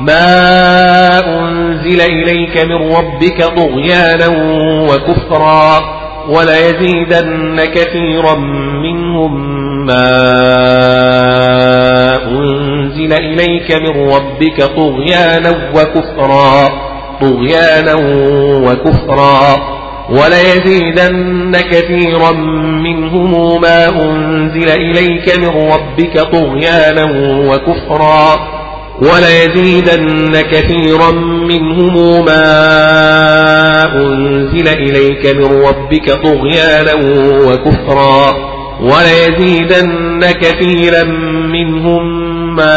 ما أنزل إليك من ربك طغيانا وكفرا وليزيدن كثيرا منهم ما أنزل إليك من ربك طغيانا وكفرا طغيانا وكفرا وليزيدن كثيرا منهم ما أنزل إليك من ربك طغيانا وكفرا وليزيدن كثيرا منهم ما أنزل إليك من ربك طغيانا وكفرا. وليزيدن كثيرا منهم ما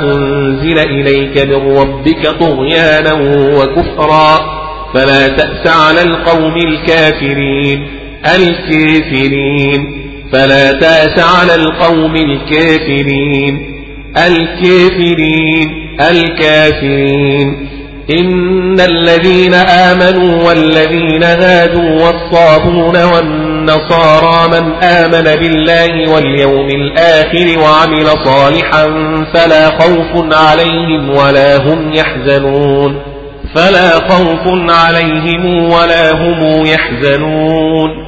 أنزل إليك من ربك طغيانا وكفرا. فلا تأس على القوم الكافرين. الكافرين. فلا تأس على القوم الكافرين. الكافرين الكافرين. إن الذين آمنوا والذين هادوا والصابون والنصارى من آمن بالله واليوم الآخر وعمل صالحا فلا خوف عليهم ولا هم يحزنون. فلا خوف عليهم ولا هم يحزنون.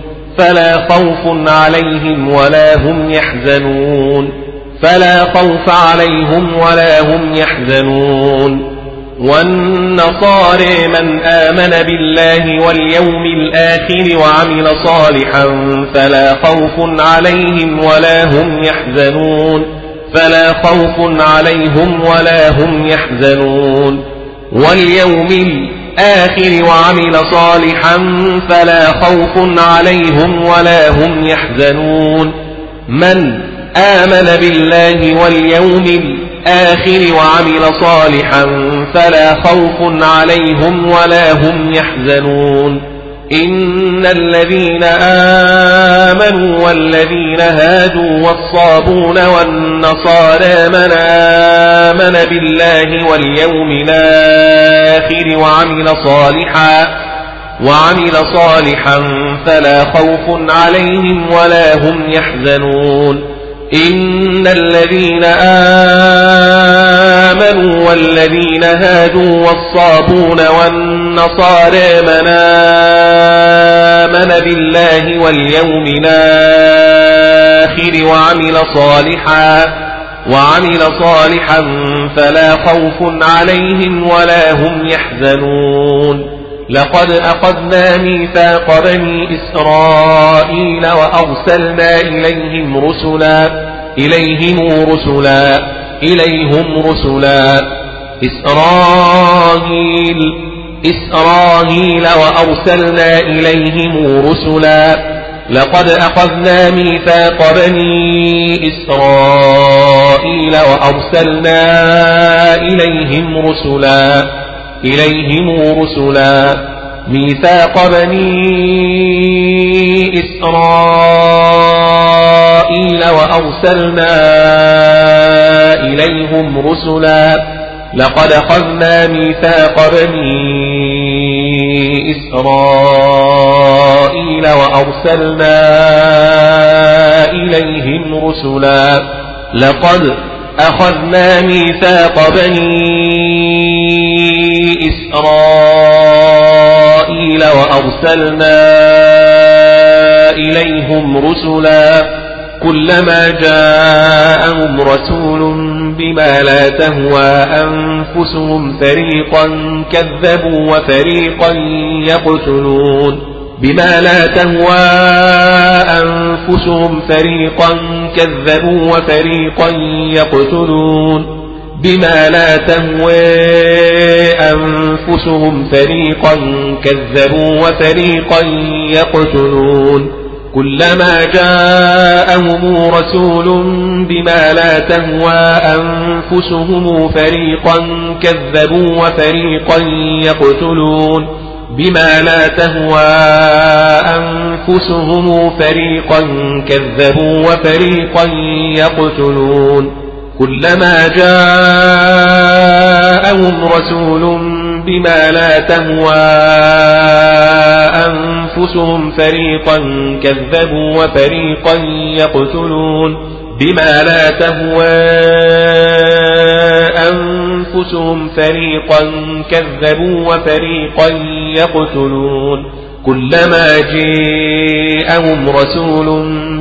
فلا خوف عليهم ولا هم يحزنون. فلا خوف عليهم ولا هم يحزنون. والنصارى من آمن بالله واليوم الآخر وعمل صالحا فلا خوف عليهم ولا هم يحزنون. فلا خوف عليهم ولا هم يحزنون. واليوم الآخر وعمل صالحا فلا خوف عليهم ولا هم يحزنون. من آمن بالله واليوم الآخر وعمل صالحا فلا خوف عليهم ولا هم يحزنون. إن الذين آمنوا والذين هادوا والصابون والنصارى من آمن بالله واليوم الآخر وعمل صالحا وعمل صالحا فلا خوف عليهم ولا هم يحزنون إن الذين آمنوا والذين هادوا والصابون والنصارى من آمن بالله واليوم الآخر وعمل صالحا وعمل صالحا فلا خوف عليهم ولا هم يحزنون. لقد أخذنا ميثاق بني إسرائيل وأرسلنا إليهم رسلا إليهم رسلا. إليهم رسلا. إسرائيل إسرائيل وأرسلنا إليهم رسلا. لقد أخذنا ميثاق بني إسرائيل وأرسلنا إليهم رسلا. إليهم رسلا. ميثاق بني إسرائيل وأرسلنا إليهم رسلا. لقد أخذنا ميثاق بني إسرائيل وأرسلنا إليهم رسلا. لقد أخذنا ميثاق بني إسرائيل وأرسلنا إليهم رسلا كلما جاءهم رسول بما لا تهوى أنفسهم فريقا كذبوا وفريقا يقتلون بما لا تهوى أنفسهم فريقا كذبوا وفريقا يقتلون بما لا تهوى أنفسهم فريقا كذبوا وفريقا يقتلون كلما جاءهم رسول بما لا تهوى أنفسهم فريقا كذبوا وفريقا يقتلون بما لا تهوى أنفسهم فريقا كذبوا وفريقا يقتلون كلما جاءهم رسول بما لا تهوى أنفسهم فريقا كذبوا وفريقا يقتلون بما لا تهوى أنفسهم فريقا كذبوا وفريقا يقتلون كلما جاءهم رسول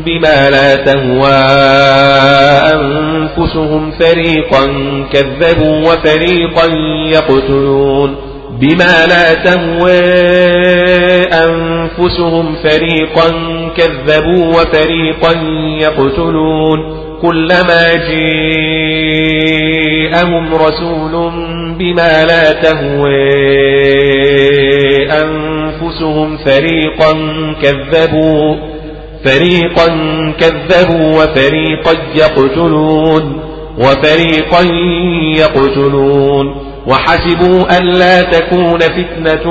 بما لا تهوى أنفسهم فريقا كذبوا وفريقا يقتلون بما لا تهوى أنفسهم فريقا كذبوا وفريقا يقتلون كلما جاءهم رسول بما لا تهوى أنفسهم فريقا كذبوا فريقا كذبوا وفريقا يقتلون وفريقا يقتلون. وحسبوا ألا تكون فتنة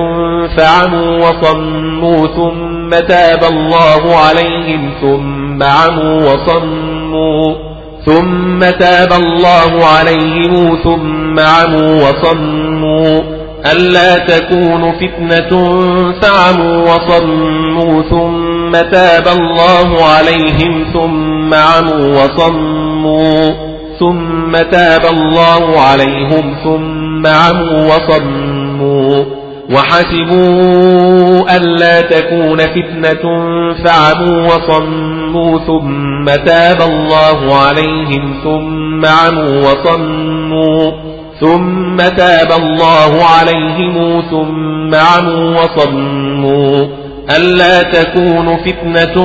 فعموا وصموا ثم تاب الله عليهم ثم عموا وصموا ثم تاب الله عليهم ثم عموا وصموا. ألا تكون فتنة فعموا وصموا ثم تاب الله عليهم ثم عموا وصموا ثم تاب الله عليهم ثم عموا وصموا وحسبوا ألا تكون فتنة فعموا وصموا ثم تاب الله عليهم ثم عموا وصموا ثم تاب الله عليهم ثم عموا وصموا. ألا تكون فتنة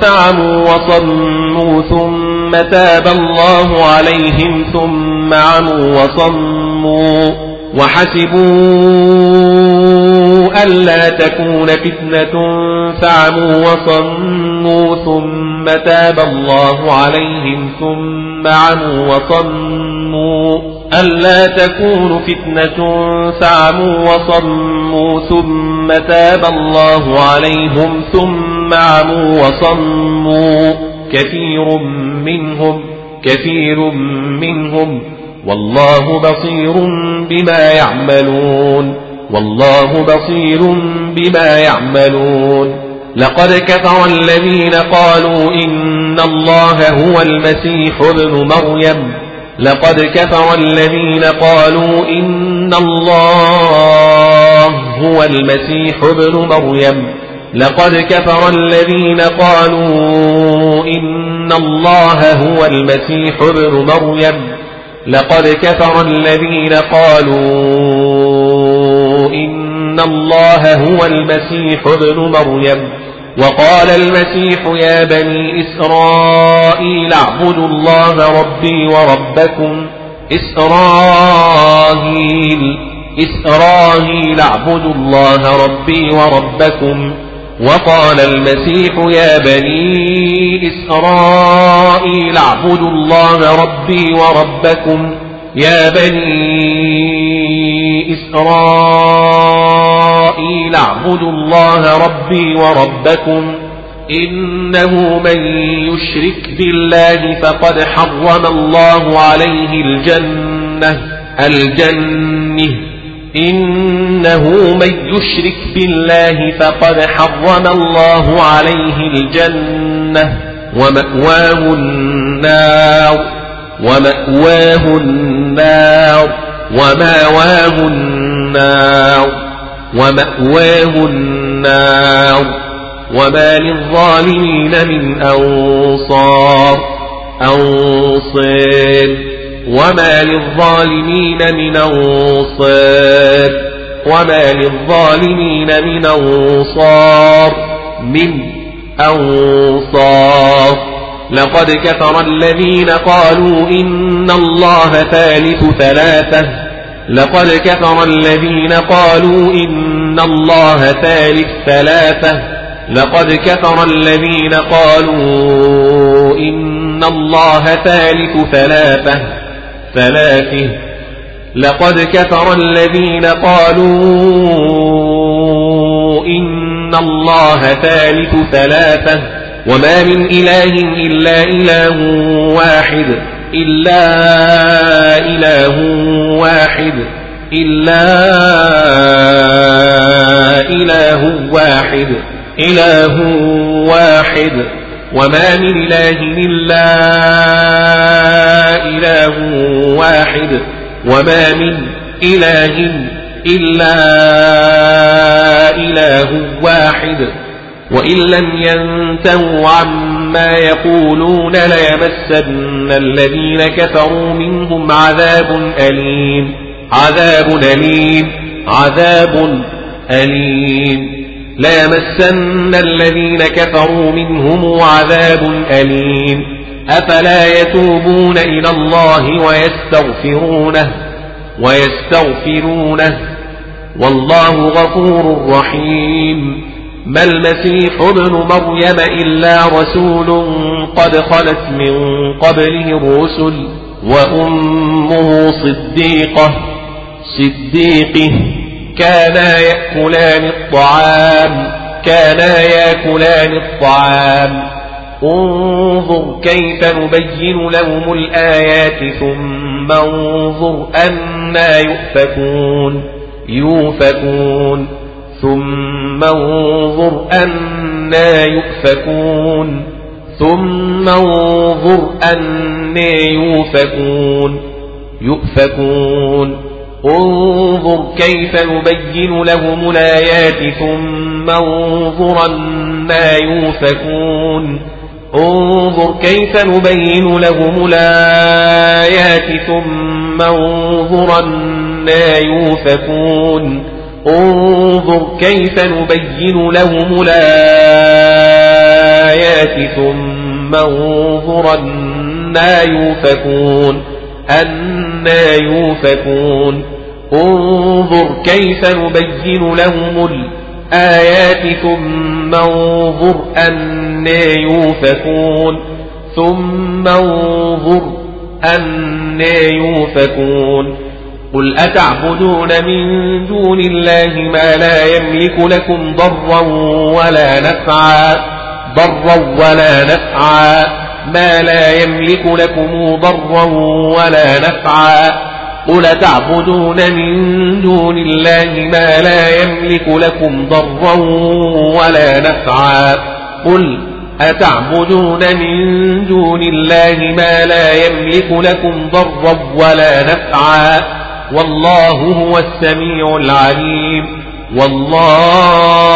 فعموا وصموا. ثم تاب الله عليهم ثم عموا وصموا. وحسبوا ألا تكون فتنة فعموا وصموا. ثم تاب الله عليهم ثم عموا وصموا. ألا تكون فتنة فعموا وصموا ثم تاب الله عليهم ثم عموا وصموا كثير منهم كثير منهم والله بصير بما يعملون والله بصير بما يعملون لقد كفر الذين قالوا إن الله هو المسيح ابن مريم لقد كفر الذين قالوا إن الله هو المسيح ابن مريم. لقد كفر الذين قالوا إن الله هو المسيح ابن مريم. لقد كفر الذين قالوا إن الله هو المسيح ابن مريم. وقال المسيح يا بني إسرائيل اعبدوا الله ربي وربكم إسرائيل إسرائيل اعبدوا الله ربي وربكم. وقال المسيح يا بني إسرائيل اعبدوا الله ربي وربكم. يا بني إسرائيل اعبدوا الله ربي وربكم إنه من يشرك بالله فقد حرم الله عليه الجنة الجنة. إنه من يشرك بالله فقد حرم الله عليه الجنة. ومأواه النار ومأواه النار ومأواه النار. ومأواه النار وما للظالمين من أنصار أنصار وما للظالمين من أنصار وما للظالمين من أنصار من أنصار لقد كفر الذين قالوا إن الله ثالث ثلاثة لقد كفر الذين قالوا إن الله ثالث ثلاثة. لقد كفر الذين قالوا إن الله ثالث ثلاثة. ثلاثة. لقد كفر الذين قالوا إن الله ثالث ثلاثة. وما من إله إلا إله واحد. إلا إله واحد إلا إله واحد إله واحد. وما من إله إلا إله واحد. وما من إله إلا إله واحد. وإن لم ينتهوا عما يقولون ليمسن الذين كفروا منهم عذاب أليم. عذاب أليم. عذاب أليم. ليمسن الذين كفروا منهم عذاب أليم. أفلا يتوبون إلى الله ويستغفرونه؟ ويستغفرونه. والله غفور رحيم. ما المسيح ابن مريم إلا رسول قد خلت من قبله الرسل وأمه صديقة صديقه كانا يأكلان الطعام كانا يأكلان الطعام. انظر كيف نبين لهم الآيات ثم انظر أنا يؤفكون يؤفكون. ثم انظر أنا يؤفكون. ثم انظر أنا يؤفكون. يؤفكون. انظر كيف نبين لهم الآيات. ثم انظر أنا يؤفكون. انظر كيف نبين لهم الآيات. ثم انظر أنا يؤفكون. انظر كيف نبين لهم الآيات ثم انظر أنا يؤفكون أنا يؤفكون انظر كيف نبين لهم الآيات ثم انظر أنا يؤفكون ثم انظر أنا يؤفكون قل أتعبدون من دون الله ما لا يملك لكم ضرا ولا نفعا ضرا ولا نفعا ما لا يملك لكم ضرا ولا نفعا. قل تعبدون من دون الله ما لا يملك لكم ضرا ولا نفعا. قل أتعبدون من دون الله ما لا يملك لكم ضرا ولا نفعا. والله هو السميع العليم. والله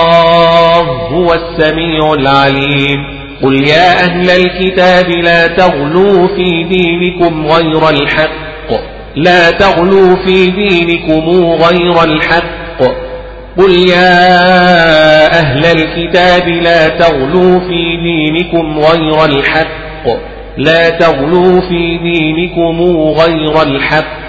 هو السميع العليم. قل يا أهل الكتاب لا تغلوا في دينكم غير الحق. لا تغلوا في دينكم غير الحق. قل يا أهل الكتاب لا تغلوا في دينكم غير الحق. لا تغلوا في دينكم غير الحق.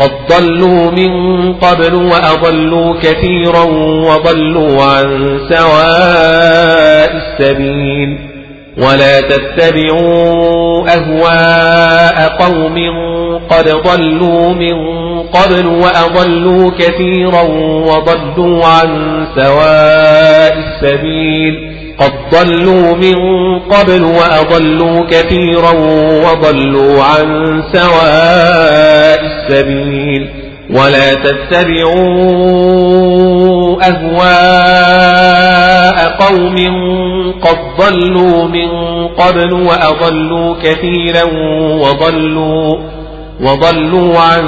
قد ضلوا من قبل وأضلوا كثيرا وضلوا عن سواء السبيل ولا تتبعوا أهواء قوم قد ضلوا من قبل وأضلوا كثيرا وضلوا عن سواء السبيل قد ضلوا من قبل وأضلوا كثيرا وضلوا عن سواء السبيل ولا تتبعوا أهواء قوم قد ضلوا من قبل وأضلوا كثيرا وضلوا وضلوا عن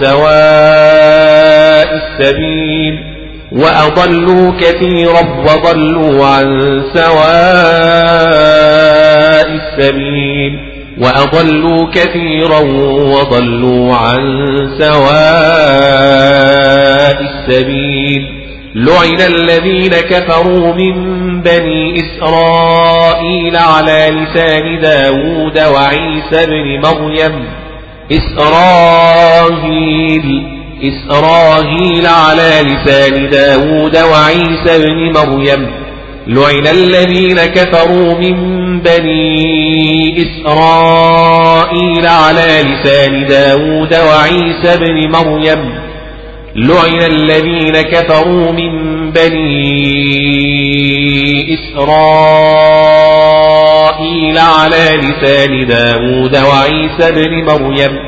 سواء السبيل وأضلوا كثيرا وضلوا عن سواء السبيل وأضلوا كثيرا وضلوا عن سواء السبيل لعن الذين كفروا من بني إسرائيل على لسان داود وعيسى بن مريم إسرائيل إسرائيل على لسان داود وعيسى بن مريم. لعن الذين كفروا من بني إسرائيل على لسان داود وعيسى بن مريم. لعن الذين كفروا من بني إسرائيل على لسان داود وعيسى بن مريم.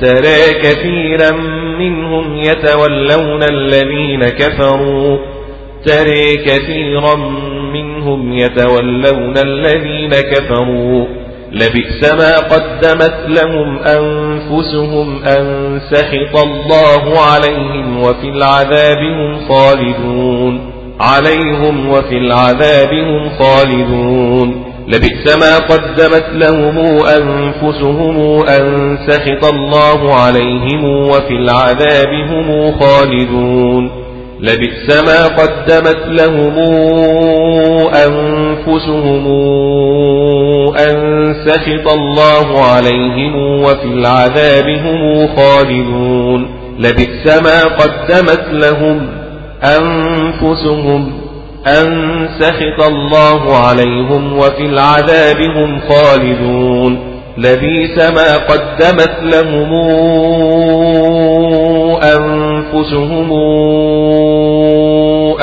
ترى كثيرا منهم يتولون الذين كفروا. ترى كثيرا منهم يتولون الذين كفروا. لبئس ما قدمت لهم أنفسهم أن سخط الله عليهم وفي العذاب هم خالدون. عليهم وفي العذاب هم خالدون. لبئس ما قدمت لهم أنفسهم أن سخط الله عليهم وفي العذاب هم خالدون. لبئس ما قدمت لهم أنفسهم أن سخط الله عليهم وفي العذاب هم خالدون. لبئس ما قدمت لهم أنفسهم أن سخط الله عليهم وفي العذاب هم خالدون لبيس ما قدمت لهم أنفسهم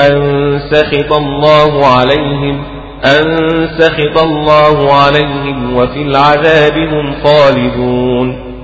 أن سخط الله عليهم أن سخط الله عليهم وفي العذاب هم خالدون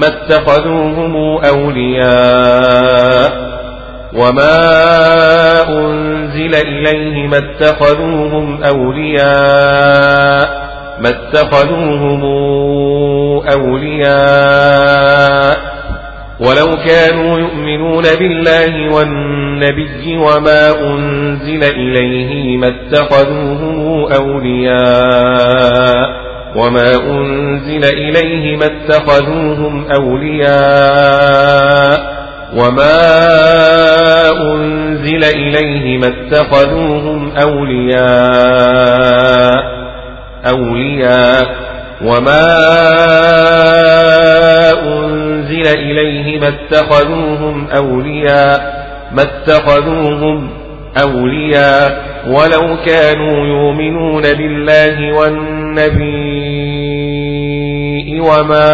ما اتخذوهم أولياء وما أنزل إليه ما اتخذوهم أولياء ما اتخذوهم أولياء ولو كانوا يؤمنون بالله والنبي وما أنزل إليه ما اتخذوهم أولياء وما أنزل إليه ما اتخذوهم أولياء وما أنزل إليه ما اتخذوهم أولياء أولياء وما أنزل إليه ما اتخذوهم أولياء ما اتخذوهم أولياء ولو كانوا يؤمنون بالله والنبي وما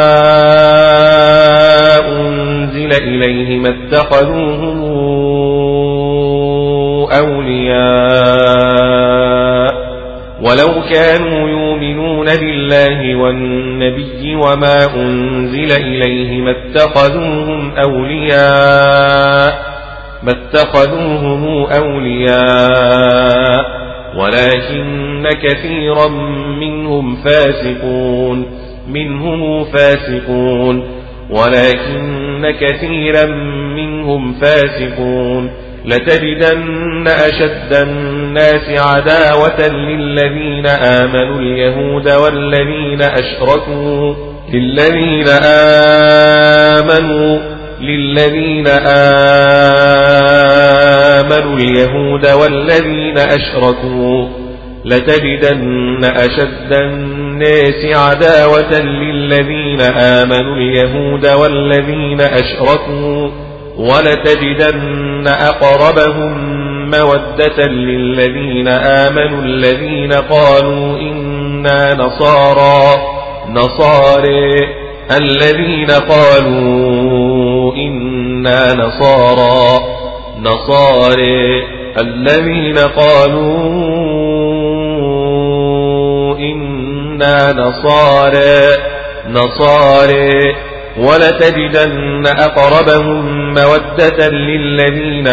أنزل إليه ما اتخذوهم أولياء ولو كانوا يؤمنون بالله والنبي وما أنزل إليه ما اتخذوهم أولياء ما اتخذوهم أولياء ولكن كثيرا منهم فاسقون منهم فاسقون ولكن كثيرا منهم فاسقون. لتجدن أشد الناس عداوة للذين آمنوا اليهود والذين أشركوا للذين آمنوا للذين آمنوا اليهود والذين أشركوا لتجدن أشد الناس عداوة للذين آمنوا اليهود والذين أشركوا ولتجدن أقربهم مودة للذين آمنوا الذين قالوا إنا نصارى نصاري الذين قالوا نصارى. نصاري الذين قالوا إنا نصارى. نصاري ولتجدن أقربهم مودة للذين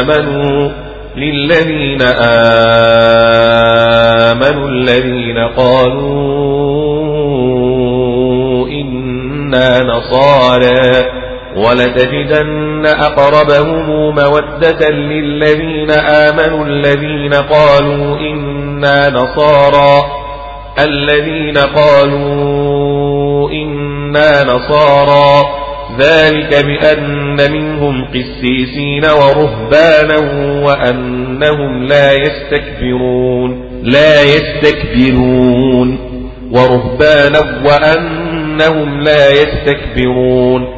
آمنوا. للذين آمنوا. الذين قالوا إنا نصارى. ولتجدن أقربهم مودة للذين آمنوا الذين قالوا إنا نصارى الذين قالوا إنا نصارى ذلك بأن منهم قسيسين ورهبانا وأنهم لا يستكبرون لا يستكبرون ورهبانا وأنهم لا يستكبرون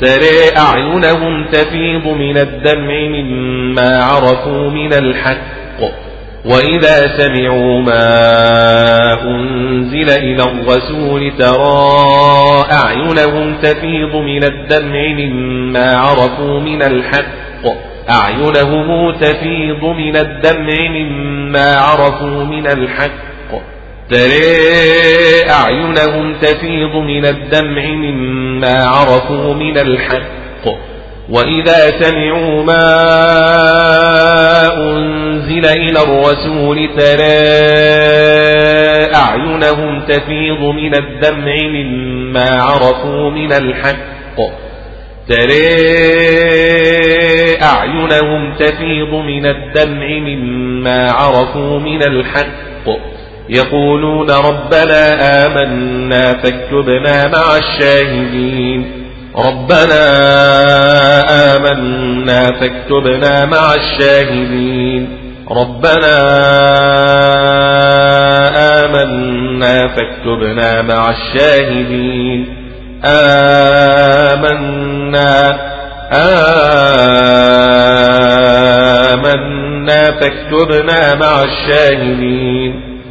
ترى أعينهم تفيض من الدمع مما عرفوا من الحق. وإذا سمعوا ما أنزل إلى الرسول ترى أعينهم تفيض من الدمع مما عرفوا من الحق. أعينهم تفيض من الدمع مما عرفوا من الحق. ترى أعينهم تفيض من الدمع مما عرفوا من الحق. وإذا سمعوا ما أنزل إلى الرسول ترى أعينهم تفيض من الدمع مما عرفوا من الحق. ترى أعينهم تفيض من الدمع مما عرفوا من الحق. يقولون ربنا آمنا فاكتبنا مع الشاهدين. ربنا آمنا فاكتبنا مع الشاهدين. ربنا آمنا فاكتبنا مع الشاهدين. آمنا آمنا فاكتبنا مع الشاهدين.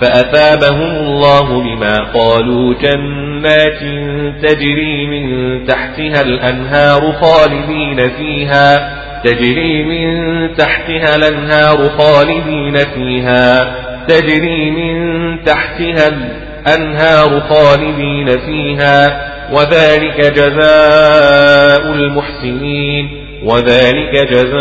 فأثابهم الله بما قالوا جنات تجري من تحتها الأنهار خالدين فيها تجري من تحتها الأنهار خالدين فيها تجري من تحتها الأنهار خالدين فيها وذلك جزاء المحسنين وذلك جزاء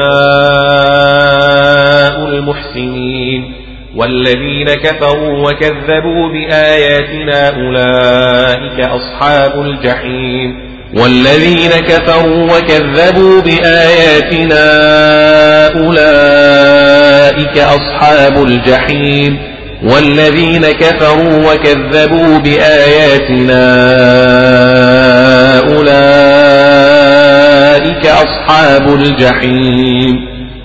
المحسنين. والذين كفروا وكذبوا بآياتنا أولئك أصحاب الجحيم. والذين كفروا وكذبوا بآياتنا أولئك أصحاب الجحيم. والذين كفروا وكذبوا بآياتنا أولئك أصحاب الجحيم.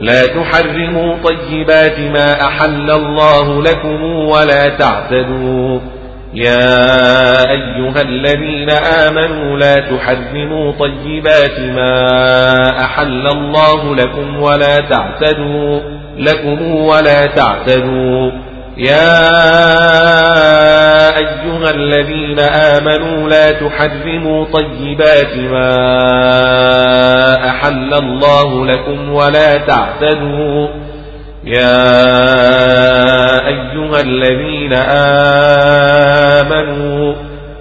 لا تحرموا طيبات ما أحل الله لكم ولا تعتدوا. يا أيها الذين آمنوا لا تحرموا طيبات ما أحل الله لكم ولا تعتدوا لكم ولا تعتدوا. يا أيها الذين آمنوا لا تحرموا طيبات ما أحل الله لكم ولا تعتدوا. يا أيها الذين آمنوا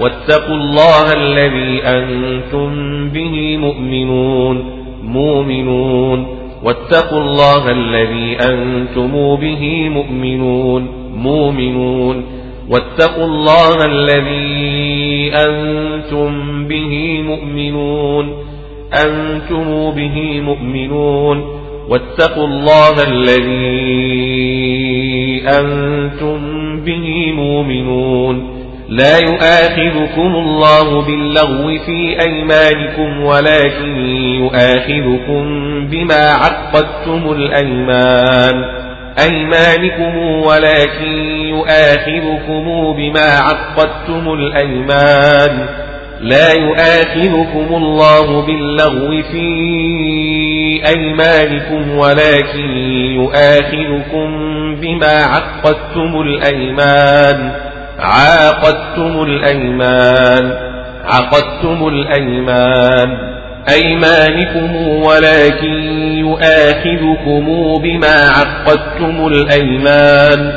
واتقوا الله الذي أنتم به مؤمنون مؤمنون. واتقوا الله الذي أنتم به مؤمنون مؤمنون. واتقوا الله الذي أنتم به مؤمنون أنتم به مؤمنون. واتقوا الله الذي أنتم به مؤمنون. لا يؤاخذكم الله باللغو في أيمانكم ولكن يؤاخذكم بما عقدتم الأيمان. أيمانكم ولكن يؤاخذكم بما عقدتم الأيمان. لا يؤاخذكم الله باللغو في أيمانكم ولكن يؤاخذكم بما عقدتم الأيمان. عاقدتم الأيمان عقدتم الأيمان. أيمانكم ولكن يؤاخذكم بما عقدتم الأيمان.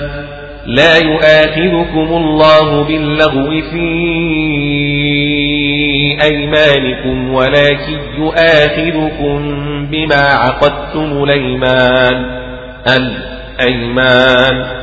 لا يؤاخذكم الله باللغو في أيمانكم ولكن يؤاخذكم بما عقدتم الأيمان. الأيمان.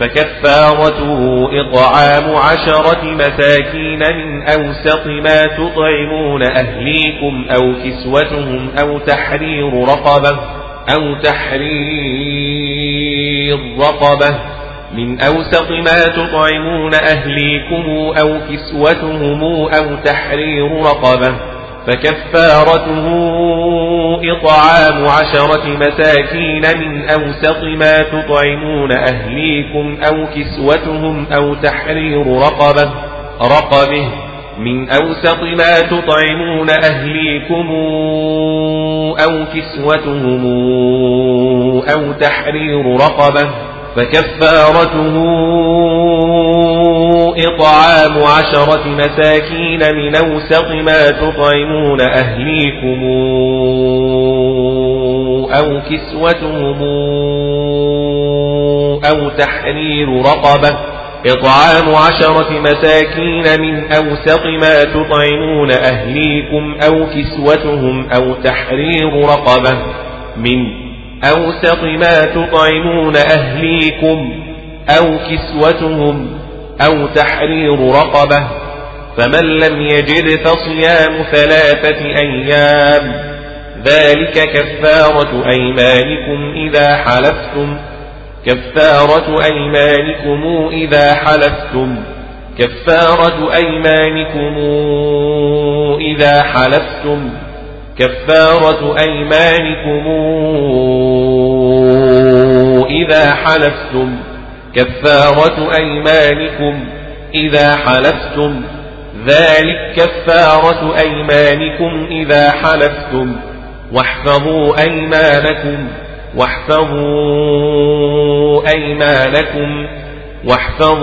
فكفارته إطعام عشرة مساكين من أوسط ما تطعمون أهليكم أو كسوتهم أو تحرير رقبة أو تحرير رقبة من أوسط ما تطعمون أهليكم أو كسوتهم أو تحرير رقبة فكفارته إطعام عشرة مساكين من أوسط ما تطعمون أهليكم أو كسوتهم أو تحرير رقبة رقبة من أوسط ما تطعمون أهليكم أو كسوتهم أو تحرير رقبة. فكفارته إطعام عشرة مساكين من أوسط ما تطعمون أهليكم أو كسوتهم أو تحرير رقبة. إطعام عشرة مساكين من أوسط ما تطعمون أهليكم أو كسوتهم أو تحرير رقبة. من أوسط ما تطعمون أهليكم أو كسوتهم أو تحرير رقبة فمن لم يجد فصيام ثلاثة أيام ذلك كفارة أيمانكم إذا حلفتم كفارة أيمانكم إذا حلفتم كفارة أيمانكم إذا حلفتم كفارة أيمانكم إذا حلفتم. كفارة أيمانكم إذا حلفتم. ذلك كفارة أيمانكم إذا حلفتم. واحفظوا أيمانكم. واحفظوا أيمانكم. واحفظوا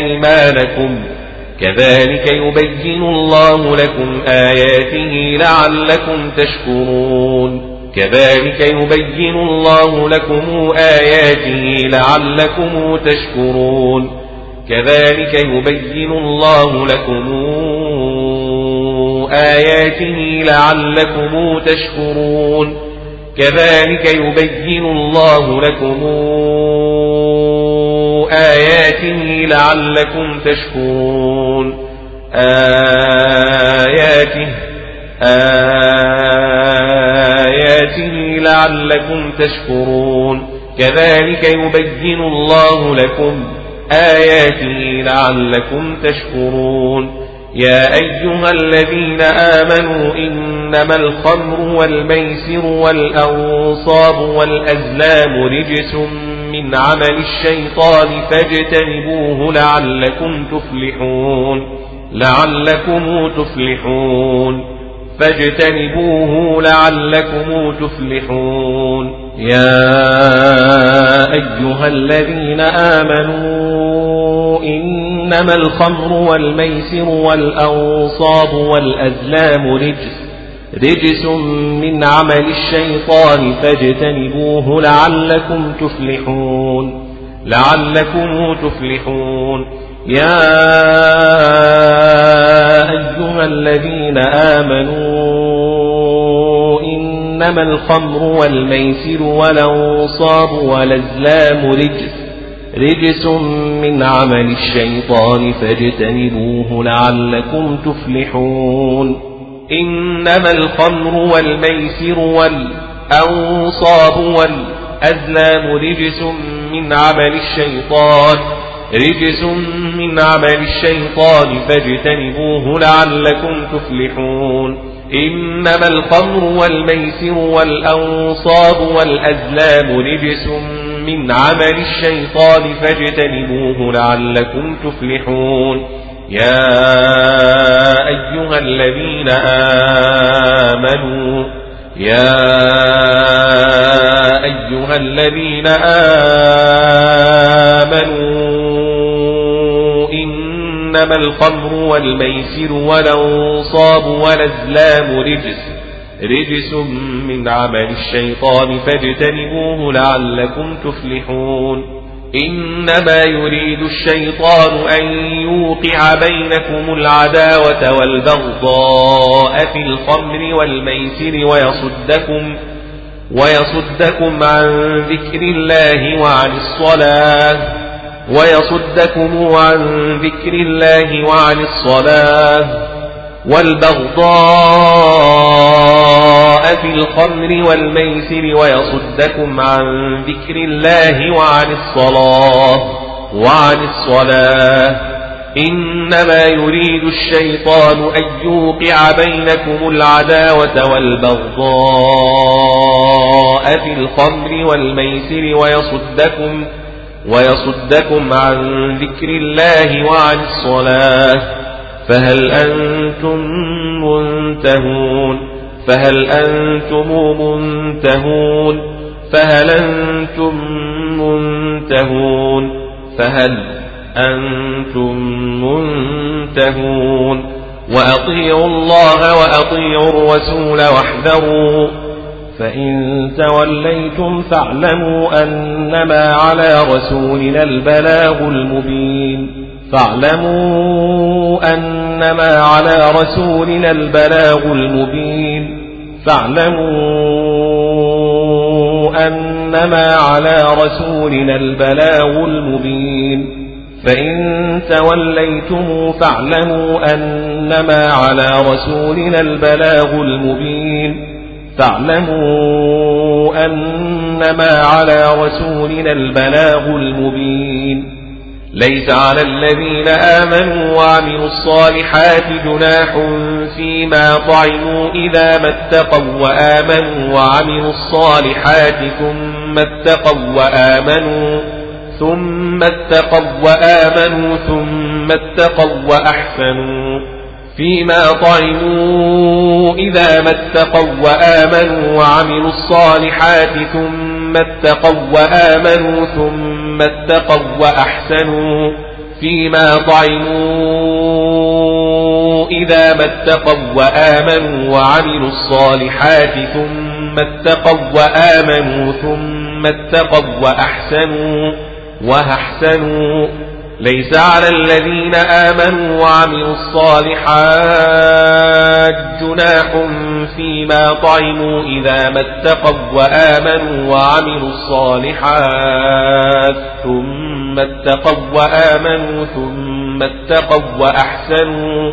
أيمانكم. كذلك يبين الله لكم آياته لعلكم تشكرون. كذلك يبين الله لكم آياته لعلكم تشكرون. كذلك يبين الله لكم آياته لعلكم تشكرون. كذلك يبين الله لكم آياته لعلكم تشكرون. آياته آياته لعلكم تشكرون. كذلك يبين الله لكم آياته لعلكم تشكرون. يا أيها الذين آمنوا إنما الخمر والميسر والأنصاب والأزلام رجس من عمل الشيطان فاجتنبوه لعلكم تفلحون لعلكم تفلحون فاجتنبوه لعلكم تفلحون يا أيها الذين آمنوا إنما الخمر والميسر والأنصاب والأزلام رجس رجس من عمل الشيطان فاجتنبوه لعلكم تفلحون. لعلكم تفلحون. يا أيها الذين آمنوا إنما الخمر والميسر والأنصاب والأزلام رجس. رجس من عمل الشيطان فاجتنبوه لعلكم تفلحون. إنما الخمر والميسر والأنصاب والأزلام رجس من عمل الشيطان. رجس من عمل الشيطان فاجتنبوه لعلكم تفلحون. إنما الخمر والميسر والأنصاب والأزلام رجس من عمل الشيطان فاجتنبوه لعلكم تفلحون. يا أيها الذين آمنوا يا أيها الذين آمنوا إنما الخمر والميسر والأنصاب والأزلام رجس. رجس من عمل الشيطان فاجتنبوه لعلكم تفلحون. إنما يريد الشيطان أن يوقع بينكم العداوة والبغضاء في الخمر والميسر ويصدكم ويصدكم عن ذكر الله وعن الصلاة ويصدكم عن ذكر الله وعن الصلاة والبغضاء في الخمر والميسر ويصدكم عن ذكر الله وعن الصلاة وعن الصلاة. إنما يريد الشيطان أن يوقع بينكم العداوة والبغضاء في الخمر والميسر ويصدكم ويصدكم عن ذكر الله وعن الصلاة. فهل أنتم منتهون؟ فهل أنتم منتهون؟ فهل أنتم منتهون؟ فهل أنتم منتهون؟ وأطيعوا الله وأطيعوا الرسول واحذروا. فإن توليتم فاعلموا أنما على رسولنا البلاغ المبين. فاعلموا أنما على رسولنا البلاغ المبين. فاعلموا أنما على رسولنا البلاغ المبين. فإن توليتم فاعلموا أنما على رسولنا البلاغ المبين. فاعلموا أنما على رسولنا البلاغ المبين. ليس على الذين آمنوا وعملوا الصالحات جناح فيما طعموا إذا ما اتقوا وآمنوا وعملوا الصالحات ثم اتقوا وآمنوا ثم اتقوا وآمنوا ثم اتقوا وأحسنوا فيما طعموا إذا ما اتقوا وآمنوا وعملوا الصالحات ثم اتقوا وآمنوا ثم ثم اتقوا وأحسنوا فيما طعموا إذا ما اتقوا وآمنوا وعملوا الصالحات ثم اتقوا وآمنوا ثم اتقوا وأحسنوا وأحسنوا ليس على الذين آمنوا وعملوا الصالحات جناح فيما طعموا إذا ما اتقوا وآمنوا وعملوا الصالحات ثم اتقوا وآمنوا ثم اتقوا وأحسنوا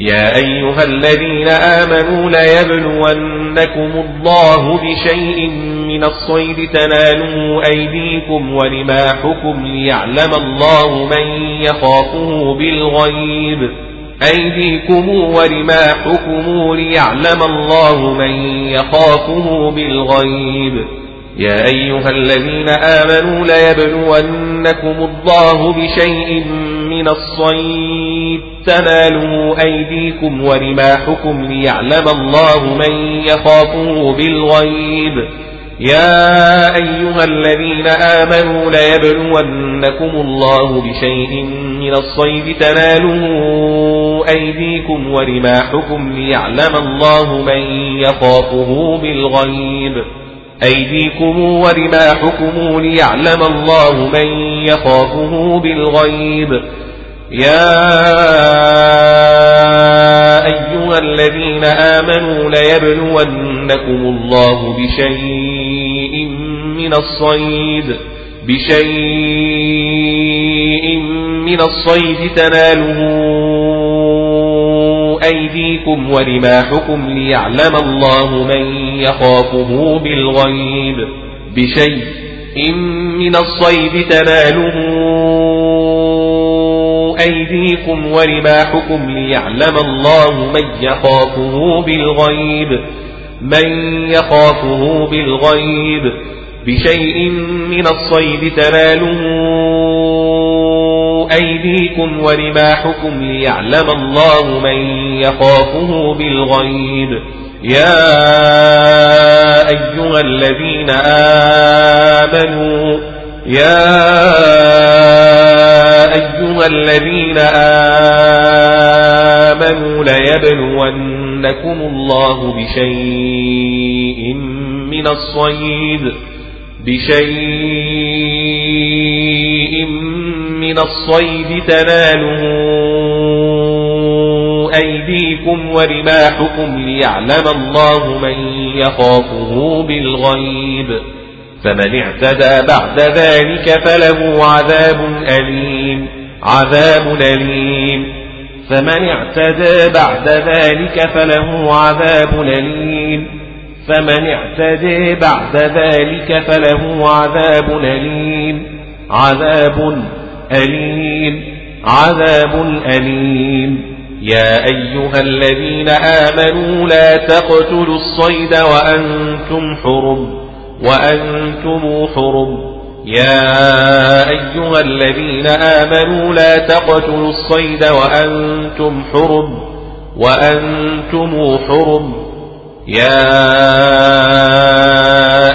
يا أيها الذين آمنوا ليبلونكم الله بشيء من الصيد تنالوا أيديكم ورماحكم ليعلم الله من يخافه بالغيب. أيديكم ورماحكم ليعلم الله من يخافه بالغيب. يا أيها الذين آمنوا ليبلونكم الله بشيء من الصيد. تنالوا أيديكم ورماحكم ليعلم الله من يخافه بالغيب. يا أيها الذين آمنوا ليبلونكم الله بشيء من الصيد. تنالوا أيديكم ورماحكم ليعلم الله من يخافه بالغيب. أيديكم ورماحكم ليعلم الله من يخافه بالغيب. يا أيها الذين آمنوا ليبلونكم الله بشيء من الصيد بشيء من الصيد تناله أيديكم ورماحكم ليعلم الله من يخافه بالغيب بشيء من الصيد تناله أيديكم ورماحكم ليعلم الله من يخافه بالغيب من يخافه بالغيب بشيء من الصيد تناله أيديكم ورماحكم ليعلم الله من يخافه بالغيب. يا أيها الذين آمنوا يا أيها الذين آمنوا ليبلونكم الله بشيء من الصيد بشيء من الصيد تناله أيديكم ورماحكم ليعلم الله من يخافه بالغيب. فمن اعتدى بعد ذلك فله عذاب أليم عذاب أليم. فمن اعتدى بعد ذلك فله عذاب أليم. فمن اعتدى بعد ذلك فله عذاب أليم عذاب أليم. عذاب أليم. يا أيها الذين آمنوا لا تقتلوا الصيد وأنتم حرم وأنتم حرم. يا أيها الذين آمنوا لا تقتلوا الصيد وأنتم حرم وأنتم حرم. يا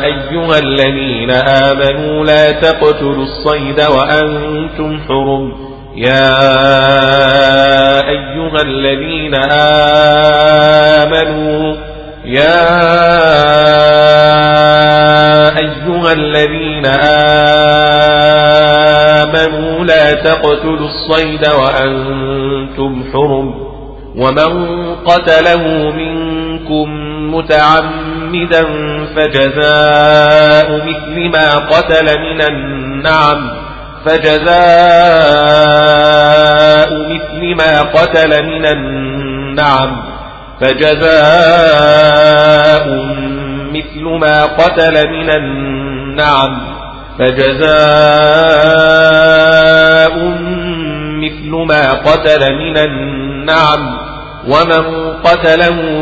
أيها الذين آمنوا لا تقتلوا الصيد وأنتم حرم. يا أيها الذين آمنوا يا أيها الذين آمنوا لا تقتلوا الصيد وأنتم حرم. ومن قتله منكم متعمدا فجزاء مثل ما قتل من النعم فجزاء مثل ما قتل من النعم فجزاء مثل ما قتل من النعم فجزاء مثل ما قتل من النعم ومن قتله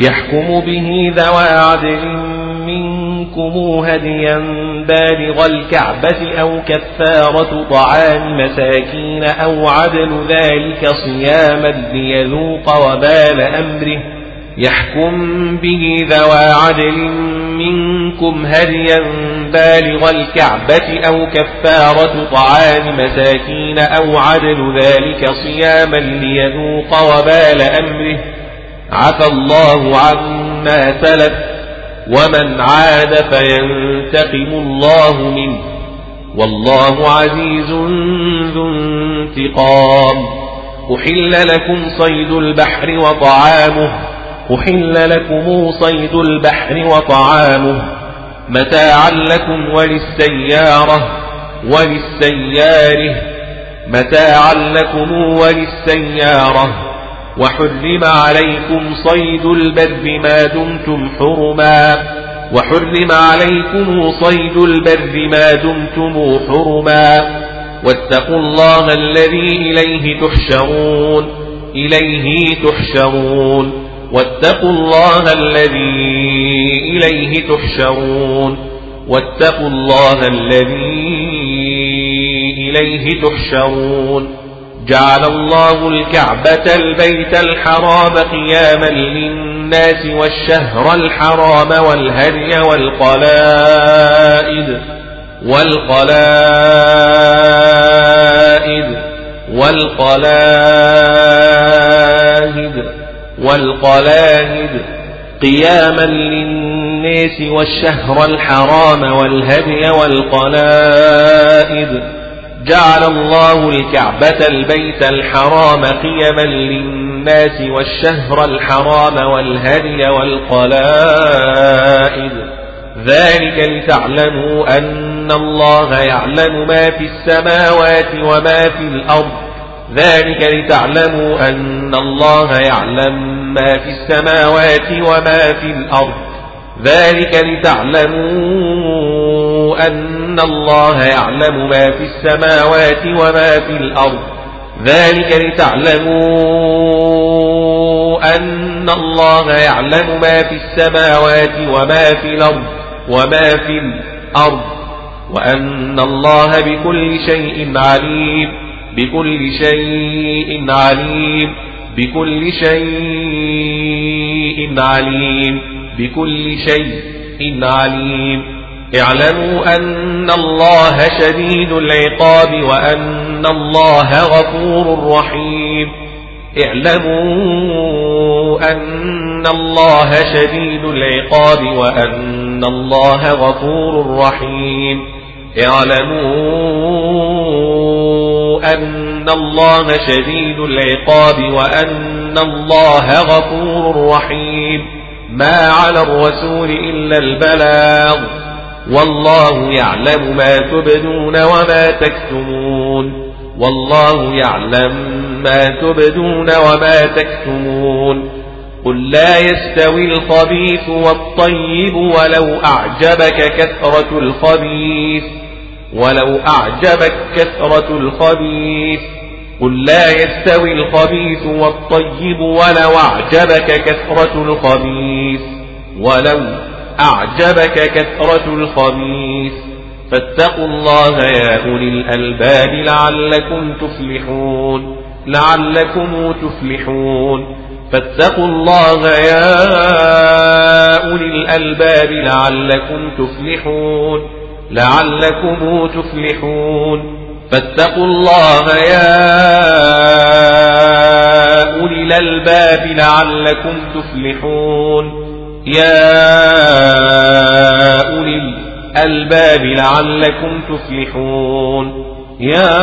يحكم به ذوى عدل منكم هديا بالغ الكعبة أو كفارة طعام مساكين أو عدل ذلك صياما ليذوق وبال أمره. يحكم به ذوى عدل منكم هديا بالغ الكعبة أو كفارة طعام مساكين أو عدل ذلك صياما ليذوق وبال أمره. عفى الله عما سلف ومن عاد فينتقم الله منه والله عزيز ذو انتقام. أحل لكم صيد البحر وطعامه أحل لكم صيد البحر وطعامه. متاعا لكم وللسيارة وللسيارة. متاعا لكم وللسيارة. وحرم عليكم صيد البر ما دمتم حرما. وحرم عليكم صيد البر ما دمتم حرما. واتقوا الله الذي إليه تحشرون. إليه تحشرون. واتقوا الله الذي إليه تحشرون. واتقوا الله الذي إليه تحشرون. جعل الله الكعبة البيت الحرام قياما للناس والشهر الحرام والهدي والقلائد والقلائد والقلائد والقلائد قياما للناس والشهر الحرام والهدي والقلائد جعل الله الكعبة البيت الحرام قيما للناس والشهر الحرام والهدي والقلائد. ذلك لتعلموا أن الله يعلم ما في السماوات وما في الأرض. ذلك لتعلموا أن الله يعلم ما في السماوات وما في الأرض. ذلك لتعلموا أن الله يعلم ما في السماوات وما في الأرض. ذلك لتعلموا أن الله يعلم ما في السماوات وما في الأرض وما في الأرض. وأن الله بكل شيء عليم. بكل شيء عليم. بكل شيء عليم. بكل شيء عليم. اعلموا أن الله شديد العقاب وأن الله غفور رحيم. اعلموا أن الله شديد العقاب وأن الله غفور رحيم. اعلموا أن الله شديد العقاب وأن الله غفور رحيم. ما على الرسول إلا البلاغ. والله يعلم ما تبدون وما تكتمون. والله يعلم ما تبدون وما تكتمون. قل لا يستوي الخبيث والطيب ولو أعجبك كثرة الخبيث. ولو أعجبك كثرة الخبيث. قل لا يستوي الخبيث والطيب ولو أعجبك كثرة الخبيث. ولو أعجبك كثرة الخبيث. فاتقوا الله يا أولي الألباب لعلكم تفلحون. لعلكم تفلحون. فاتقوا الله يا أولي الألباب لعلكم تفلحون. لعلكم تفلحون. فاتقوا الله يا أولي الألباب لعلكم تفلحون. يا أولي الألباب لعلكم تفلحون. يا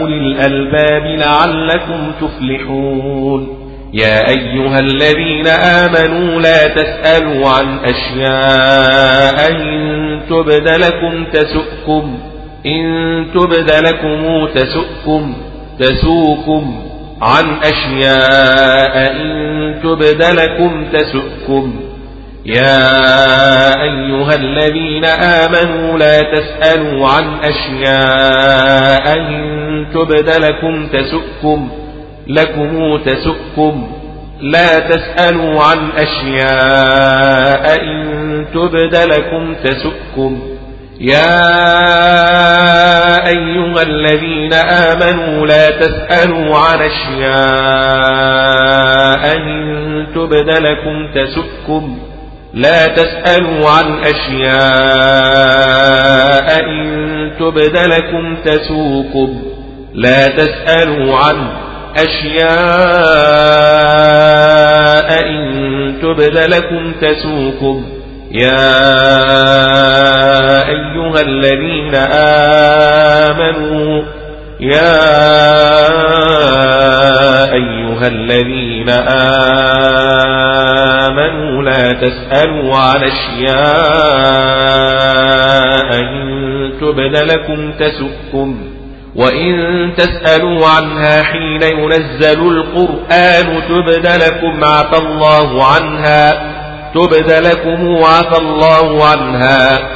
أولي الألباب لعلكم تفلحون. يا أيها الذين آمنوا لا تسألوا عن أشياء إن تبد لكم تسؤكم. إن تبد لكم تسؤكم. تسوكم عن أشياء إن تبد لكم تسؤكم. يا أيها الذين آمنوا لا تسألوا عن أشياء إن تبد لكم تسؤكم. لكم تسؤكم. لا تسألوا عن أشياء إن تبد لكم تسؤكم. يا أيها الذين آمنوا لا تسألوا عن أشياء إن تبد لكم تسؤكم. لا تسألوا عن أشياء إن تبد لكم تسوكم. لا تسألوا عن أشياء إن تبد لكم تسوكم. يا الذين آمنوا يا أيها الذين آمنوا لا تسألوا عن أشياء إن تبد لكم تسؤكم. وإن تسألوا عنها حين ينزل القرآن تبد لكم عفى الله عنها. تبد لكم عفى الله عنها.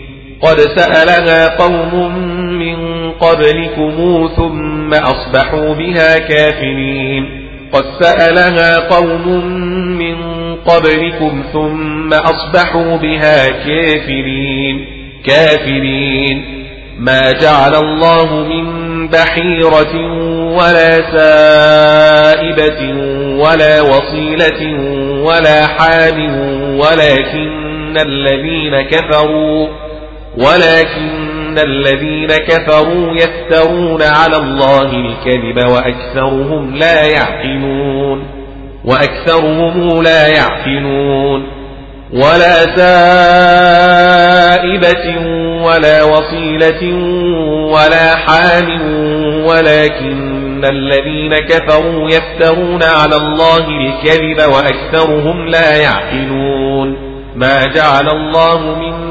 قد سألها قوم من قبلكم ثم أصبحوا بها كافرين. قد سألها قوم من قبلكم ثم أصبحوا بها كافرين. كافرين. ما جعل الله من بحيرة ولا سائبة ولا وصيلة ولا حام ولكن الذين كفروا ولكن الذين كفروا يفترون على الله الكذب وأكثرهم لا يعقلون وأكثرهم لا يعقلون ولا سائبة ولا وصيلة ولا حام ولكن الذين كفروا يفترون على الله الكذب وأكثرهم لا يعقلون ما جعل الله من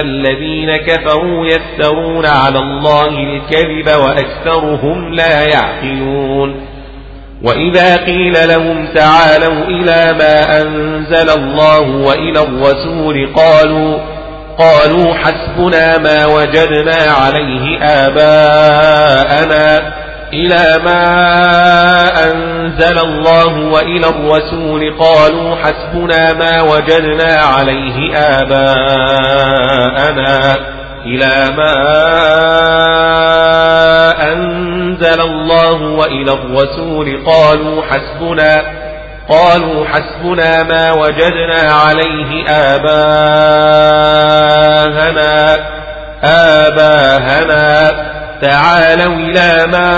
الذين كفروا يفترون على الله الكذب وأكثرهم لا يعقلون وإذا قيل لهم تعالوا إلى ما أنزل الله وإلى الرسول قالوا قالوا حسبنا ما وجدنا عليه آباءنا إلى ما أنزل الله وإلى الرسول قالوا حسبنا ما وجدنا عليه آباءنا إلى ما أنزل الله وإلى الرسول قالوا حسبنا قالوا حسبنا ما وجدنا عليه آباءنا آباءنا تعالوا إلى ما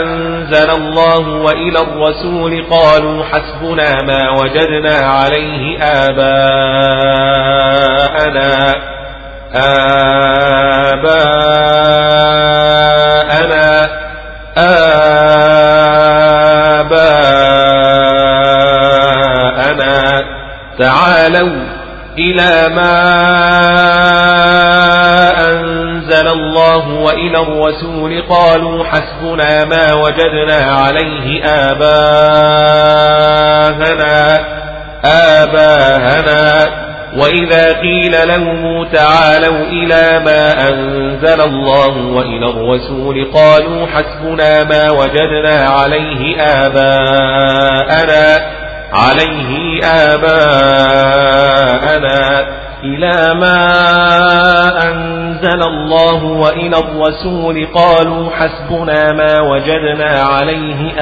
أنزل الله وإلى الرسول قالوا حسبنا ما وجدنا عليه آباءنا آباءنا آباءنا تعالوا إلى ما أنزل الله وإلى الرسول قالوا حسبنا ما وجدنا عليه آباءنا آباءنا. وإذا قيل لهم تعالوا إلى ما أنزل الله وإلى الرسول قالوا حسبنا ما وجدنا عليه آباءنا عليه آباءنا. إلى ما أنزل الله وإلى الرسول قالوا حسبنا ما وجدنا عليه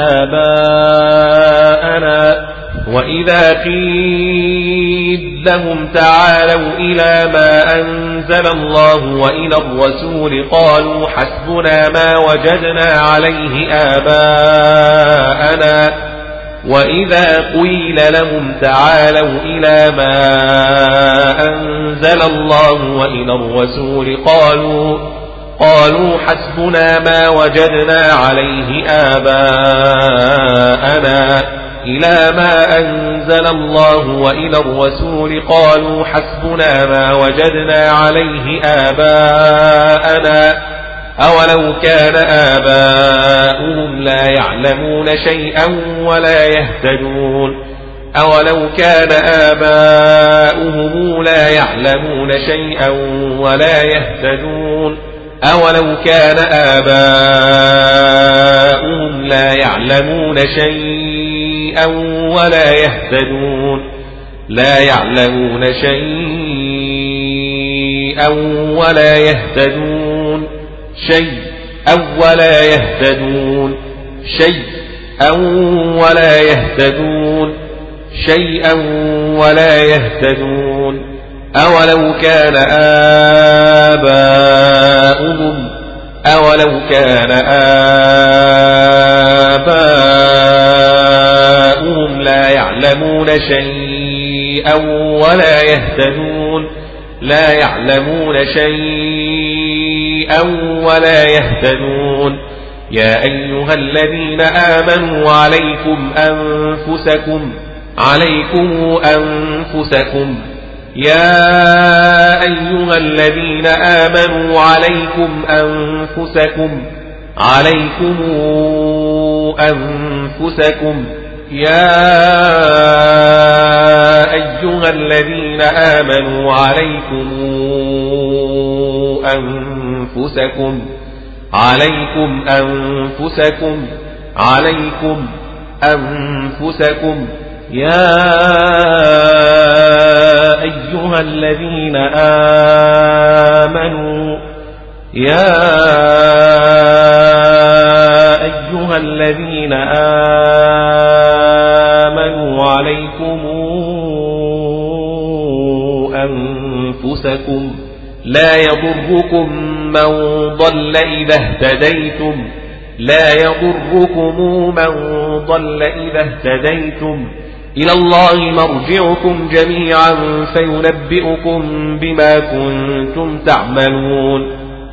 آباءنا وإذا قيل لهم تعالوا إلى ما أنزل الله وإلى الرسول قالوا حسبنا ما وجدنا عليه آباءنا وإذا قيل لهم تعالوا إلى ما أنزل الله وإلى الرسول قالوا قالوا حسبنا ما وجدنا عليه آباءنا إلى ما أنزل الله وإلى الرسول قالوا حسبنا ما وجدنا عليه آباءنا أولو كان آباؤهم لا يعلمون شيئا ولا يهتدون. أولو كان آباؤهم لا يعلمون شيئا ولا يهتدون. أولو كان آباؤهم لا يعلمون شيئا ولا يهتدون. لا يعلمون شيئا ولا يهتدون. شيء أو يهتدون. شيء أو ولا يهتدون. شيئا ولا يهتدون. أولو كان آباؤهم. أولو كان آباؤهم لا يعلمون شيئا ولا يهتدون. لا يعلمون شيئا ولا يهتدون. يا أيها الذين آمنوا عليكم أنفسكم عليكم أنفسكم. يا أيها الذين آمنوا عليكم أنفسكم عليكم أنفسكم. يا أيها الذين آمنوا عليكم أنفسكم عليكم أنفسكم عليكم أنفسكم. يا أيها الذين آمنوا يا أيها الذين آمنوا عليكم أنفسكم لا يضركم من ضل إذا اهتديتم لا يضركم من ضل إذا اهتديتم إلى الله مرجعكم جميعا فينبئكم بما كنتم تعملون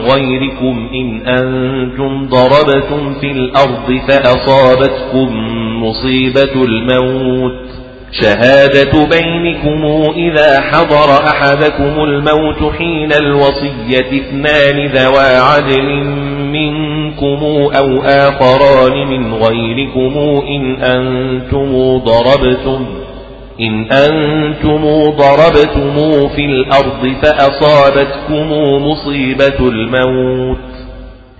غيركم إن أنتم ضربتم في الأرض فأصابتكم مصيبة الموت. شهادة بينكم إذا حضر أحدكم الموت حين الوصية اثنان ذوى عدل منكم أو آخران من غيركم إن أنتم ضربتم. إن أنتم ضربتم في الأرض فأصابتكم مصيبة الموت.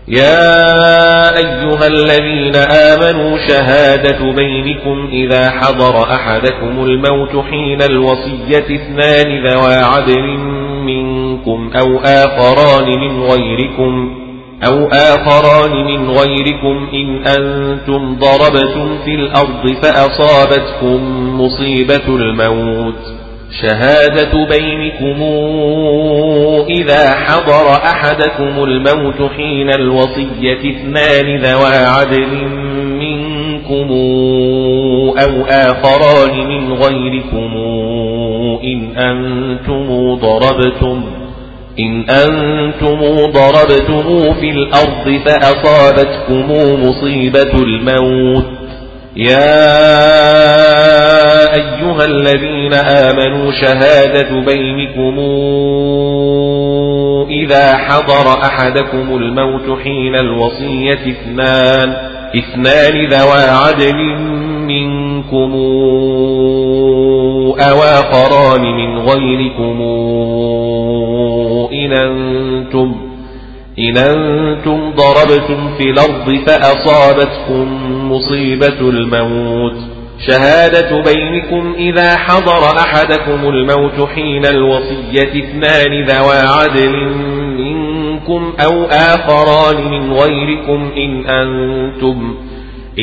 يا أيها الذين آمنوا شهادة بينكم إذا حضر أحدكم الموت حين الوصية اثنان ذوى عدل منكم أو آخران من غيركم. أو آخران من غيركم إن أنتم ضربتم في الأرض فأصابتكم مصيبة الموت. شهادة بينكم إذا حضر أحدكم الموت حين الوصية اثنان ذوى عدل منكم أو آخران من غيركم إن أنتم ضربتم. إن أنتم ضربتم في الأرض فأصابتكم مصيبة الموت. يا أيها الذين آمنوا شهادة بينكم إذا حضر أحدكم الموت حين الوصية اثنان اثنان ذوى عدل منكم أو آخران من غيركم إن أنتم إن أنتم ضربتم في الأرض فأصابتكم مصيبة الموت شهادة بينكم إذا حضر أحدكم الموت حين الوصية اثنان ذوى عدل منكم أو آخران من غيركم إن أنتم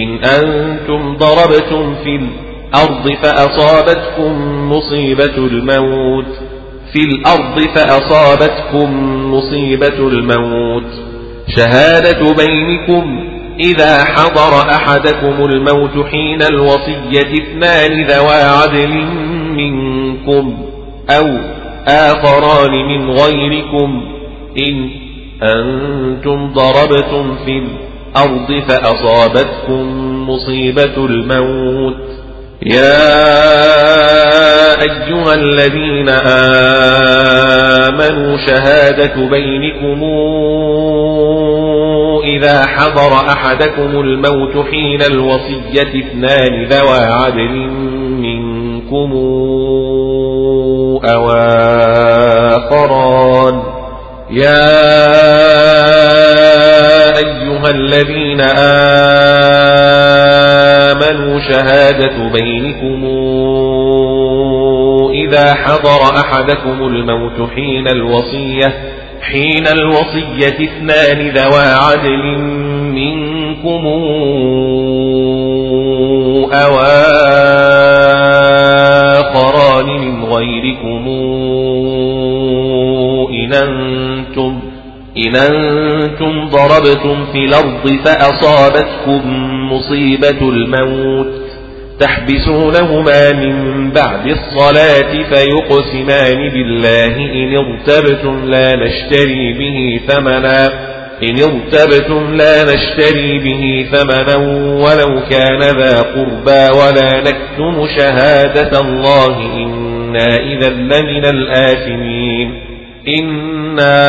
إن أنتم ضربتم في الأرض فأصابتكم مصيبة الموت. في الأرض فأصابتكم مصيبة الموت. شهادة بينكم إذا حضر أحدكم الموت حين الوصية اثنان ذوى عدل منكم أو آخران من غيركم. إن أنتم ضربتم في الأرض فأصابتكم مصيبة الموت. يا أيها الذين آمنوا شهادة بينكم إذا حضر أحدكم الموت حين الوصية اثنان ذوى عدل منكم أو آخران. يا أيها الذين آمنوا شهادة بينكم إذا حضر أحدكم الموت حين الوصية حين الوصية اثنان ذوى عدل منكم أو آخران من غيركم إن إن أنتم ضربتم في الأرض فأصابتكم مصيبة الموت تحبسونهما من بعد الصلاة فيقسمان بالله إن ارتبتم لا نشتري به ثمنا إن ارتبتم لا نشتري به ثمنا ولو كان ذا قربى ولا نكتم شهادة الله إنا إذا لمن الآثمين إنا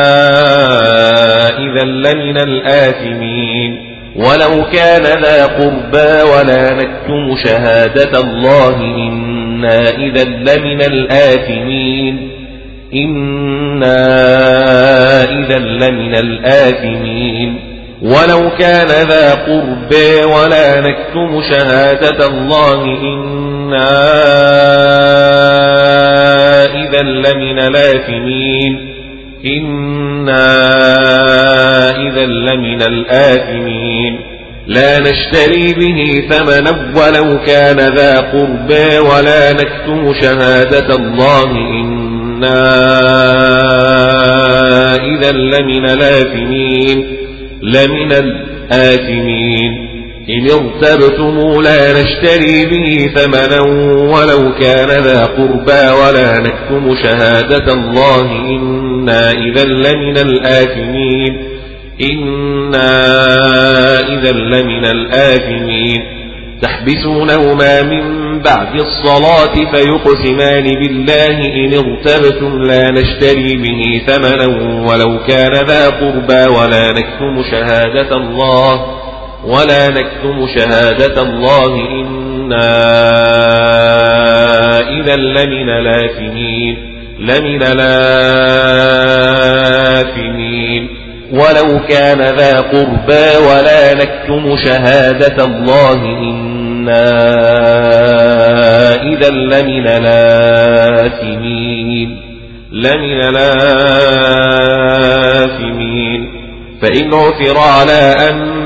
إذا لمن الآثمين ولو كان ذا قربى ولا نكتم شهادة الله إنا إذا لمن الآثمين إنا إذا لمن الآثمين ولو كان ذا قربى ولا نكتم شهادة الله إنا إذا لمن الآثمين إنا إذا لمن الآثمين لا نشتري به ثمنا ولو كان ذا قربى ولا نكتم شهادة الله إنا إذا لمن الآثمين لمن الآثمين إن ارتبتم لا نشتري به ثمنا ولو كان ذا قربى ولا نكتم شهادة الله. إنا إذا لمن الآثمين. إنا إذا لمن الآثمين. تحبسونهما من بعد الصلاة فيقسمان بالله. إن ارتبتم لا نشتري به ثمنا ولو كان ذا قربى ولا نكتم شهادة الله. ولا نكتم شهادة الله إنا إذا لمن الآثمين لمن الآثمين. ولو كان ذا قربى ولا نكتم شهادة الله إنا إذا لمن الآثمين لمن الآثمين. فإن عثر على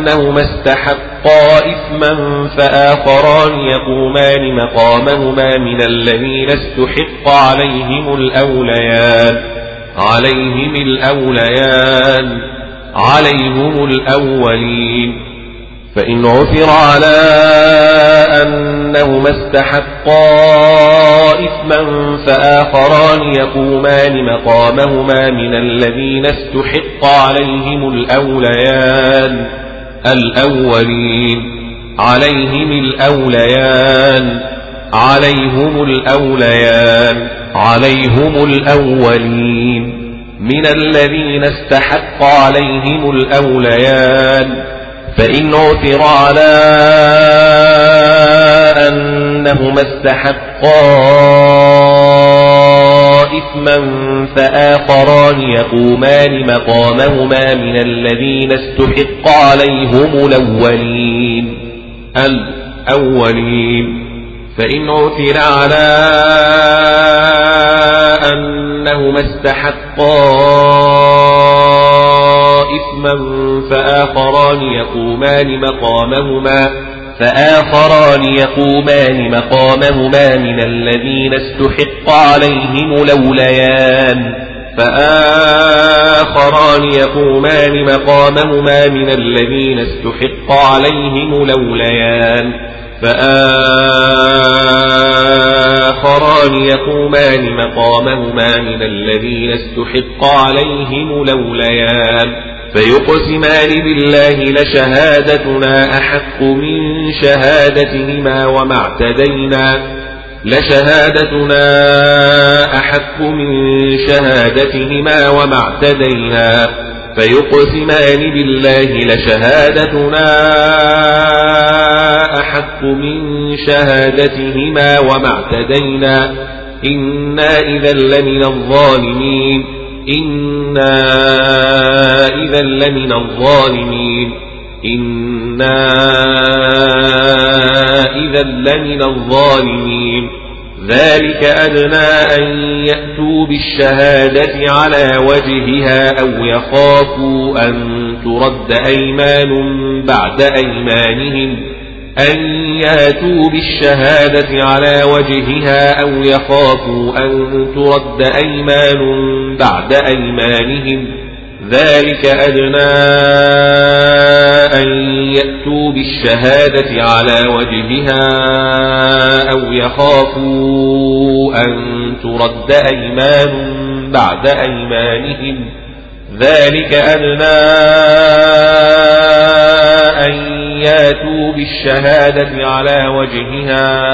أنهما استحقا إثما فآخران يقومان مقامهما من الذين استحق عليهم الأوليان. عليهم الأوليان. عليهم الأولين. فإن عثر على أنهما استحقا إثما فآخران يقومان مقامهما من الذين استحق عليهم الأوليان. الأولين. عليهم الأوليان. عليهم الأوليان. عليهم الأولين. من الذين استحق عليهم الأوليان. فإن عثر على أنهما استحقا إثما فآخران يقومان مقامهما من الذين استحق عليهم الأولين. الأولين. فإن عثر على أنهما استحقا إثما فآخران يقومان مقامهما فآخران يقومان مقامهما من الذين استحق عليهم لوليان فآخران يقومان مقامهما من الذين استحق عليهم لوليان فآخران يقومان مقامهما من الذين استحق عليهم لوليان فيقسمان بالله لشهادتنا أحق من شهادتهما وما اعتدينا لشهادتنا أحق من شهادتهما وما اعتدينا فيقسمان بالله لشهادتنا أحق من شهادتهما وما اعتدينا إنا إذا لمن الظالمين إنا إذا لمن الظالمين إنا إذا لمن الظالمين ذلك أدنى أن يأتوا بالشهادة على وجهها أو يخافوا أن ترد أيمان بعد أيمانهم أن ياتوا بالشهادة على وجهها أو يخافوا أن ترد أيمان بعد أيمانهم. ذلك أدنى أن يأتوا بالشهادة على وجهها أو يخافوا أن ترد أيمان بعد أيمانهم. ذلك أدنى أن ياتوا بالشهادة على وجهها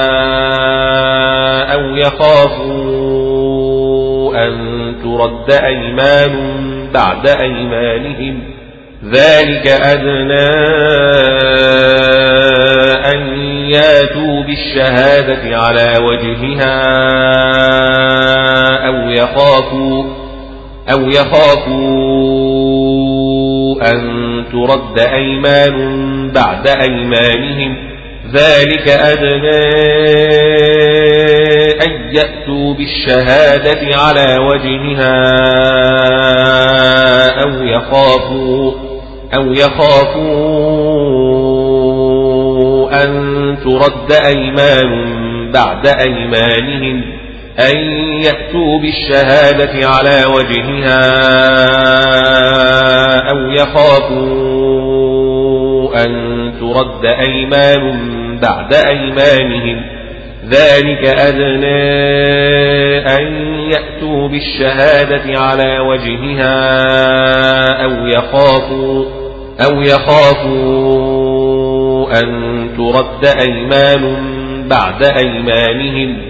أو يخافوا أن ترد أيمان بعد أيمانهم. ذلك أدنى أن ياتوا بالشهادة على وجهها أو يخافوا أو يخافوا أن ترد أيمان بعد أيمانهم ذلك أدنى أن يأتوا بالشهادة على وجهها أو يخافوا أو يخافوا أن ترد أيمان بعد أيمانهم أن يأتوا بالشهادة على وجهها أو يخافوا أن ترد أيمان بعد أيمانهم. ذلك أدنى أن يأتوا بالشهادة على وجهها أو يخافوا أو يخافوا أن ترد أيمان بعد أيمانهم.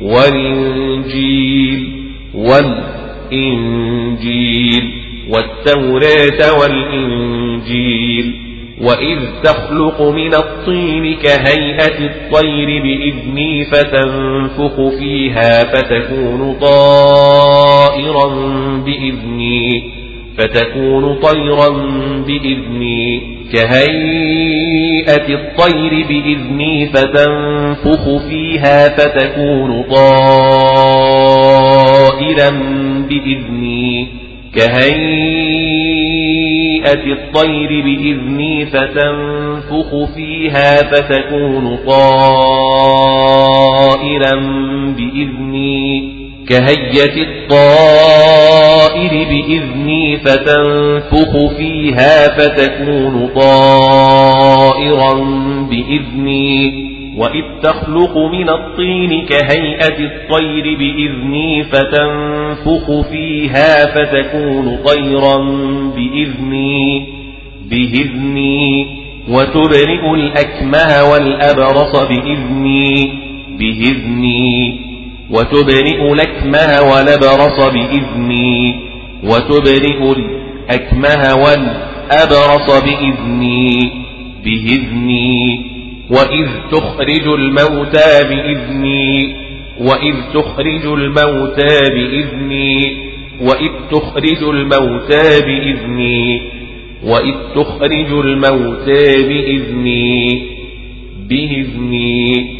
والإنجيل والإنجيل والتوراة والإنجيل وإذ تخلق من الطين كهيئة الطير بإذني فتنفخ فيها فتكون طائرا بإذني فتكون طيرا بإذني كهيئة الطير بإذني فتنفخ فيها فتكون طائرا بإذني كهيئة الطير بإذني فتنفخ فيها فتكون طائرا بإذني. كهية الطائر بإذني فتنفخ فيها فتكون طائرا بإذني. وإذ تخلق من الطين كهيئة الطير بإذني فتنفخ فيها فتكون طيرا بإذني. بإذني. وتبرئ الأكمه والأبرص بإذني. بإذني. وتبرئ الأكمه والأبرص بإذني. وتبرئ الأكمه والأبرص بإذني. بإذني. وإذ تخرج الموتى بإذني. وإذ تخرج الموتى بإذني. وإذ تخرج الموتى بإذني. وإذ تخرج الموتى بإذني. بإذني.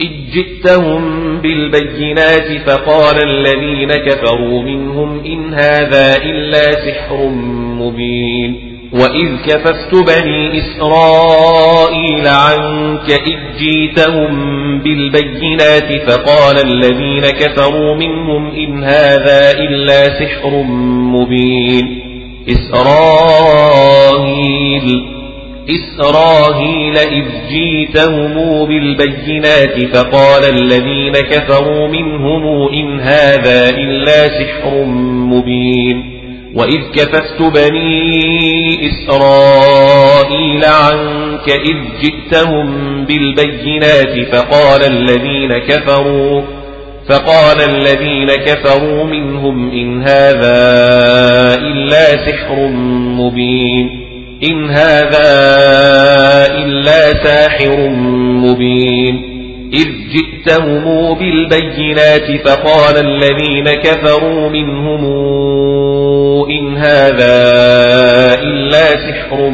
إذ جئتهم بالبينات فقال الذين كفروا منهم إن هذا إلا سحر مبين وإذ كففت بني إسرائيل عنك إذ جيتهم بالبينات فقال الذين كفروا منهم إن هذا إلا سحر مبين إسرائيل إسراهيل إذ جيتهم بالبينات فقال الذين كفروا منهم إن هذا إلا سحر مبين وإذ كففت بني إسرائيل عنك إذ جئتهم بالبينات فقال الذين كفروا فقال الذين كفروا منهم إن هذا إلا سحر مبين إن هذا إلا ساحر مبين. إذ جئتهم بالبينات فقال الذين كفروا منهم إن هذا إلا سحر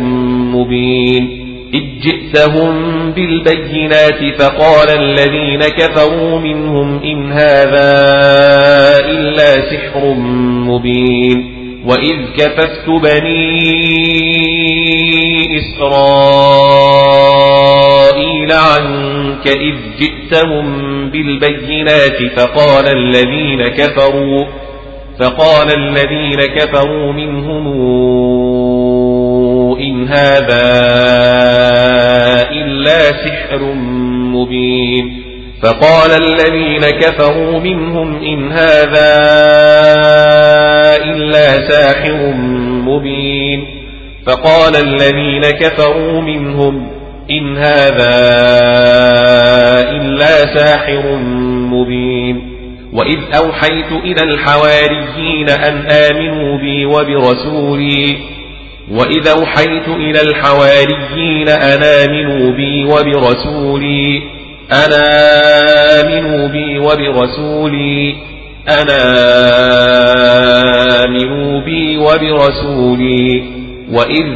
مبين. إذ جئتهم بالبينات فقال الذين كفروا منهم إن هذا إلا سحر مبين. وإذ كففت بني إسرائيل عنك إذ جئتهم بالبينات فقال الذين كفروا فقال الذين كفروا منهم إن هذا إلا سحر مبين فقال الذين كفروا منهم إن هذا إلا ساحر مبين. فقال الذين كفروا منهم إن هذا إلا ساحر مبين. وإذ أوحيت إلى الحواريين أن آمنوا بي وبرسولي. وإذا أوحيت إلى الحواريين أن آمنوا بي وبرسولي. أنا آمنوا بي وبرسولي أنا آمنوا بي وبرسولي وإذ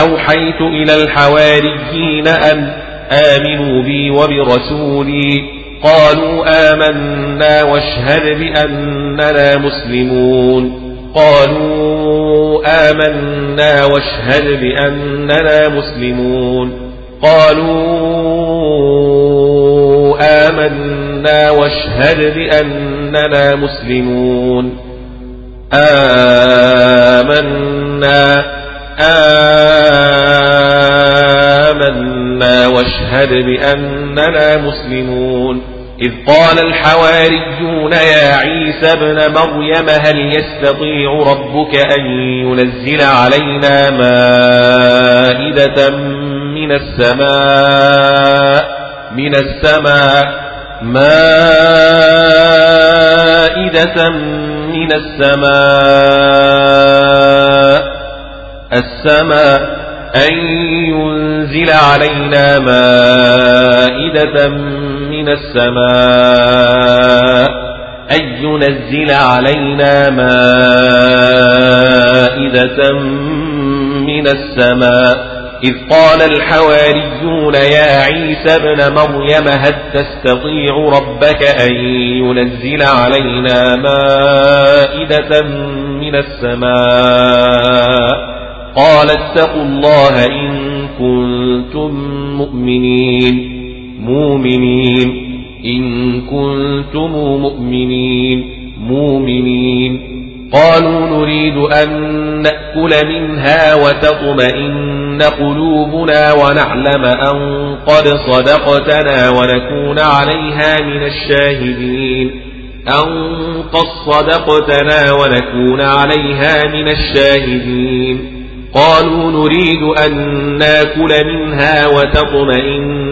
أوحيت إلى الحواريين أن آمنوا بي وبرسولي قالوا آمنا واشهد بأننا مسلمون قالوا آمنا واشهد بأننا مسلمون قالوا آمنا واشهد بأننا مسلمون. آمنا آمنا واشهد بأننا مسلمون. إذ قال الحواريون يا عيسى ابن مريم هل يستطيع ربك أن ينزل علينا مائدة من السماء؟ من السماء مائدة من السماء السماء أن ينزل علينا مائدة من السماء أن ينزل علينا مائدة من السماء إذ قال الحواريون يا عيسى ابن مريم هل تستطيع ربك أن ينزل علينا مائدة من السماء؟ قال اتقوا الله إن كنتم مؤمنين. مؤمنين. إن كنتم مؤمنين. مؤمنين. قالوا نريد أن نأكل منها وتطمئن قلوبنا ونعلم أن قد صدقتنا ونكون عليها من الشاهدين. أن قد صدقتنا ونكون عليها من الشاهدين. قالوا نريد أن نأكل منها وتطمئن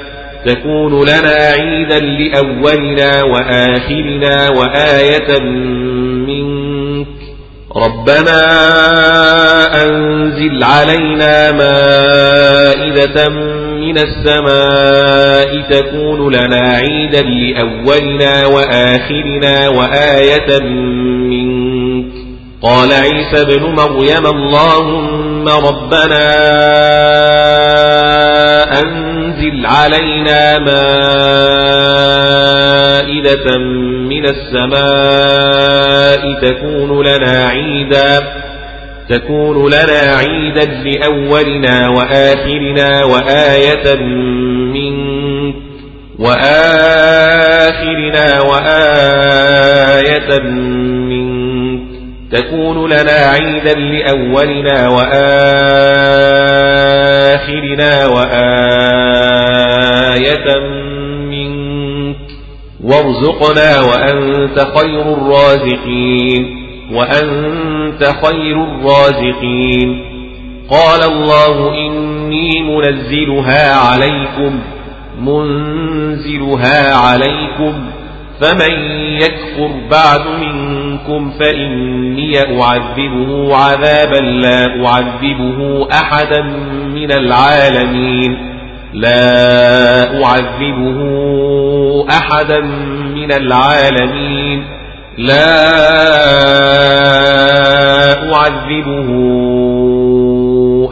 تكون لنا عيدا لأولنا وآخرنا وآية منك. ربنا أنزل علينا مائدة من السماء تكون لنا عيدا لأولنا وآخرنا وآية منك. قال عيسى ابن مريم اللهم ربنا أنزل علينا مائدة من السماء تكون لنا عيدا تكون لنا عيدا لأولنا وآخرنا وآية منك وآخرنا وآية منك. تكون لنا عيدا لأولنا وآخرنا وآية منك. وارزقنا وأنت خير الرازقين وأنت خير الرازقين. قال الله إني منزلها عليكم منزلها عليكم فمن يكفر بعد منكم فإني أعذبه عذابا لا أعذبه أحدا من العالمين. لا أعذبه أحدا من العالمين. لا أعذبه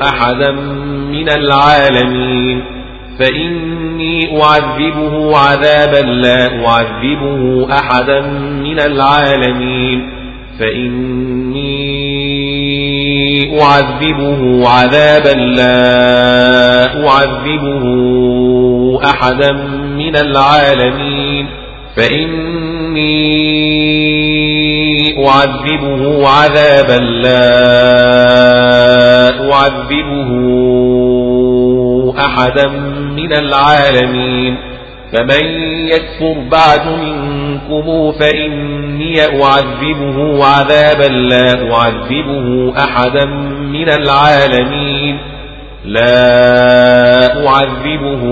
أحدا من العالمين. فإني أعذبه عذابا لا أعذبه أحدا من العالمين فإني أعذبه عذابا لا أعذبه أحدا من العالمين فإني أعذبه عذابا لا أعذبه أحدا من العالمين فمن يكفر بعد منكم فإني أعذبه عذابا لا أعذبه أحدا من العالمين لا أعذبه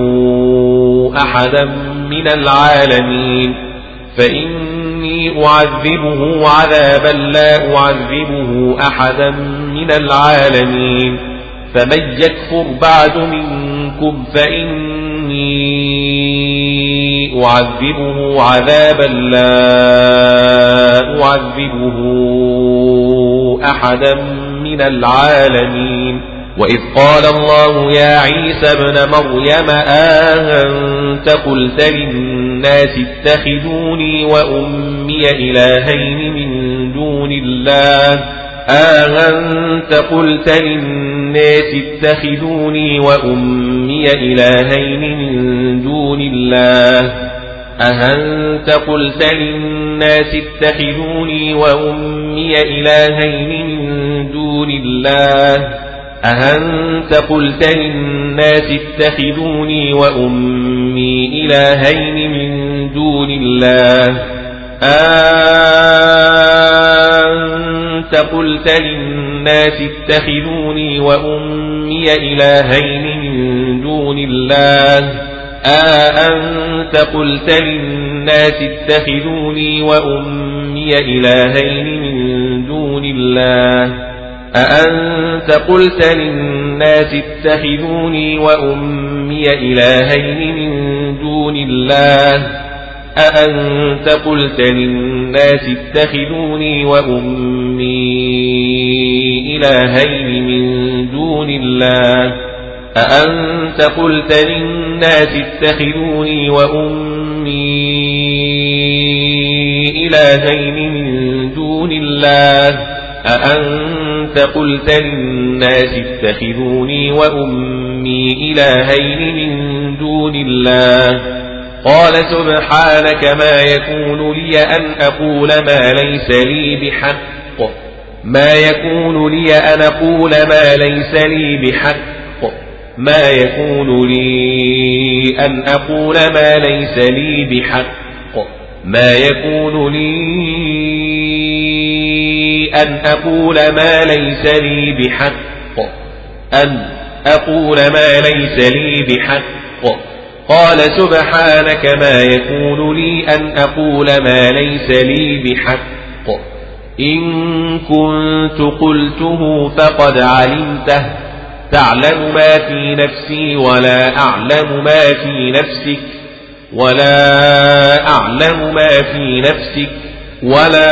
أحدا من العالمين فإني أعذبه عذابا لا أعذبه أحدا من العالمين فمن يكفر بعد منكم فإني أعذبه عذابا لا أعذبه أحدا من العالمين. وإذ قال الله يا عيسى ابن مريم آهنت قلت للناس اتخذوني وأمي إلهين من دون الله آهنت قلت للناس اتخذوني وأمي إلهين من دون الله. أهنت قلت للناس اتخذوني وأمي إلهين من دون الله. أهنت قلت للناس اتخذوني وأمي إلهين من دون الله. أنت قلت للناس اتخذوني وأمي إلهين من دون الله. أنت قلت للناس اتخذوني وأمي إلهين من دون الله. أأنت قلت للناس اتخذوني وأمي إلهين من دون الله؟ أأنت قلت للناس اتخذوني وأمي إلهين من دون الله أأنت قلت للناس اتخذوني وأمي إلهين من دون الله أأنت قلت للناس اتخذوني وأمي إلهين من دون الله قال سبحانك ما يكون لي أن أقول ما ليس لي بحق. ما يكون لي أن أقول ما ليس لي بحق. ما يكون لي أن أقول ما ليس لي بحق. ما يكون لي أن أقول ما ليس لي بحق. أن أقول ما ليس لي بحق. قال سبحانك ما يكون لي أن أقول ما ليس لي بحق. إن كنت قلته فقد علمته. تعلم ما في نفسي ولا أعلم ما في نفسك. ولا أعلم ما في نفسك. ولا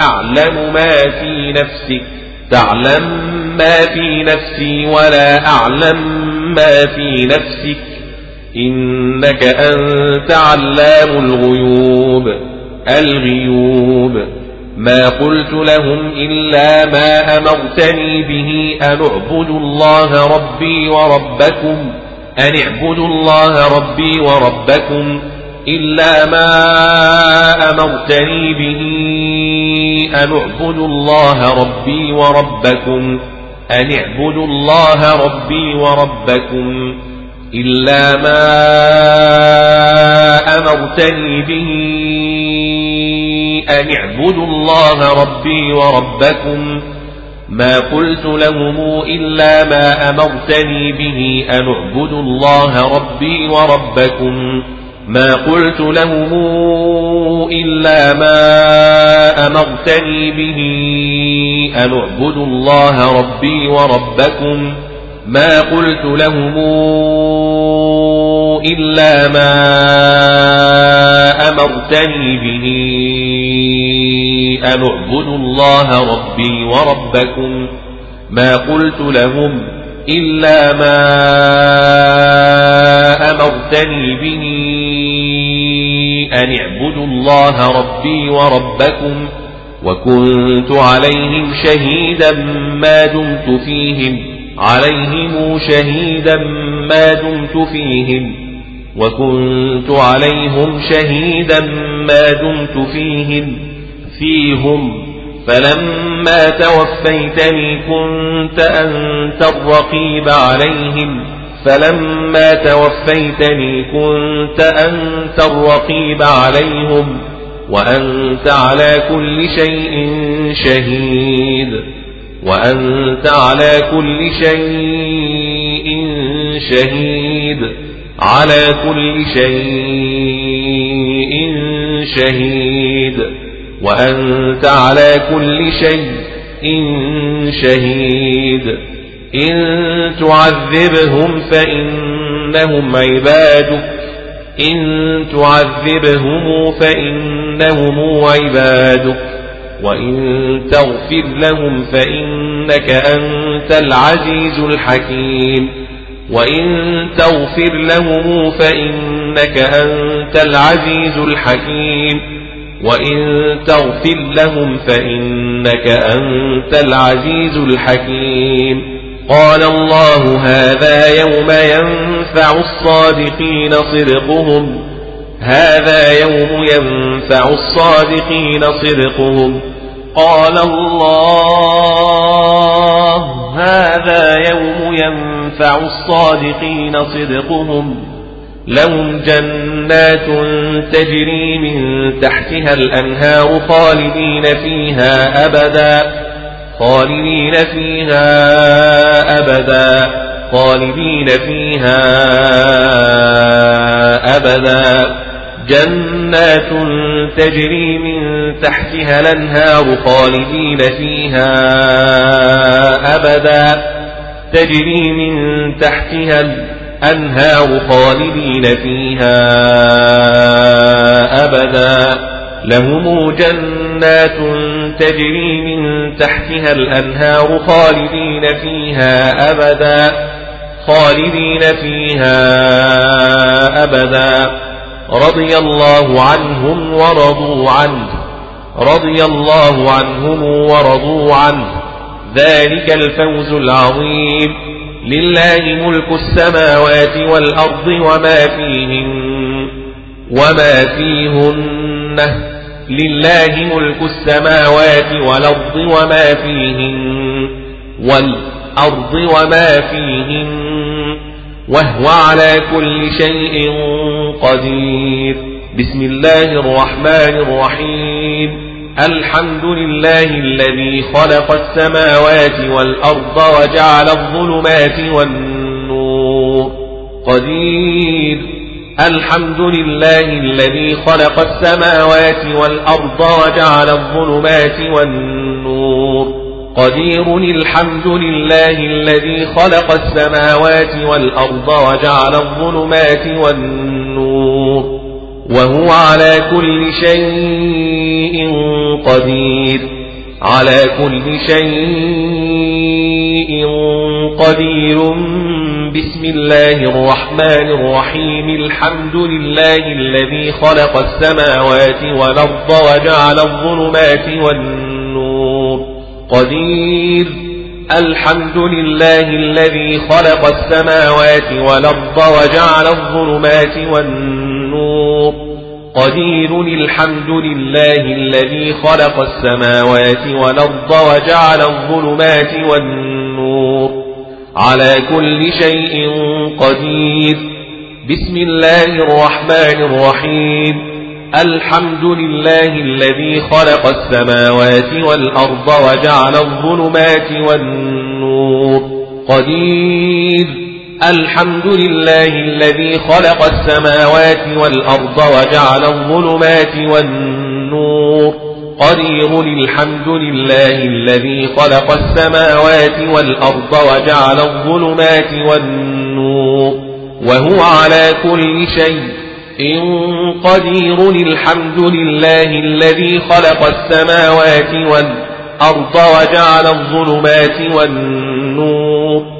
أعلم ما في نفسك. تعلم ما في نفسي ولا أعلم ما في نفسك. إنك أنت علام الغيوب الغيوب. ما قلت لهم إلا ما أمرتني به أن اعبدوا الله ربي وربكم أن اعبدوا الله ربي وربكم إلا ما أمرتني به أن اعبدوا الله ربي وربكم أن اعبدوا الله ربي وربكم إلا ما أمرتني به أن اعبدوا الله ربي وربكم ما قلت لهم إلا ما أمرتني به أن اعبدوا الله ربي وربكم. ما قلت لهم إلا ما أمرتني به أن اعبدوا الله ربي وربكم. ما قلت لهم إلا ما أمرتني به أن اعبدوا الله ربي وربكم. ما قلت لهم إلا ما أمرتني به أن اعبدوا الله ربي وربكم وكنت عليهم شهيدا ما دمت فيهم عليهم شهيدا ما دمت فيهم وكنت عليهم شهيدا ما دمت فيهم فيهم فلما توفيتني كنت أنت الرقيب عليهم. فلما توفيتني كنت أنت الرقيب عليهم. وأنت على كل شيء شهيد. وأنت على كل شيء شهيد. على كل شيء شهيد. وأنت على كل شيء شهيد. إن تعذبهم فإنهم عبادك. إن تعذبهم فإنهم عبادك. وإن تغفر لهم فإنك أنت العزيز الحكيم. وإن تغفر لهم فإنك أنت العزيز الحكيم. وإن تغفر لهم فإنك أنت العزيز الحكيم قال الله هذا يوم ينفع الصادقين صدقهم هذا يوم ينفع الصادقين صدقهم قال الله هذا يوم ينفع الصادقين صدقهم لهم جنات تجري من تحتها الأنهار خالدين فيها أبدا خالدين فيها أبدا خالدين فيها أبدا. جنات تجري من تحتها الأنهار خالدين فيها أبدا تجري من تحتها الأنهار خالدين فيها أبدا. لهم جنات تجري من تحتها الأنهار خالدين فيها أبدا. خالدين فيها أبدا. رضي الله عنهم ورضوا عنه. رضي الله عنهم ورضوا عنه. ذلك الفوز العظيم. لله ملك السماوات والأرض وما فيهن وما فيهن. لله ملك السماوات والأرض وما فيهن والأرض وما فيهن وهو على كل شيء قدير. بسم الله الرحمن الرحيم. الحمد لله الذي خلق السماوات والأرض وجعل الظلمات والنور. قدير. الحمد لله الذي خلق السماوات والأرض وجعل الظلمات والنور. قدير. الحمد لله الذي خلق السماوات والأرض وجعل الظلمات والنور. وهو على كل شيء قدير. على كل شيء قدير. بسم الله الرحمن الرحيم. الحمد لله الذي خلق السماوات والأرض وجعل الظلمات والنور. قدير. الحمد لله الذي خلق السماوات والأرض وجعل الظلمات والنور. قدير الحمد لله الذي خلق السماوات والأرض وجعل الظلمات والنور. على كل شيء قدير. بسم الله الرحمن الرحيم. الحمد لله الذي خلق السماوات والأرض وجعل الظلمات والنور. قدير. الحمد لله الذي خلق السماوات والأرض وجعل الظلمات والنور. قدير الحمد لله الذي خلق السماوات والأرض وجعل الظلمات والنور. وهو على كل شيء إن قدير الحمد لله الذي خلق السماوات والأرض وجعل الظلمات والنور.